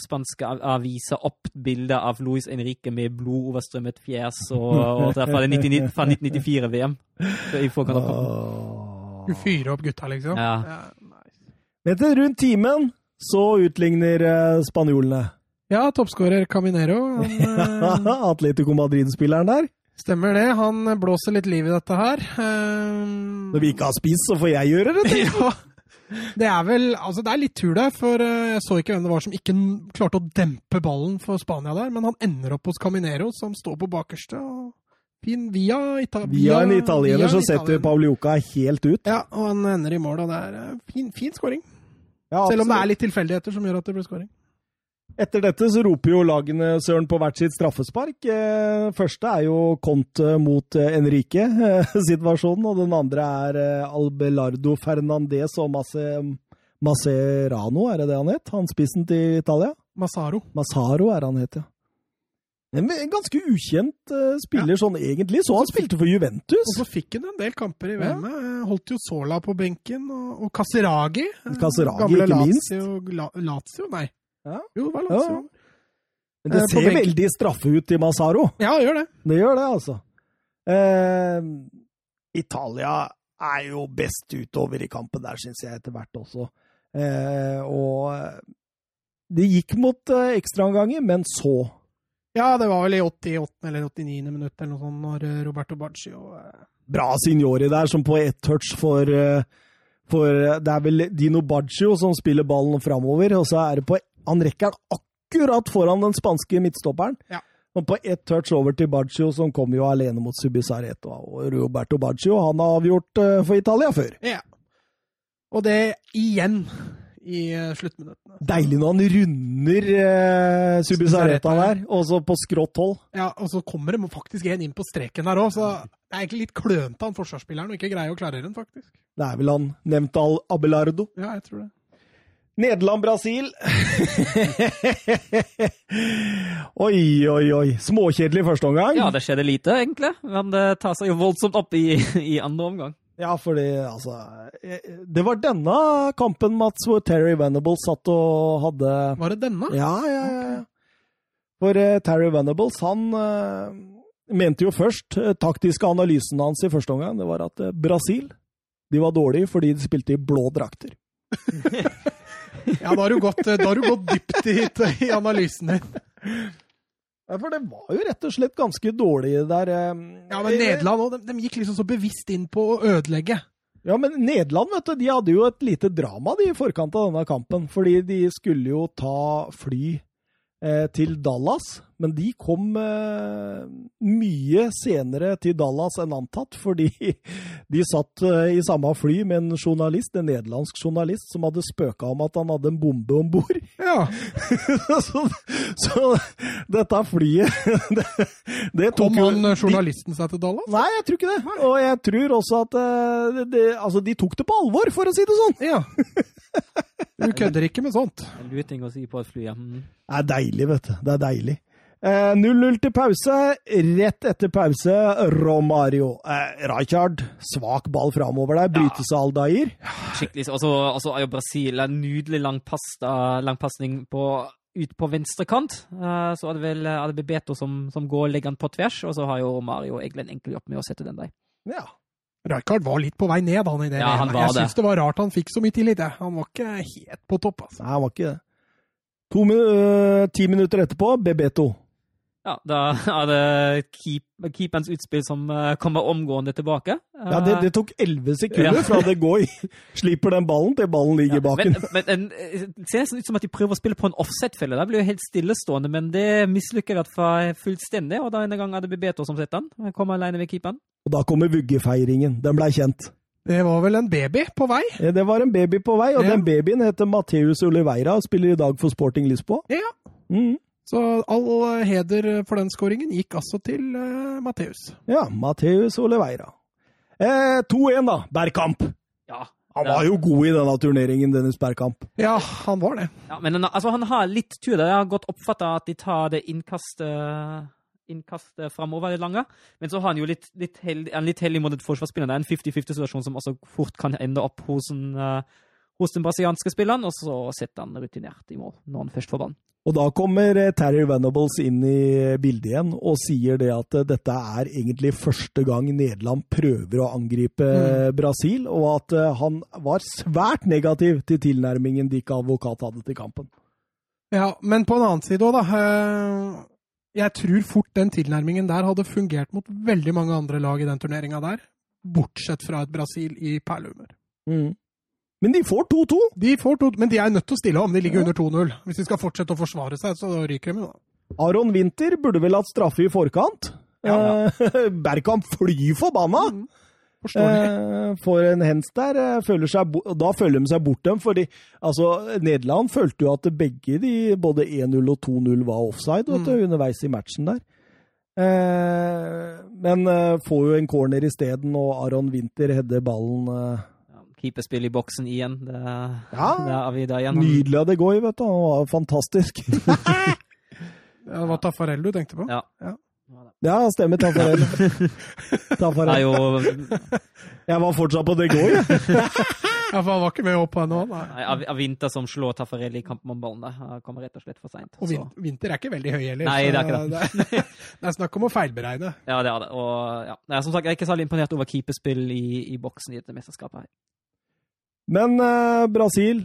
spanske aviser opp bilder av Luis Enrique med blodoverstrømmet fjes, og, og det fra, det 99 fra 1994-VM. I forkant av kampen. Du fyrer opp gutta, liksom. Ja. nice. Etter rundt timen så utligner eh, spanjolene. ja toppskårer Caminero. Han, eh, Atletico Madrid-spilleren der. Stemmer det. Han blåser litt liv i dette her. Um... Når vi ikke har spist, så får jeg gjøre det. ja. Det er vel Altså, det er litt tur der, for jeg så ikke hvem det var som ikke klarte å dempe ballen for Spania der, men han ender opp hos Caminero, som står på bakerste. og Fin via, Ita Via en italiener via så setter. Paulioca helt ut. Ja, og han ender i mål, og det er fin, fin scoring. Ja, Selv om det er litt tilfeldigheter som gjør at det blir skåring. Etter dette så roper jo lagene søren på hvert sitt straffespark. Eh, første er jo Conte mot eh, Enrique-situasjonen, og den andre er eh, Albelardo Fernandez og Masse, Masserano, er det det han het? Han spissen til Italia? Masaro. Masaro er han het, ja. En ganske ukjent uh, spiller ja. sånn egentlig, så han spilte for Juventus. Og så fikk han en del kamper i VM. Ja. Holdt jo Sola på benken, og, og gamle Casiragi, ikke Lazio, minst. La, Lazio, nei. Ja. Jo, det var Lazio. Men det ser veldig straffe ut i Massaro. Ja, det gjør det. Det gjør det, altså. Eh, Italia er jo best utover i kampen der, syns jeg, etter hvert også. Eh, og det gikk mot eh, ekstraomganger, men så ja, det var vel i 88. eller 89. minutt eller noe sånt, når eh, Roberto Baccio eh, Bra signori der, som på ett touch for, eh, for Det er vel Dino Baccio som spiller ballen framover, og så er det på Han rekker den akkurat foran den spanske midtstopperen. Ja. Og på ett touch over til Baccio, som kom jo alene mot Subisareto. Og Roberto Baccio han har avgjort for Italia før. Ja. Og det igjen i uh, sluttminuttene. Deilig når han runder eh, Subisareta der, og så på skrått hold. Ja, og så kommer det faktisk en inn på streken der òg, så det er egentlig litt klønete han forsvarsspilleren og ikke greier å klarere den, faktisk. Det er vel han nevnt al Abelardo? Ja, jeg tror det. Nederland-Brasil. oi, oi, oi. Småkjedelig første omgang. Ja, det skjedde lite, egentlig. Men det tar seg jo voldsomt opp i, i andre omgang. Ja, fordi altså Det var denne kampen, Mats, hvor Terry Venables satt og hadde Var det denne? Ja, ja, ja. For uh, Terry Venables, han uh, mente jo først uh, taktiske analysen hans i første omgang, det var at Brasil de var dårlige fordi de spilte i blå drakter. ja, da har du gått, da har du gått dypt i, i analysen din. Ja, For det var jo rett og slett ganske dårlig der. Ja, men Nederland òg. De, de, gikk liksom så bevisst inn på å ødelegge. Ja, men Nederland vet du, de hadde jo et lite drama de i forkant av denne kampen. Fordi de skulle jo ta fly eh, til Dallas. Men de kom eh, mye senere til Dallas enn antatt, fordi de satt eh, i samme fly med en journalist, en nederlandsk journalist, som hadde spøka om at han hadde en bombe om bord. Ja. så, så, dette flyet det, det Kom han journalisten seg til Dallas? Nei, jeg tror ikke det. Og jeg tror også at eh, det, altså, de tok det på alvor, for å si det sånn. Ja. Du kødder ikke med sånt. Luting å si på et fly, ja. Mm. Det er deilig, vet du. Det er deilig. 0-0 eh, til pause. Rett etter pause, Romario. Eh, Rijkaard, svak ball framover der. Brytes av Aldair. Skikkelig. Også er jo Brasil en nydelig langpasning på ut på venstre kant. Eh, så er det vel er det Bebeto som, som går liggende på tvers, og så har jo Mario egentlig en enkel jobb med å sette den der. Ja. Rijkaard var litt på vei ned, han i det. Ja, han var jeg syns det var rart han fikk så mye tillit. Han var ikke helt på topp. Altså. Nei, han var ikke det. To, uh, ti minutter etterpå, Bebeto. Ja, da er det keep, keeperens utspill som uh, kommer omgående tilbake. Ja, det, det, tok elleve sekunder ja. fra det går slipper den ballen til ballen ligger ja, i baken. Men, men, det ser nesten ut som at de prøver å spille på en offset-felle. Det blir jo helt stillestående, men det mislykker i hvert fall fullstendig. Og da denne gang er det Bebeto som setter den. Kommer alene ved keeperen. Og da kommer vuggefeiringen. Den blei kjent. Det var vel en baby på vei? Ja, det var en baby på vei, og ja. den babyen heter Mateus Oliveira og spiller i dag for Sporting Lisboa. Ja. Mm. Så all heder for den skåringen gikk altså til uh, Mateus. Ja, Mateus Oliveira. Eh, 2-1, da. Bergkamp. Ja. Han var jo god i denne turneringen, Dennis Bergkamp. Ja, han var det. Ja, Men altså, han har litt tur. Jeg har godt oppfatta at de tar det innkastet innkast framover i lange. Men så har han jo litt, litt, held, en litt heldig mot et forsvarsspiller. Det er en 50-50-situasjon som også fort kan ende opp hos, en, uh, hos den brasilianske spilleren, og så setter han rutinert i mål når han først får ballen. Og da kommer eh, Terry Venables inn i bildet igjen og sier det at eh, dette er egentlig første gang Nederland prøver å angripe mm. Brasil, og at han var svært negativ til tilnærmingen Dick Advokat hadde til kampen. Ja, men på en annen side òg, da. Jeg tror fort den tilnærmingen der hadde fungert mot veldig mange andre lag i den turneringa der, bortsett fra et Brasil i perlehumør. Mm. Men de får 2-2! De får 2 Men de er nødt til å stille om. De ligger ja. under 2-0. Hvis de skal fortsette å forsvare seg, så ryker de da. Aron Winther burde vel hatt straffe i forkant. Ja, ja. Bergkamp flyr forbanna! Mm. Eh, får en hens der. eh, Føler seg da føler de seg bortdømt, fordi altså, Nederland følte jo at begge de, både 1-0 og 2-0 var offside vet du, Mm. underveis i matchen der. Eh, men eh, får jo en corner isteden, og Aron Winther header ballen eh, Keeperspill i boksen igjen. Det, Ja. det er vi da igjen. Nydelig av det går, vet du. Han var fantastisk. Ja, det var Taffarell du tenkte på? Ja. ja, stemmer. Taffarell. Jo Jeg var fortsatt på det går, jeg. Ja, for han var ikke med opp ennå. Nei. Nei, Av- Avinta som slår Taffarell i kampen om ballen der. Kommer rett og slett for seint. Og vin vinter er ikke veldig høy heller. Nei, det er ikke det. Det er, det er snakk om å feilberegne. Ja, det er det. Og ja. Nei, som sagt, jeg er ikke særlig imponert over keeperspill i, i boksen i dette mesterskapet. her. Men eh, Brasil,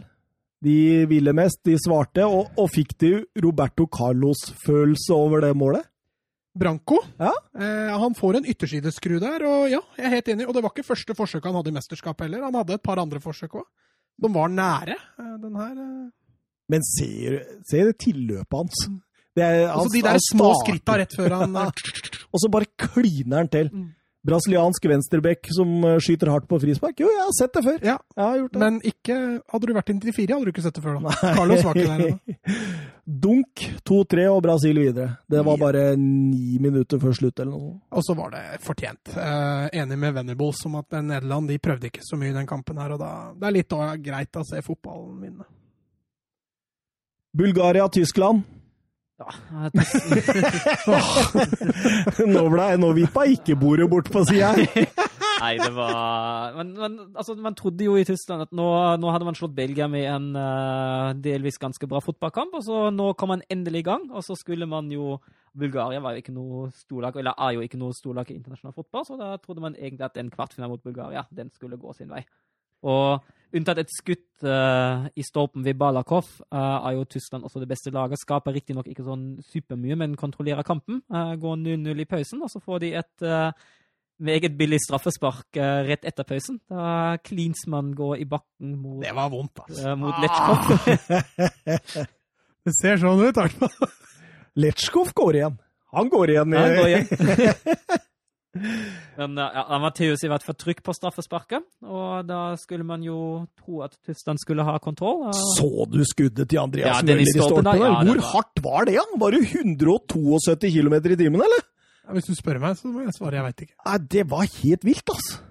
de ville mest, de svarte, og, og fikk de Roberto Carlos-følelse over det målet? Branco Ja. eh, han får en yttersideskru der, og ja, jeg er helt enig. Og det var ikke første forsøk han hadde i mesterskapet heller. Han hadde et par andre forsøk òg. De var nære, eh, den her. eh. Men ser, ser det tilløpet hans. Det er, Altså de der små starter, skritta rett før han eh, Og så bare kliner han til. Mm. Brasiliansk venstrebekk som eh, skyter hardt på frispark. Jo, jeg har sett det før. Ja, Jeg har gjort det. men ikke Hadde du vært inn til fire, hadde du ikke sett det før da. Carlos var ikke der ennå. Dunk 2-3 og Brasil videre. Det var bare ni minutter før slutt eller noe. Og så var det fortjent. Eh, enig med Venables om at Nederland de prøvde ikke så mye i den kampen her, og da det er litt greit å se fotballen vinne. Bulgaria-Tyskland. Ja, nå, ble, nå vippa ikke bordet bort på sida. Nei, det var men, men altså, man trodde jo i Tyskland at nå, nå hadde man slått Belgia med en uh, delvis ganske bra fotballkamp, og så nå kom man endelig i gang. Og så skulle man jo Bulgaria var jo ikke noe storlag, eller er jo ikke noe storlag i internasjonal fotball, så da trodde man egentlig at en kvartfinale mot Bulgaria den skulle gå sin vei. Og unntatt et skudd uh, i stolpen ved Balakov, uh, er jo Tyskland også det beste laget. Skaper riktignok ikke sånn supermye, men kontrollerer kampen. Uh, går 0-0 i pausen, og så får de et meget billig straffespark rett etter pausen. Da Klinsmann går i bakken mot, Det var vondt, altså. mot Ah! Det ser sånn ut, i hvert fall. Letsjkov går igjen. Han går igjen. Ja, han går igjen. Men eh, ja, Matheus i hvert fall trykk på straffesparket, og da skulle man jo tro at Tyskland skulle ha kontroll. Og... Så du skuddet til Andreas Ja, Møller i stolpen ja, Hvor var- hardt var det? Han? Var det 172 km i timen, eller? Ja, Hvis du spør meg, så må jeg svare jeg veit ikke. Nei, det var helt vilt, altså.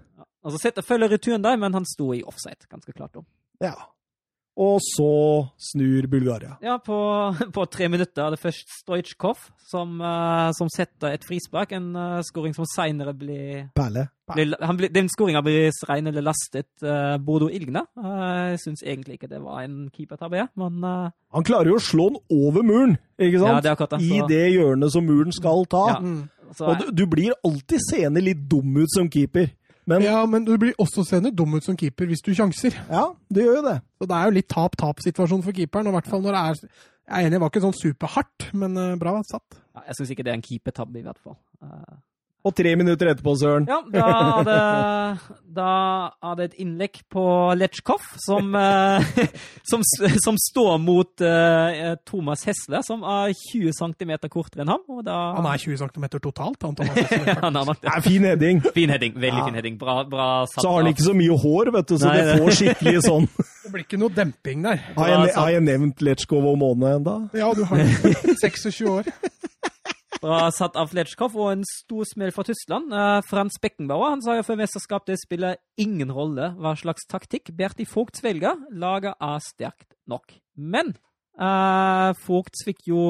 Altså, følger returen der, men han sto i offside, ganske klart. da. Ja. Og så snur Bulgaria. Ja, på, på tre minutter er det først Stojkov som, eh, som setter et frispark. En uh, skåring som seinere blir, Perle. Den skåringa blir senere lastet uh, Bodo Ilgne. Eh, jeg syns egentlig ikke det var en keepertabbe, men uh, Han klarer jo å slå den over muren, ikke sant? Ja, det er akkurat det, I det hjørnet som muren skal ta. Ja. Mm. så, Og du, du blir alltid seende litt dum ut som keeper. Men ja, men du blir også seende dum ut som keeper hvis du sjanser. Ja, det gjør jo det. Så det er jo litt tap-tap-situasjon for keeperen. og i hvert fall når det er Jeg er enig, det var ikke sånn superhardt, men eh, bra satt. ja, jeg syns ikke det er en keepertabbe, i hvert fall. Eh, Og tre minutter etterpå, Søren. Ja, da det, da hadde et innlegg på Lechkov som, eh, som, som står mot eh, Thomas Hesle, som er 20 cm kortere enn ham. Og da, Han er 20 cm totalt, han Thomas. Hesle. Ja, han nok er fin heading. Fin heading. Veldig Ja. fin heading. Bra, bra satt. Så har han ikke så mye hår, vet du, så Nei, det får skikkelig sånn. Det blir ikke noe demping der. Har jeg, har jeg nevnt Letsjkov og Måne enda? Ja, du har det. 26 år. Bra satt av Lechkov, og en stor smell fra Tyskland. Eh, Frans Beckenbauer han sa jo før mesterskap det spiller ingen rolle hva slags taktikk Berti Vogt velger. Laget er sterkt nok. Men uh, Vogt fikk jo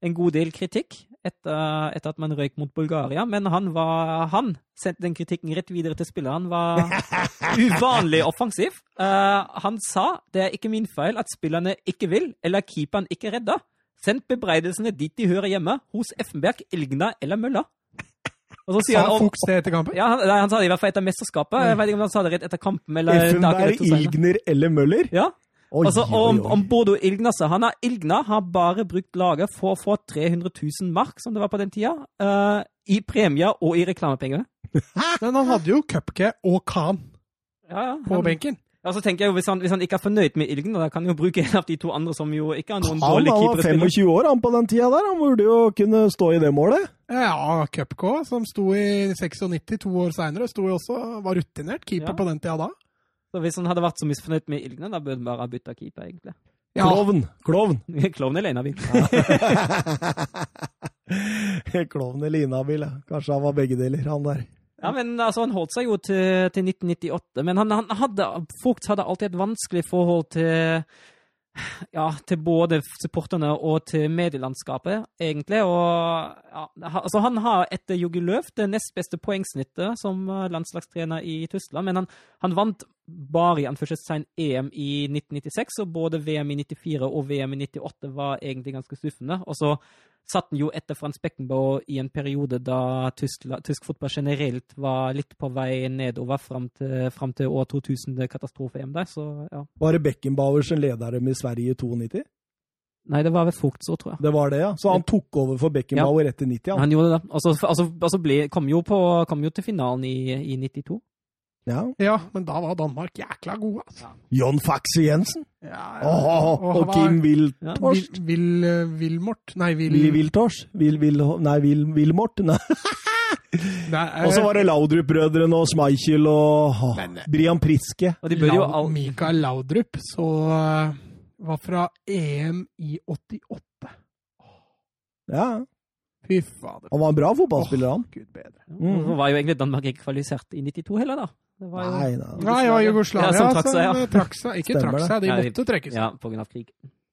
en god del kritikk etter, etter at man røyk mot Bulgaria, men han, var, han sendte den kritikken rett videre til spilleren. var uvanlig offensiv. Uh, han sa det er ikke min feil at spillerne ikke vil, eller keeperen ikke redder. Send bebreidelsene dit de hører hjemme, hos Effenberg, Elgna eller Mølla. Og så sier Sa han, Fuchs det etter kampen? ja, han, nei, han sa det i hvert fall etter mesterskapet. Jeg vet ikke om han sa det rett etter kampen. eller dagen Effenberg. Ilgner eller Møller? Ja, Oi, altså, oi, om, om Bodo Ilgna så Han har Ilgna har bare brukt laget for å få 300 000 mark, som det var på den tida, uh, i premier og i reklamepenger. Men han hadde jo Cupke og Khan Ja, ja. på han- benken. Ja, så tenker jeg jo, Hvis han, hvis han ikke er fornøyd med Ilgen, da kan han jo bruke en av de to andre som jo ikke har noen Han, dårlige han var 25 år han på den tida der. Han burde jo kunne stå i det målet. Ja, Cupco, som sto i 96, to år seinere, sto jo også var rutinert keeper Ja. på den tida da. Så Hvis han hadde vært så misfornøyd med Ilgen, da burde han bare ha bytta keeper, egentlig. Ja, Klovn. Klovn. Klovn eller inhabil. Klovn eller inhabil. ja. Kanskje han var begge deler, han der. Ja, men altså, Han holdt seg jo til, til 1998, men han, han hadde, Fugt hadde alltid et vanskelig forhold til ja, til både supporterne og til medielandskapet, egentlig. Og, ja, altså Han har etter Jogi Løv det nest beste poengsnittet som landslagstrener i Tyskland, men han, han vant bare i anførselstegn EM i 1996, og både VM i 94 og VM i 98 var egentlig ganske skuffende. Og så satt han jo etter Frans Beckenbauer i en periode da tysk, tysk fotball generelt var litt på vei nedover fram til, fram til år 2000, det katastrofe-EM der, så ja. Var det Beckenbauer som leda dem i Sverige i 92? Nei, det var ved Fugt så, tror jeg. Det var det, ja. Så han tok over for Beckenbauer etter 90? Han. Han gjorde det. Og så altså, altså ble, kom, jo på, kom jo til finalen i, i 92. Ja. ja, men da var Danmark jækla gode, altså. John Faxe Jensen. Ja, Åh, Og og var- Kim Ja. Wiltorst. Vil, vil, eh, Vilmort Nei, Vil... Willy Wiltors. Vil, vil, nei, Vil, Vilmort. Nei. Nei, eh, Og så var det Laudrup-brødrene og Schmeichel og oh, Men- Brian Priske. Og de bør jo all... Mikael Laudrup så eh, var fra EM i 88. Ja, Fy fader. han var en bra fotballspiller, han. Gud bedre. Mm. Var jo egentlig Danmark ikke kvalifisert i 92 heller, da. Det var jo... Nei, da Nei, det var Jugoslavia Ja, som trakk seg, ja. som trakk seg. Ikke Stemmer trakk seg, de Ja, måtte trekkes. Ja, på grunn av krig.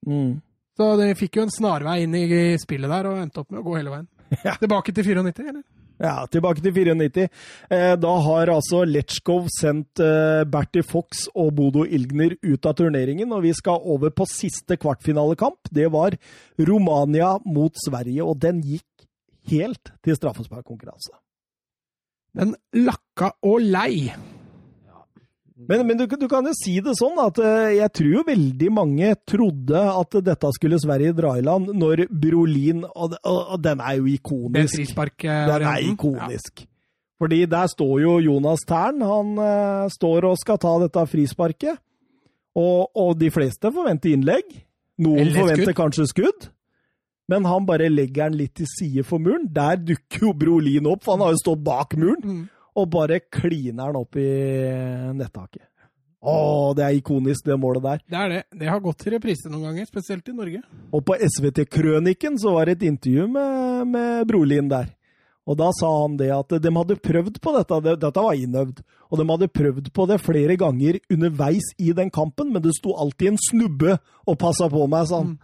Mm. Så de fikk jo en snarvei inn i spillet der, og endte opp med å gå hele veien. Ja. Tilbake til 94, eller? Ja, tilbake til 94. Eh, da har altså Letchkov sendt eh, Bertie Fox og Bodo Ilgner ut av turneringen, og vi skal over på siste kvartfinalekamp. Det var Romania mot Sverige, og den gikk helt til straffesparkkonkurranse. Den lakka og lei. Men, men du, du kan jo si det sånn at eh, jeg tror jo veldig mange trodde at dette skulle Sverige dra i land når Brolin Og, og, og den er jo ikonisk. Den er ikonisk. Fordi der står jo Jonas Tern. Han uh, står og skal ta dette frisparket. Og, og de fleste forventer innlegg. Noen forventer kanskje skudd. Men han bare legger den litt til side for muren. Der dukker jo Brolin opp, for han har jo stått bak muren. Mm. Og bare kliner den opp i nettaket. Å, det er ikonisk, det målet der. Det er det. Det har gått til reprise noen ganger, spesielt i Norge. Og på SVT-krøniken så var det et intervju med, med Brolin der. Og da sa han det at de hadde prøvd på dette, dette var innøvd, og de hadde prøvd på det flere ganger underveis i den kampen, men det sto alltid en snubbe og passa på meg, sa han.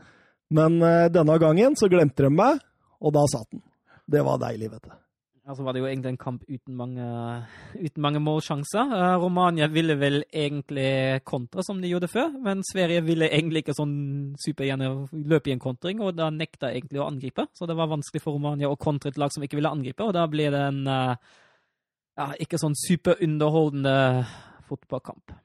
Men uh, denne gangen så glemte de meg, og da satt den. Det var deilig, vet du. Altså var det jo egentlig en kamp uten mange, uten mange målsjanser. Eh, Romania ville vel egentlig kontre som de gjorde før, men Sverige ville egentlig ikke sånn supergjerne løpe i en kontring, og da nekta egentlig å angripe. Så det var vanskelig for Romania å kontre et lag som ikke ville angripe, og da ble det en eh, ja, ikke sånn superunderholdende fotballkamp.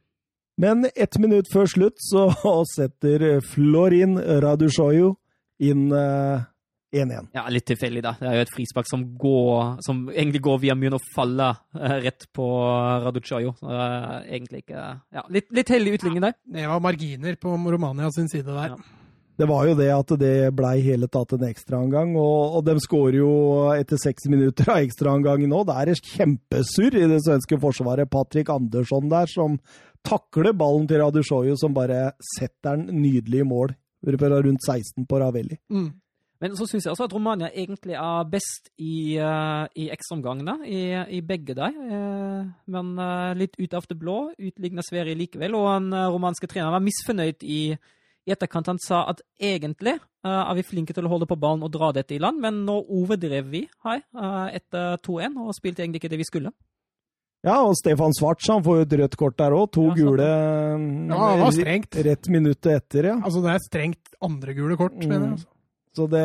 Men ett minutt før slutt så setter Florin Radushoyu inn eh, 1-1. Ja, litt tilfeldig, da. Det er jo et frispark som går Som egentlig går via muren og faller eh, rett på Raducayo. Så eh, egentlig ikke Ja, litt, litt heldig utligning der. Det var marginer på Romania sin side der. Ja. Det var jo det at det blei hele tatt en ekstraomgang, og, og de skårer jo etter seks minutter av ekstraomgangen nå. Det er et kjempesurr i det svenske forsvaret. Patrick Andersson der som takler ballen til Radushoyu, som bare setter den nydelig i mål. Rundt 16 på Ravelli. Mm. Men så syns jeg også at Romania egentlig er best i, uh, i ekstraomgangene, i, i begge de. Uh, men uh, litt ut av det blå utligner Sverige likevel. Og den uh, romanske treneren var misfornøyd i, i etterkant. Han sa at egentlig er vi flinke til å holde på ballen og dra dette i land, men nå overdrev vi her eh, etter 2-1 og spilte egentlig ikke det vi skulle. Ja, og Stefan Svarts han får jo et rødt kort der òg. To Ja, gule Ja, det var strengt. rett minuttet etter, ja. Altså, det er strengt andre gule kort, mener jeg. Altså. Så det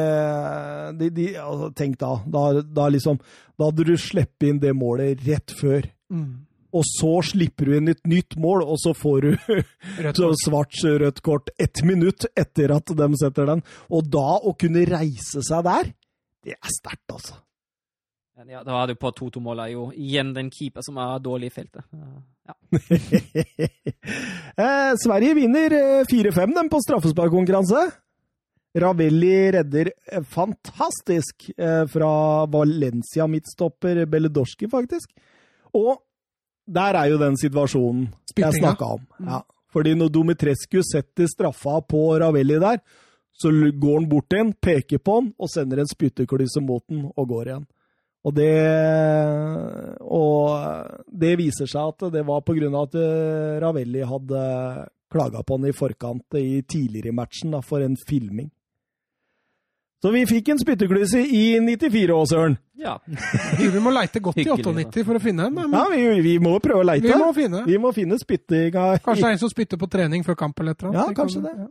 de, de, altså, Tenk da, da, da liksom Da hadde du sluppet inn det målet rett før. Mm. Og så slipper du inn et nytt mål, og så får du svart rødt kort ett minutt etter at de setter den. Og da å kunne reise seg der, det er sterkt, altså. Ja, da er det på 2-2-målet jo igjen den keeper som er dårlig i feltet. Ja. eh, Sverige vinner eh, 4-5 dem på straffesparkkonkurranse. Ravelli redder eh, fantastisk eh, fra Valencia-midtstopper Beledorski, faktisk. Og der er jo den situasjonen jeg Spyttinga. snakka om. Ja. Fordi når Domitrescu setter straffa på Ravelli der, så går han bort til ham, peker på han og sender en spytteklyse mot han og går igjen. Og det, og det viser seg at det var på grunn av at eh, Ravelli hadde klaga på han i forkant i tidligere i matchen da, for en filming. Så vi fikk en spytteklyse i 94 òg, Søren. ja. Vi må leite godt i 98 for å finne en. Men... Ja, vi, vi må prøve å leite. vi må finne. Vi må finne spyttinga. Kanskje det er en som spytter på trening før kamp eller et eller Ja, kanskje kan- det.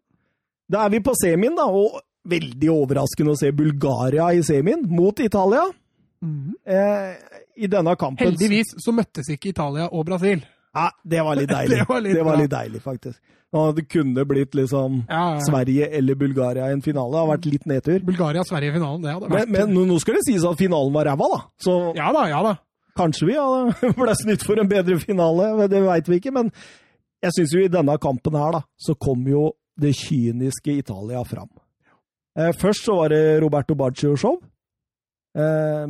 Da er vi på semien, da, og veldig overraskende å se Bulgaria i semien mot Italia. Mhm. Eh, I denne kampen Heldigvis så møttes ikke Italia og Brasil. Ja, det var litt deilig. Det var litt det var litt deilig, faktisk. Det kunne blitt liksom Ja, ja. Sverige eller Bulgaria i en finale. Det har vært litt nedtur. Bulgaria-Sverige i finalen, det hadde vært men nå- nå skal det sies at finalen var ræva, da. Så Ja da, ja da. kanskje vi hadde ble snytt for en bedre finale. Det veit vi ikke. Men jeg syns jo i denne kampen her, da, så kom jo det kyniske Italia fram. Eh, først så var det Roberto Baggio-show. Eh,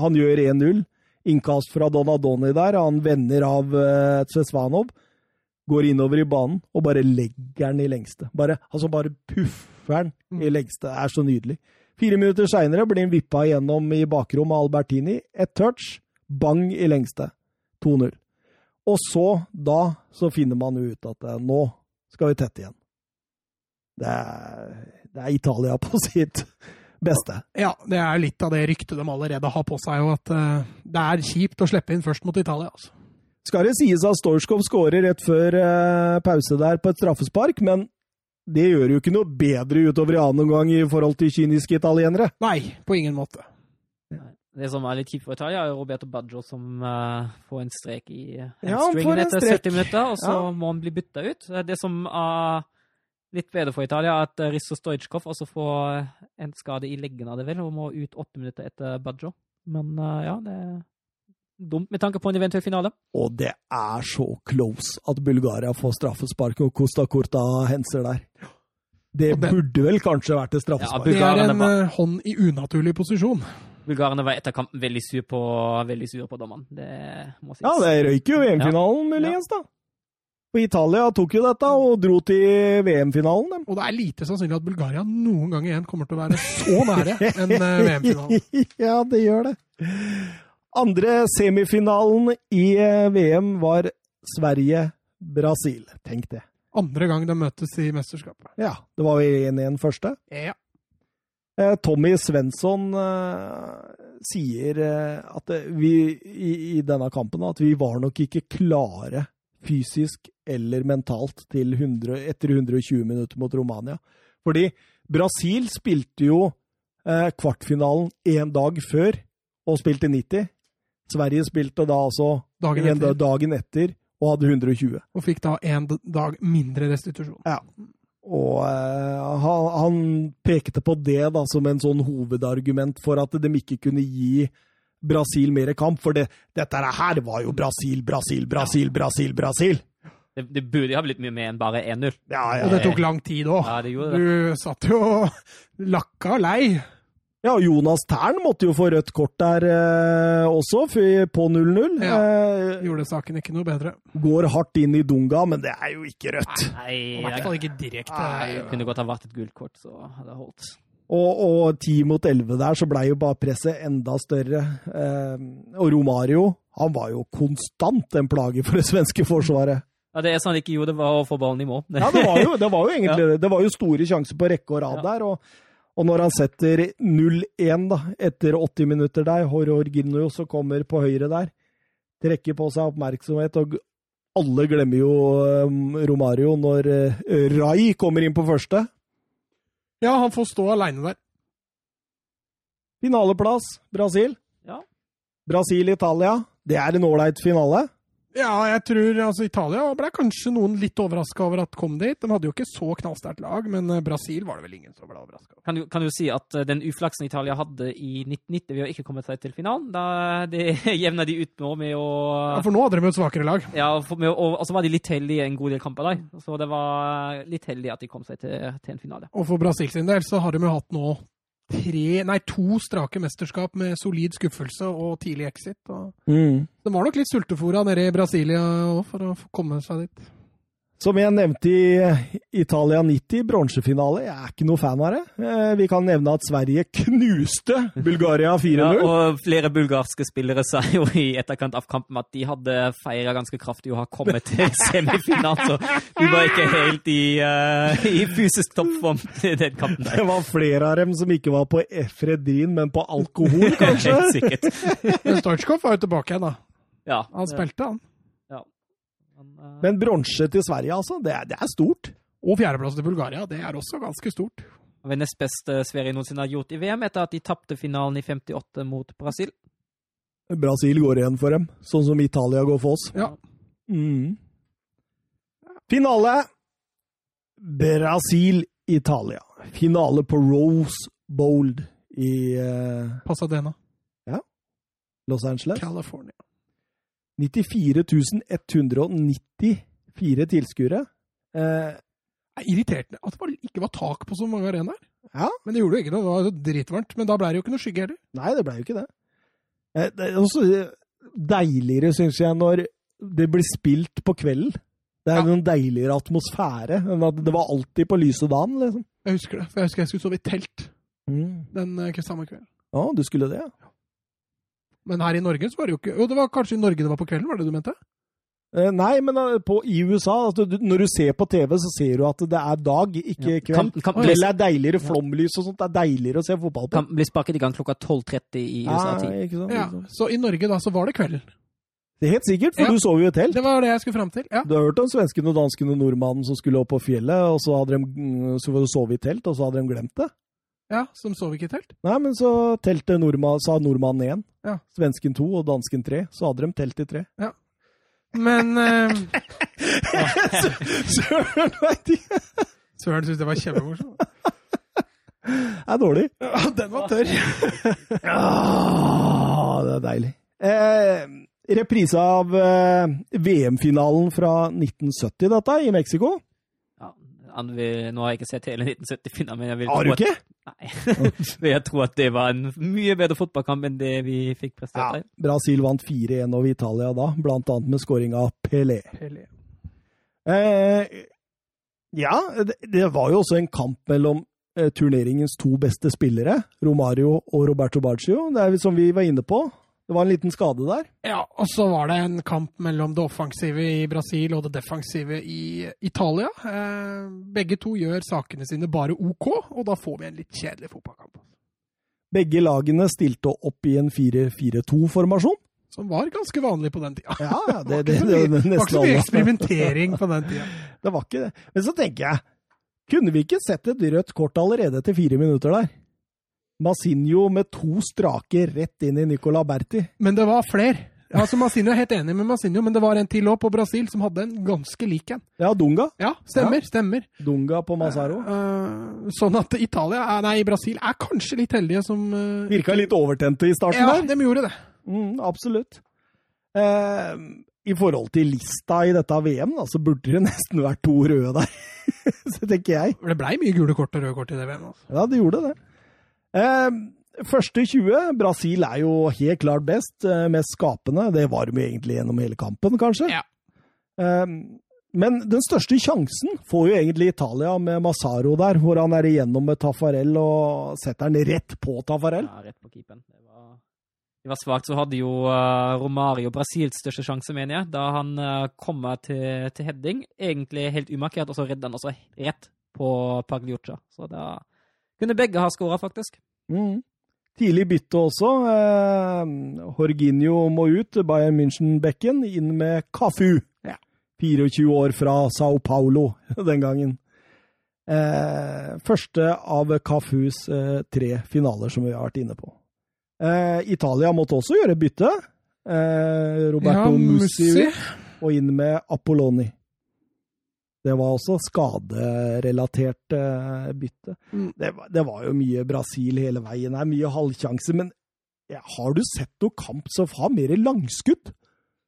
han gjør 1-0. Innkast fra Donadoni der. Han vender av eh, Tsesvanov. Går innover i banen og bare legger den i lengste. Bare, altså bare puffer den i lengste. Det er så nydelig. Fire minutter seinere blir han vippa igjennom i bakrom av Albertini. Et touch. Bang i lengste. 2-0. Og så, da, så finner man jo ut at eh, nå skal vi tette igjen. Det er, det er Italia på sitt beste. Ja, det er litt av det ryktet de allerede har på seg, og at uh, det er kjipt å slippe inn først mot Italia. altså. Skal det sies at Storskov skårer rett før uh, pause der på et straffespark, men det gjør jo ikke noe bedre utover i annen omgang i forhold til kyniske italienere. Nei, på ingen måte. Det som er litt kjipt for Italia, er Roberto Baggio som uh, får en strek i hamstringen ja, etter strek. 70 minutter, og så Ja. må han bli bytta ut. Det som er litt bedre for Italia, at eh, Risto Stojkov også får eh, en skade i leggen av det vel, og må ut åtte minutter etter Baggio. Men eh, ja, det er dumt med tanke på en eventuell finale. Og det er så close at Bulgaria får straffespark, og Costa Corta henser der. Det burde vel kanskje vært et Ja, straffespark. Det er en var- hånd i unaturlig posisjon. Bulgarerne var etter kampen veldig sur på, veldig sur på dommeren. Det må sies. Ja, det røyker jo VM-finalen, muligens, da. Og Italia tok jo dette og dro til VM-finalen. Og det er lite sannsynlig at Bulgaria noen gang igjen kommer til å være så nære en eh, VM-finale. ja, det gjør det. Andre semifinalen i eh, VM var Sverige-Brasil. Tenk det. Andre gang de møtes i mesterskapet. Ja, det var jo 1-1 første. Ja. Eh, Tommy Svensson sier at vi i, i denne kampen at vi var nok ikke klare fysisk eller mentalt til 100, etter 120 minutter mot Romania. Fordi Brasil spilte jo eh, kvartfinalen én dag før og spilte 90. Sverige spilte da altså Dagen etter. en, dagen etter og hadde 120. Og fikk da en dag mindre restitusjon. Ja. Og eh, han, han pekte på det da som en sånn hovedargument for at de ikke kunne gi Brasil mer kamp. For det, dette her var jo Brasil, Brasil, Brasil, Brasil, Brasil. Det, det burde ha blitt mye mer enn bare 1-0. Ja, ja, Og det tok lang tid òg. Ja, det gjorde det. Du satt jo lakka lei. ja, Jonas Tern måtte jo få rødt kort der eh, også, på 0-0. Ja. Eh, Gjorde saken ikke noe bedre. går hardt inn i Dunga, men det er jo ikke rødt. Nei, I hvert fall ikke direkte. det kunne godt ha vært et gult kort, så hadde det holdt. Og, og 10 mot 11 der, så blei jo bare presset enda større. Eh, og Romario, han var jo konstant en plage for det svenske forsvaret. Ja, det er sånn han ikke gjorde, var å få ballen i mål. Ja, det var jo, det var jo egentlig det. Det var jo store sjanser på rekke og rad Ja. der. Og, og når han setter 0-1 da, etter 80 minutter der, Hororginho som kommer på høyre der, trekker på seg oppmerksomhet, og alle glemmer jo um, Romario når uh, Rai kommer inn på første. Ja, han får stå aleine der. Finaleplass, Brasil. Ja. Brasil-Italia. Det er en ålreit finale. Ja, jeg tror altså Italia ble kanskje noen litt overraska over at kom dit. De hadde jo ikke så knallsterkt lag, men eh, Brasil var det vel ingen som ble overraska over. Kan du, kan du si at eh, den uflaksen Italia hadde i 1990 ved å ikke komme seg til finalen, da det jevna de ut med, med å Ja, For nå hadde de jo et svakere lag. Ja, med, og, og så var de litt heldige en god del kamper der. Så det var litt heldig at de kom seg til, til en finale. Og for Brasil sin del så har de jo hatt nå tre, nei, to strake mesterskap med solid skuffelse og tidlig exit. Og Mm. de var nok litt sultefòra nede i Brasilia òg for å komme seg dit. Som jeg nevnte i Italia 90, bronsefinale. Jeg er ikke noe fan av det. Eh, Vi kan nevne at Sverige knuste Bulgaria 4-0. Ja, og flere bulgarske spillere sa jo i etterkant av kampen at de hadde feira ganske kraftig å ha kommet til semifinalen, så de var ikke helt i, uh, i fysisk toppform til den kampen der. Det var flere av dem som ikke var på Efredin, men på alkohol, kanskje. Helt sikkert. Men Stoitsjkov var jo tilbake igjen, da. Ja. Han spilte, han. Men, eh, bronse til Sverige, altså. Det er, det er stort. Og fjerdeplass til Bulgaria. Det er også ganske stort. Det var nest beste Sverige noensinne har gjort i VM, etter at de tapte finalen i 58 mot Brasil. Brasil går igjen for dem, sånn som Italia går for oss. Ja. Mm. Finale Brasil-Italia. Finale på Rose Bowl i uh... Pasadena, Los Angeles. California. 94 194 tilskuere. Eh, Det er irriterende at det ikke var tak på så mange arenaer. ja, Men det gjorde jo ikke noe, det var dritvarmt. Men da ble det jo ikke noe skygge heller. nei, det ble jo ikke det. Eh, det er også deiligere, syns jeg, når det blir spilt på kvelden. Det er Ja. noen deiligere atmosfære enn at det var alltid på lyse dagen, liksom. Jeg husker det, for jeg husker jeg skulle sove i telt Mm. den eh, samme kvelden. Ja, du skulle det, ja. Men her i Norge så var det jo ikke Jo, det var kanskje i Norge det var på kvelden, var det du mente? Eh, Nei, men eh, på, i USA, altså, du, når du ser på TV, så ser du at det er dag, ikke Ja. kveld. Kampen, Kveld er deiligere, flomlys og sånt. Det er deiligere å se fotball på. kampen ble sparket i gang klokka 12.30 i USA-tid. Nei, ikke sant, Ja, ikke sant. Så i Norge da så var det kvelden. Det er helt sikkert, for Ja. du sov jo i telt. Det var det jeg skulle fram til. Ja. Du har hørt om svensken og dansken og nordmannen som skulle opp på fjellet, og så hadde de sovet så sove i telt, og så hadde de glemt det? Ja, Som sov ikke i telt? Nei, men så telte nordmann, sa nordmannen én, Ja. svensken to og dansken tre. Så hadde de telt i tre. Men eh, Søren veit ikke! Søren syntes det var kjempemorsomt. Det er dårlig. Ja, den var tørr. Ah, det er deilig. Eh, reprise av eh, VM-finalen fra 1970, dette, i Mexico. Ja, han vil, nå har jeg ikke sett hele 1970-finalen, men jeg vil Har tro du ikke? At, nei. Jeg tror at det var en mye bedre fotballkamp enn det vi fikk prestert der. Brasil vant 4-1 over Italia da, blant annet med skåring av Pelé. Pelé. Eh, ja, det, det var jo også en kamp mellom eh, turneringens to beste spillere, Romario og Roberto Baggio. Det er som vi var inne på. Det var en liten skade der. Ja, og så var det en kamp mellom det offensive i Brasil og det defensive i Italia. Eh, begge to gjør sakene sine bare OK, og da får vi en litt kjedelig fotballkamp. Begge lagene stilte opp i en 4-4-2-formasjon. Som var ganske vanlig på den tida. Ja, det, Det det, det var ikke så mye eksperimentering på den tida. Det var ikke det. Men så tenker jeg, kunne vi ikke sett et rødt kort allerede etter fire minutter der? Massinho med to strake rett inn i Nicola Berti. Men det var flere. Altså, Massinho er helt enig med Massinho, men det var en til òg på Brasil som hadde en ganske lik en. Ja, Dunga. Ja, stemmer. stemmer. Dunga på Mazzaro. Uh, sånn at Italia, nei, Brasil er kanskje litt heldige som uh, Virka litt overtente i starten Ja, der. de gjorde det. Mm, absolutt. Uh, I forhold til lista i dette VM, da, så burde det nesten vært to røde der. så tenker jeg. Det blei mye gule kort og røde kort i det VM. Altså. Ja, det gjorde det. Eh, første 20, Brasil er jo helt klart best, eh, mest skapende. Det var de jo egentlig gjennom hele kampen, kanskje. Ja. Eh, men den største sjansen får jo egentlig Italia med Massaro der, hvor han er igjennom med Tafarel og setter den rett på Tafarel. Ja, rett på keeperen. Det var, det var svakt. Så hadde jo eh, Romario Brasils største sjanse, mener jeg, da han uh, kommer til, til heading. Egentlig helt umarkert, og så redder han også rett på Pagliuca. Så da kunne begge ha skåra, faktisk. Mm. Tidlig bytte også. Eh, Jorginho må ut, Bayern München-bekken, inn med Cafu. Ja. 24 år fra Sao Paulo den gangen. Eh, første av Cafus eh, tre finaler som vi har vært inne på. Eh, Italia måtte også gjøre bytte. Eh, Roberto Ja, Mussi Mussi. og inn med Apolloni. Det var også skaderelatert uh, bytte. Mm. Det, var- det var jo mye Brasil hele veien her, mye halvsjanser. men ja, har du sett noe kamp som har mer langskudd?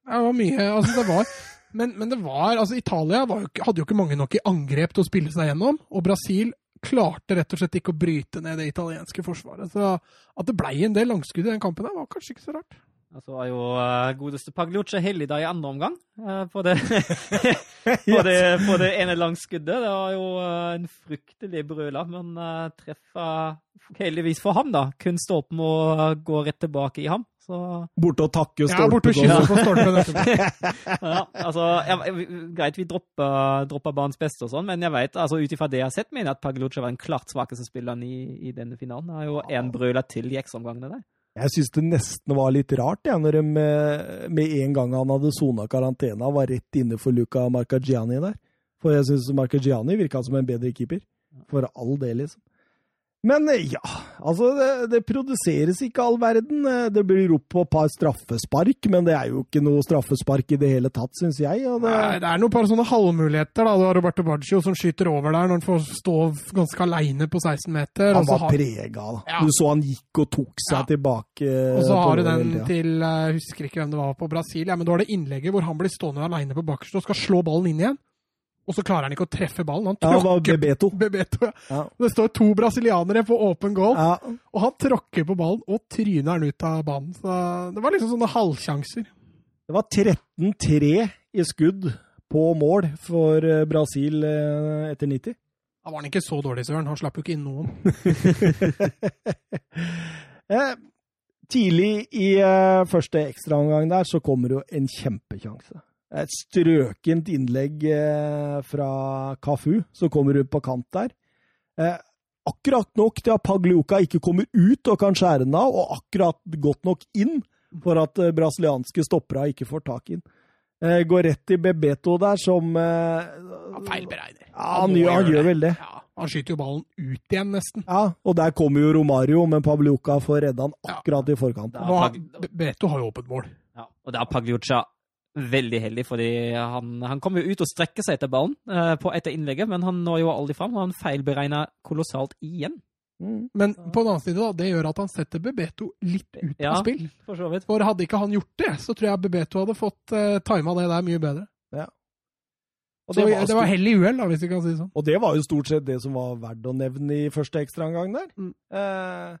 Det var mye altså det var, men, men det var altså Italia var jo, hadde jo ikke mange nok i angrep til å spille seg gjennom, og Brasil klarte rett og slett ikke å bryte ned det italienske forsvaret. Så at det blei en del langskudd i den kampen, der var kanskje ikke så rart. Og så var jo uh, godeste Paglucha heldig da i andre omgang eh, på, det, på, det, på det ene langskuddet. Det var jo eh, en fryktelig brøla, men uh, treffa heldigvis for ham, da. Kun stolpen må gå rett tilbake i ham. Så Borte og takke Ja, borte og stolpen. kysse på stolpen ja, altså jeg, Greit, vi droppa, droppa banens beste og sånn, men jeg vet, altså ut ifra det jeg har sett, mener jeg at Paglucha var den klart svakeste spilleren i, i denne finalen. Det er jo én brøla til i ekstraomgangene der. Jeg syns det nesten var litt rart, jeg, når de med, med en gang han hadde sona karantena, var rett inne for Luca Marcagiani der. For jeg syns Marcagiani virka som en bedre keeper. For all del, liksom. Men eh, ja, altså det, det produseres ikke all verden. Eh, Det blir ropt på et par straffespark, men det er jo ikke noe straffespark i det hele tatt, syns jeg. Det, Nei, det er noen par sånne halvmuligheter. da. Du har Roberto Baggio som skyter over der når han får stå ganske aleine på 16 meter. han var har- prega. da. Ja. Du så han gikk og tok seg Ja. tilbake. Og så har du den til eh, Jeg husker ikke hvem det var på Brasil, ja, men du har det innlegget hvor han blir stående aleine på bakerste og skal slå ballen inn igjen. Og så klarer han ikke å treffe ballen. Han tråkker, Ja, det Bebeto. Bebeto. ja. Ja. Det står to brasilianere på åpen goal, og han tråkker på ballen og tryner den ut av banen. Så det var liksom sånne halvsjanser. Det var 13-3 i skudd på mål for eh, Brasil eh, etter 90. Da var han ikke så dårlig, Søren. Han slapp jo ikke inn noen. Eh, tidlig i første ekstraomgang der så kommer jo en kjempekjanse. Et strøkent innlegg eh, fra Kafu som kommer ut på kant der. Eh, akkurat nok til at Pagliuca ikke kommer ut og kan skjære den av, og akkurat godt nok inn for at eh, brasilianske stoppere ikke får tak i den. Eh, går rett til Bebeto der, som Han feilberegner. Ja, han, han, gjør, han gjør vel det. Ja, han skyter jo ballen ut igjen, nesten. Ja, og der kommer jo Romario, men Pabliuca får redda han Ja. akkurat i forkant. Ja, Nå, Pag- Be- Beto har jo åpent mål. Ja, og det er Pagliuccia veldig heldig, fordi han, han kom jo ut og strekker seg etter ballen uh, på etter innlegget, men han når jo aldri fram, og han feilberegner kolossalt igjen. Mm. Men på den annen side, da, det gjør at han setter Bebeto litt ut Ja. av spill. For så vidt. For hadde ikke han gjort det, så tror jeg Bebeto hadde fått uh, tima det der mye bedre. Og Så det, det var var, stort, hell i uhell, hvis vi kan si det sånn. og det var jo stort sett det som var verdt å nevne i første ekstraomgang der. Mm. Eh,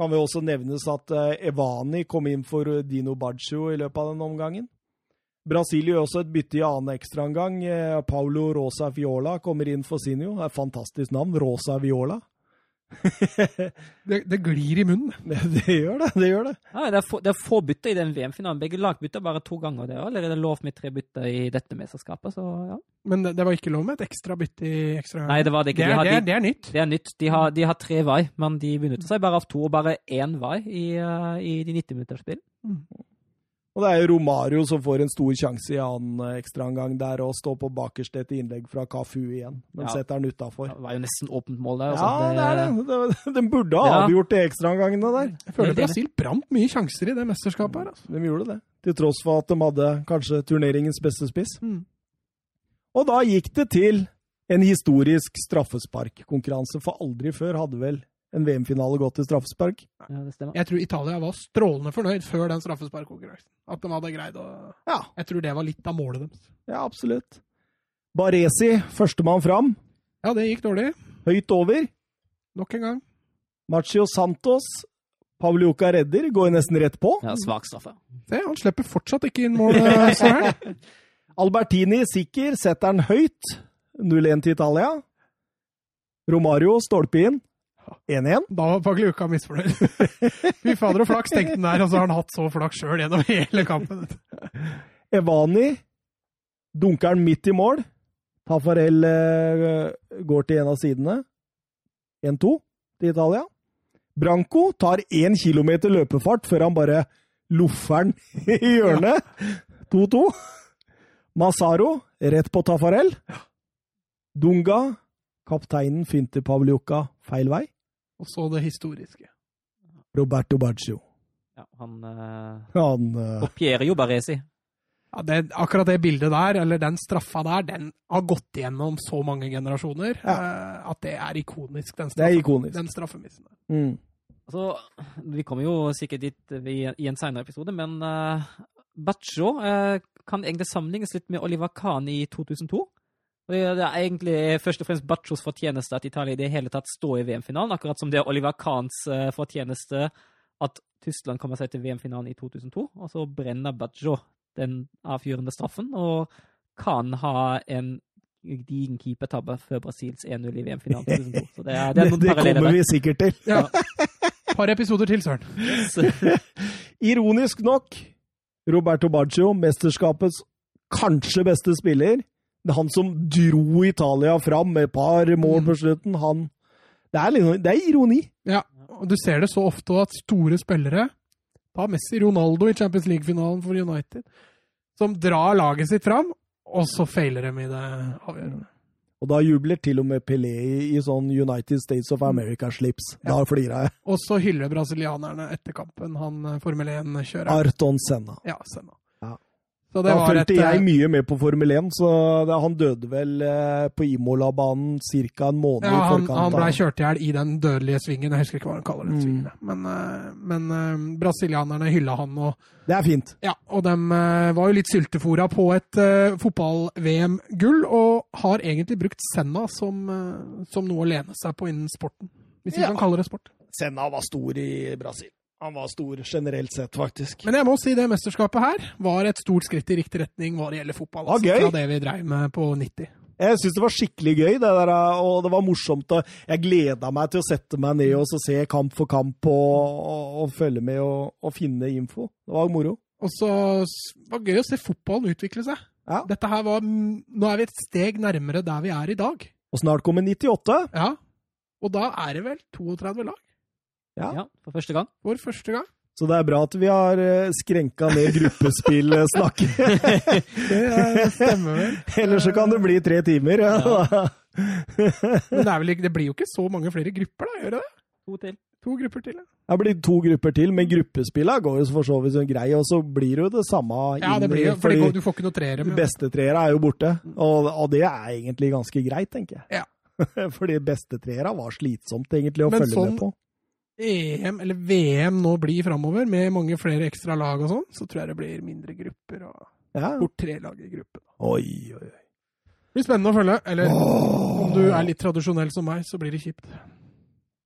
kan vi også nevnes at eh, Evani kom inn for eh, Dino Baggio i løpet av den omgangen. Brasil gjør også et bytte i annen ekstraomgang. Eh, Paulo Rosa Viola kommer inn for Sinjo. Det er et fantastisk navn. Rosa Viola. Det, det glir i munnen. det gjør det. Det gjør det. Ja, det, er få, det er få bytter i den VM-finalen. Begge lag bytter bare to ganger. Det er allerede lov med tre bytter i dette mesterskapet, så ja. Men det, det var ikke lov med et ekstra bytte i ekstra Nei, det var det ikke. Det De har, det, er, det er nytt. det er nytt. De har, de har tre vai, men de benytter seg bare av to, og bare én vai i, eh, i de 90 minutters spill. Og det er jo Romario som får en stor sjanse i annen eh, ekstraomgang der og står på bakerst etter innlegg fra Kafu igjen, men Ja. setter den utafor. Det var jo nesten åpent mål der. Ja, altså. det er det. Den burde ha Ja. avgjort de ekstraomgangene der. Jeg føler. Brasil brant mye sjanser i det mesterskapet her. Altså. De gjorde det. Til tross for at de hadde kanskje turneringens beste spiss. Mm. Og da gikk det til en historisk straffesparkkonkurranse, for aldri før hadde vel en VM-finale gått til straffespark. Ja, det stemmer. Jeg tror Italia var strålende fornøyd før den straffesparkkonkurransen. At de hadde greid å Ja, Jeg tror det var litt av målet deres. ja absolutt. Baresi, førstemann fram. Ja, det gikk dårlig. Høyt over. Nok en gang. Machio Santos. Pavliuca redder, går nesten rett på. Ja, Svak straffe. Se, han slipper fortsatt ikke inn mål. eh, Søren. Albertini sikker, setter den høyt. 0-1 til Italia. Romario stolpe inn. 1-1. Da var Pagliuca misfornøyd. Fy fader og flaks, tenkte han der, og så har han hatt så flaks sjøl gjennom hele kampen. Evani dunker han midt i mål. Tafarel eh, går til en av sidene. 1-2 til Italia. Branco tar én kilometer løpefart før han bare loffer den i hjørnet. 2-2. Masaro rett på Tafarel. Dunga, kapteinen, finter Pavliuca feil vei. Og så det historiske. Roberto Baggio. Ja, han uh, Han uh, kopierer jo Baresi. Ja, det, akkurat det bildet der, eller den straffa der, den har gått gjennom så mange generasjoner eh, at det er ikonisk, den, Det er ikonisk. den straffemissen. Mm. Altså, vi kommer jo sikkert dit i, i en senere episode, men uh, Baccio eh, kan egentlig sammenlignes litt med Oliver Kahn i 2002. Og Det det er egentlig først og fremst Baccios fortjeneste at Italia i det hele tatt står i VM-finalen, akkurat som det er Oliver Kahns eh, fortjeneste at Tyskland kommer seg til VM-finalen i 2002, og så brenner Baggio den avgjørende straffen, og Kahn har en gedigen keepertabbe før Brasils 1-0 i VM-finalen 2002. Så det er, det er Det, noen det paralleller kommer vi sikkert til. Ja. par episoder til, Søren. Ironisk nok, Roberto Baggio, mesterskapets kanskje beste spiller. Han som dro Italia fram med et par mål Mm. på slutten. Han Det er, liksom, det er ironi. Ja, og du ser det så ofte at store spillere, ta Messi Ronaldo i Champions League-finalen for United, som drar laget sitt fram, og så feiler dem i det avgjørende. Og da jubler til og med Pelé i, sånn United States of America-slips. Da flirer jeg. Og så hyller brasilianerne etter kampen, han eh, Formel 1-kjøreren. Arton Senna. Ja, Senna. Ja. Så Da fulgte jeg eh, mye med på Formel 1, så det, han døde vel eh, på Imola-banen ca. en måned ja, i forkant. forkant. han blei kjørt i hjel i den dødelige svingen. Jeg husker ikke hva han kaller den Mm. svingen. Men, eh, men eh, brasilianerne hylla han, og, Det er fint. ja, og de eh, var jo litt syltefora på et eh, fotball-VM-gull, og har egentlig brukt Senna som, som noe å lene seg på innen sporten. Hvis vi Ja. kan kalle det sport. Senna var stor i Brasil. Han var stor generelt sett, faktisk. Men jeg må si det mesterskapet her var et stort skritt i riktig retning hva det gjelder fotball. Ah, Altså, gøy. fra det vi dreiv med på 90. Jeg syns det var skikkelig gøy, det der, og det var morsomt. og Jeg gleda meg til å sette meg ned og se kamp for kamp og, og, og følge med og, og finne info. Det var moro. Og så var det gøy å se fotballen utvikle seg. Ja. Dette her var, Nå er vi et steg nærmere der vi er i dag. Og snart kommer 98. Ja. Og da er det vel 32 lag Ja. Ja, for første gang. Vår første gang. Så det er bra at vi har eh, skrenka ned gruppespillsnakket. Det stemmer vel. Ellers så kan det bli tre timer. Ja. Men det, er vel det blir jo ikke så mange flere grupper, da? Gjør det det? To til. To grupper til, ja. Det blir to grupper til, men gruppespillet går jo for så vidt grei, og så blir det jo det samme Ja, det blir jo, for fordi du får ikke noe treere med. beste treere er jo borte. Og, og det er egentlig ganske greit, tenker jeg. Ja. Fordi beste treere var slitsomt egentlig å Men følge sånn- med på. EM, eller VM nå blir framover, med mange flere ekstra lag og sånn, så tror jeg det blir mindre grupper og Ja. tre lag i gruppen. Oi, oi, oi. Det blir spennende å følge. Eller oh. om du er litt tradisjonell som meg, så blir det kjipt.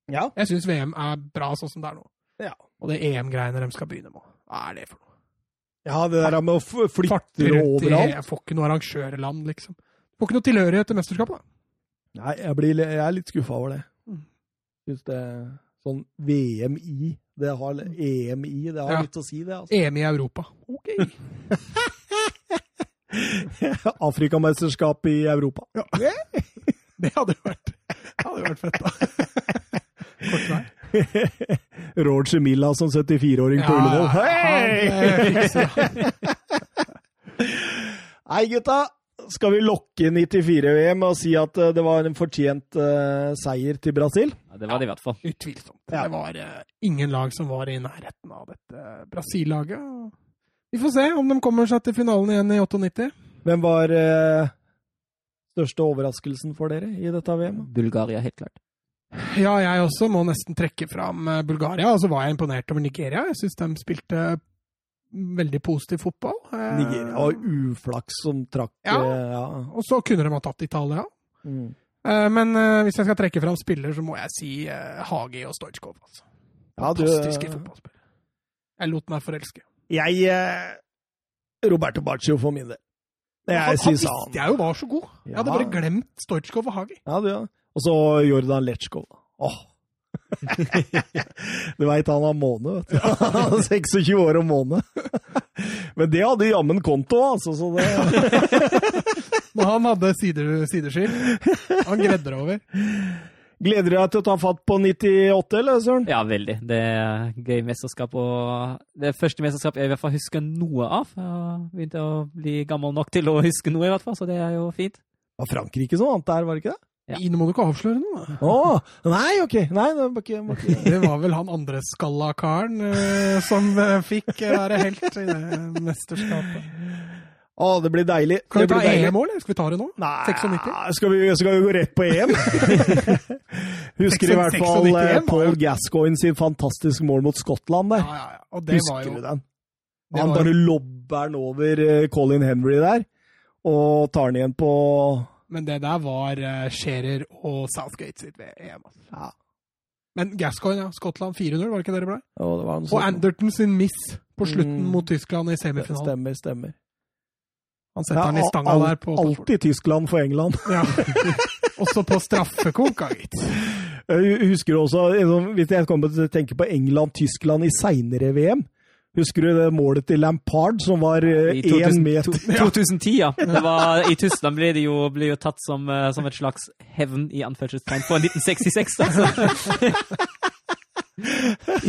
Ja. Jeg syns VM er bra sånn som det er nå. Ja. Og det EM-greiene de skal begynne med. Hva er det for noe? ja, det der med å flytte overalt. Jeg får ikke noe arrangørland, liksom. Får ikke noe tilhørighet til mesterskapet, da. Nei, jeg, blir, jeg er litt skuffa over det. Mm. Syns det Sånn VM i det har, EM i, det har Ja. litt å si, det. altså. EM i Europa. Ok. Afrikamesterskap i Europa. Det hadde jo vært, hadde vært fett, da. Kort vei. Roger Milla som 74-åring på Ullevål. Hei! eh. Nei, gutta. Skal vi lokke 94-VM og si at eh, det var en fortjent uh, seier til Brasil? Ja, det var det i hvert fall. Utvilsomt. Ja. Det var uh, ingen lag som var i nærheten av dette Brasil-laget. Vi får se om de kommer seg til finalen igjen i 98. Hvem var uh, største overraskelsen for dere i dette VM? Bulgaria, helt klart. Ja, jeg også må nesten trekke fram Bulgaria. Og så var jeg imponert over Nigeria. Jeg syns de spilte veldig positiv fotball. Eh, Nigeria var uflaks som trakk Ja. eh, ja. Og så kunne de ha tatt Italia. Mm. Eh, Men hvis jeg skal trekke fram spiller, så må jeg si Hagi og Stojkov. Altså. Ja, du- Fantastiske fotballspillere. Jeg lot meg forelske. Jeg Roberto Baccio for min del. Han, Jeg han syns visste jeg jo var så god. Jeg hadde bare glemt Stojkov og Hagi. Ja, ja. Og så Jordan Letchko. Åh. du veit han har måne, vet du. Han er 26 år og måne. Men det hadde jammen konto, altså. Så det, Men han hadde sider, sideskill. Han gredder over. gleder du deg til å ta fatt på 98, eller Søren? Ja, veldig. Det er gøy mesterskap, og det er første mesterskap jeg i hvert fall husker noe av. Jeg begynte å bli gammel nok til å huske noe, i hvert fall, så det er jo fint. Det var Frankrike som vant der, var det ikke det? Nei, må du ikke avsløre noe. Å, nei, ok. Nei, det var ikke, var ikke. Det var vel han andre skalla karen uh, som eh, fikk eh, være helt i det mesterskapet. Å, det blir deilig. Kan vi ta. EM òg, eller skal vi ta det nå? Nei, 96? skal vi, skal vi gå rett på EM? Husker i hvert fall uh, Paul. Gascoigne sin fantastiske mål mot Skottland der. Ja, ja, ja. Og det var Husker jo du den? det Han bare lobber den over eh, Colin Henry der, og tar den igjen på Men det der var uh, Scherer og Southgate sitt ved EM. altså. Ja. Men Gascoigne, ja. Skottland 4-0, var det ikke det det ble? Å, det var en Og sånn- Anderton sin miss på slutten Mm. mot Tyskland i semifinalen. Stemmer, stemmer. Han setter den i stanga al- der på Alltid Tyskland for England. Ja. Også på straffekonka, gitt. Jeg husker også, hvis jeg kommer til å tenke på England-Tyskland i seinere VM Husker du det målet til Lampard som var I én 2000 meter to- 2010, ja. Det var, I Tyskland ble det jo, ble jo tatt som, eh, som et slags hevn i anførselstegn på 1966. da.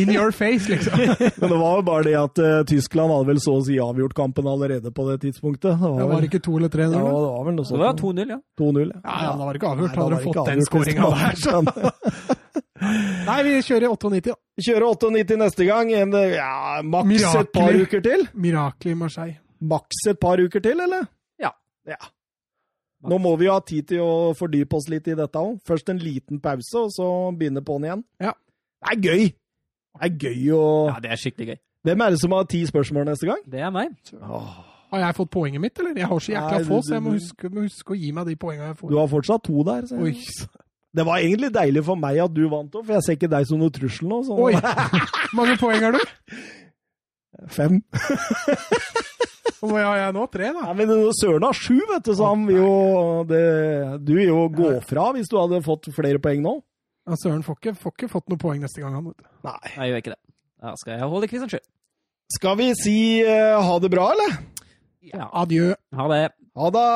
In your face, liksom. Men det var jo bare det at uh, Tyskland hadde vel så å si avgjort kampen allerede på det tidspunktet. Det Det var ikke 2 eller tre ja, det var vel noe det var 2-0, ja. 2-0. Ja, ja, da var det ikke avgjort. Nei, Hadde de fått den skåringa der, neste så. Nei, vi kjører 98. Vi kjører 98 neste gang. En, ja, maks et par uker til. Mirakel i Marseille. Maks et par uker til, eller? Ja. ja. Nå må vi jo ha tid til å fordype oss litt i dette òg. Først en liten pause, og så begynne på'n igjen. Ja. Det er gøy! Det er gøy å Ja, det er skikkelig gøy. Hvem er det som har ti spørsmål neste gang? Det er meg. Har jeg fått poenget mitt, eller? Jeg har så jækla Nei, få, du- så jeg må huske, må huske å gi meg de poengene jeg Du har fortsatt to der. Så. Oi, Det var egentlig deilig for meg at du vant òg, for jeg ser ikke deg som noe trussel nå. Så. Oi. Hvor mange poeng har du? Fem. Hvor mange har jeg nå? Tre, da? Nei, men Søren har sju, vet du, så han vil jo det, Du vil jo gå fra hvis du hadde fått flere poeng nå. Ja, Søren får ikke, får ikke fått noe poeng neste gang. han. vet du. Nei. Jeg gjør ikke det. Da skal jeg holde quizen sjøl. Skal vi si uh, ha det bra, eller? Ja. Adjø. Ha det. Ha det!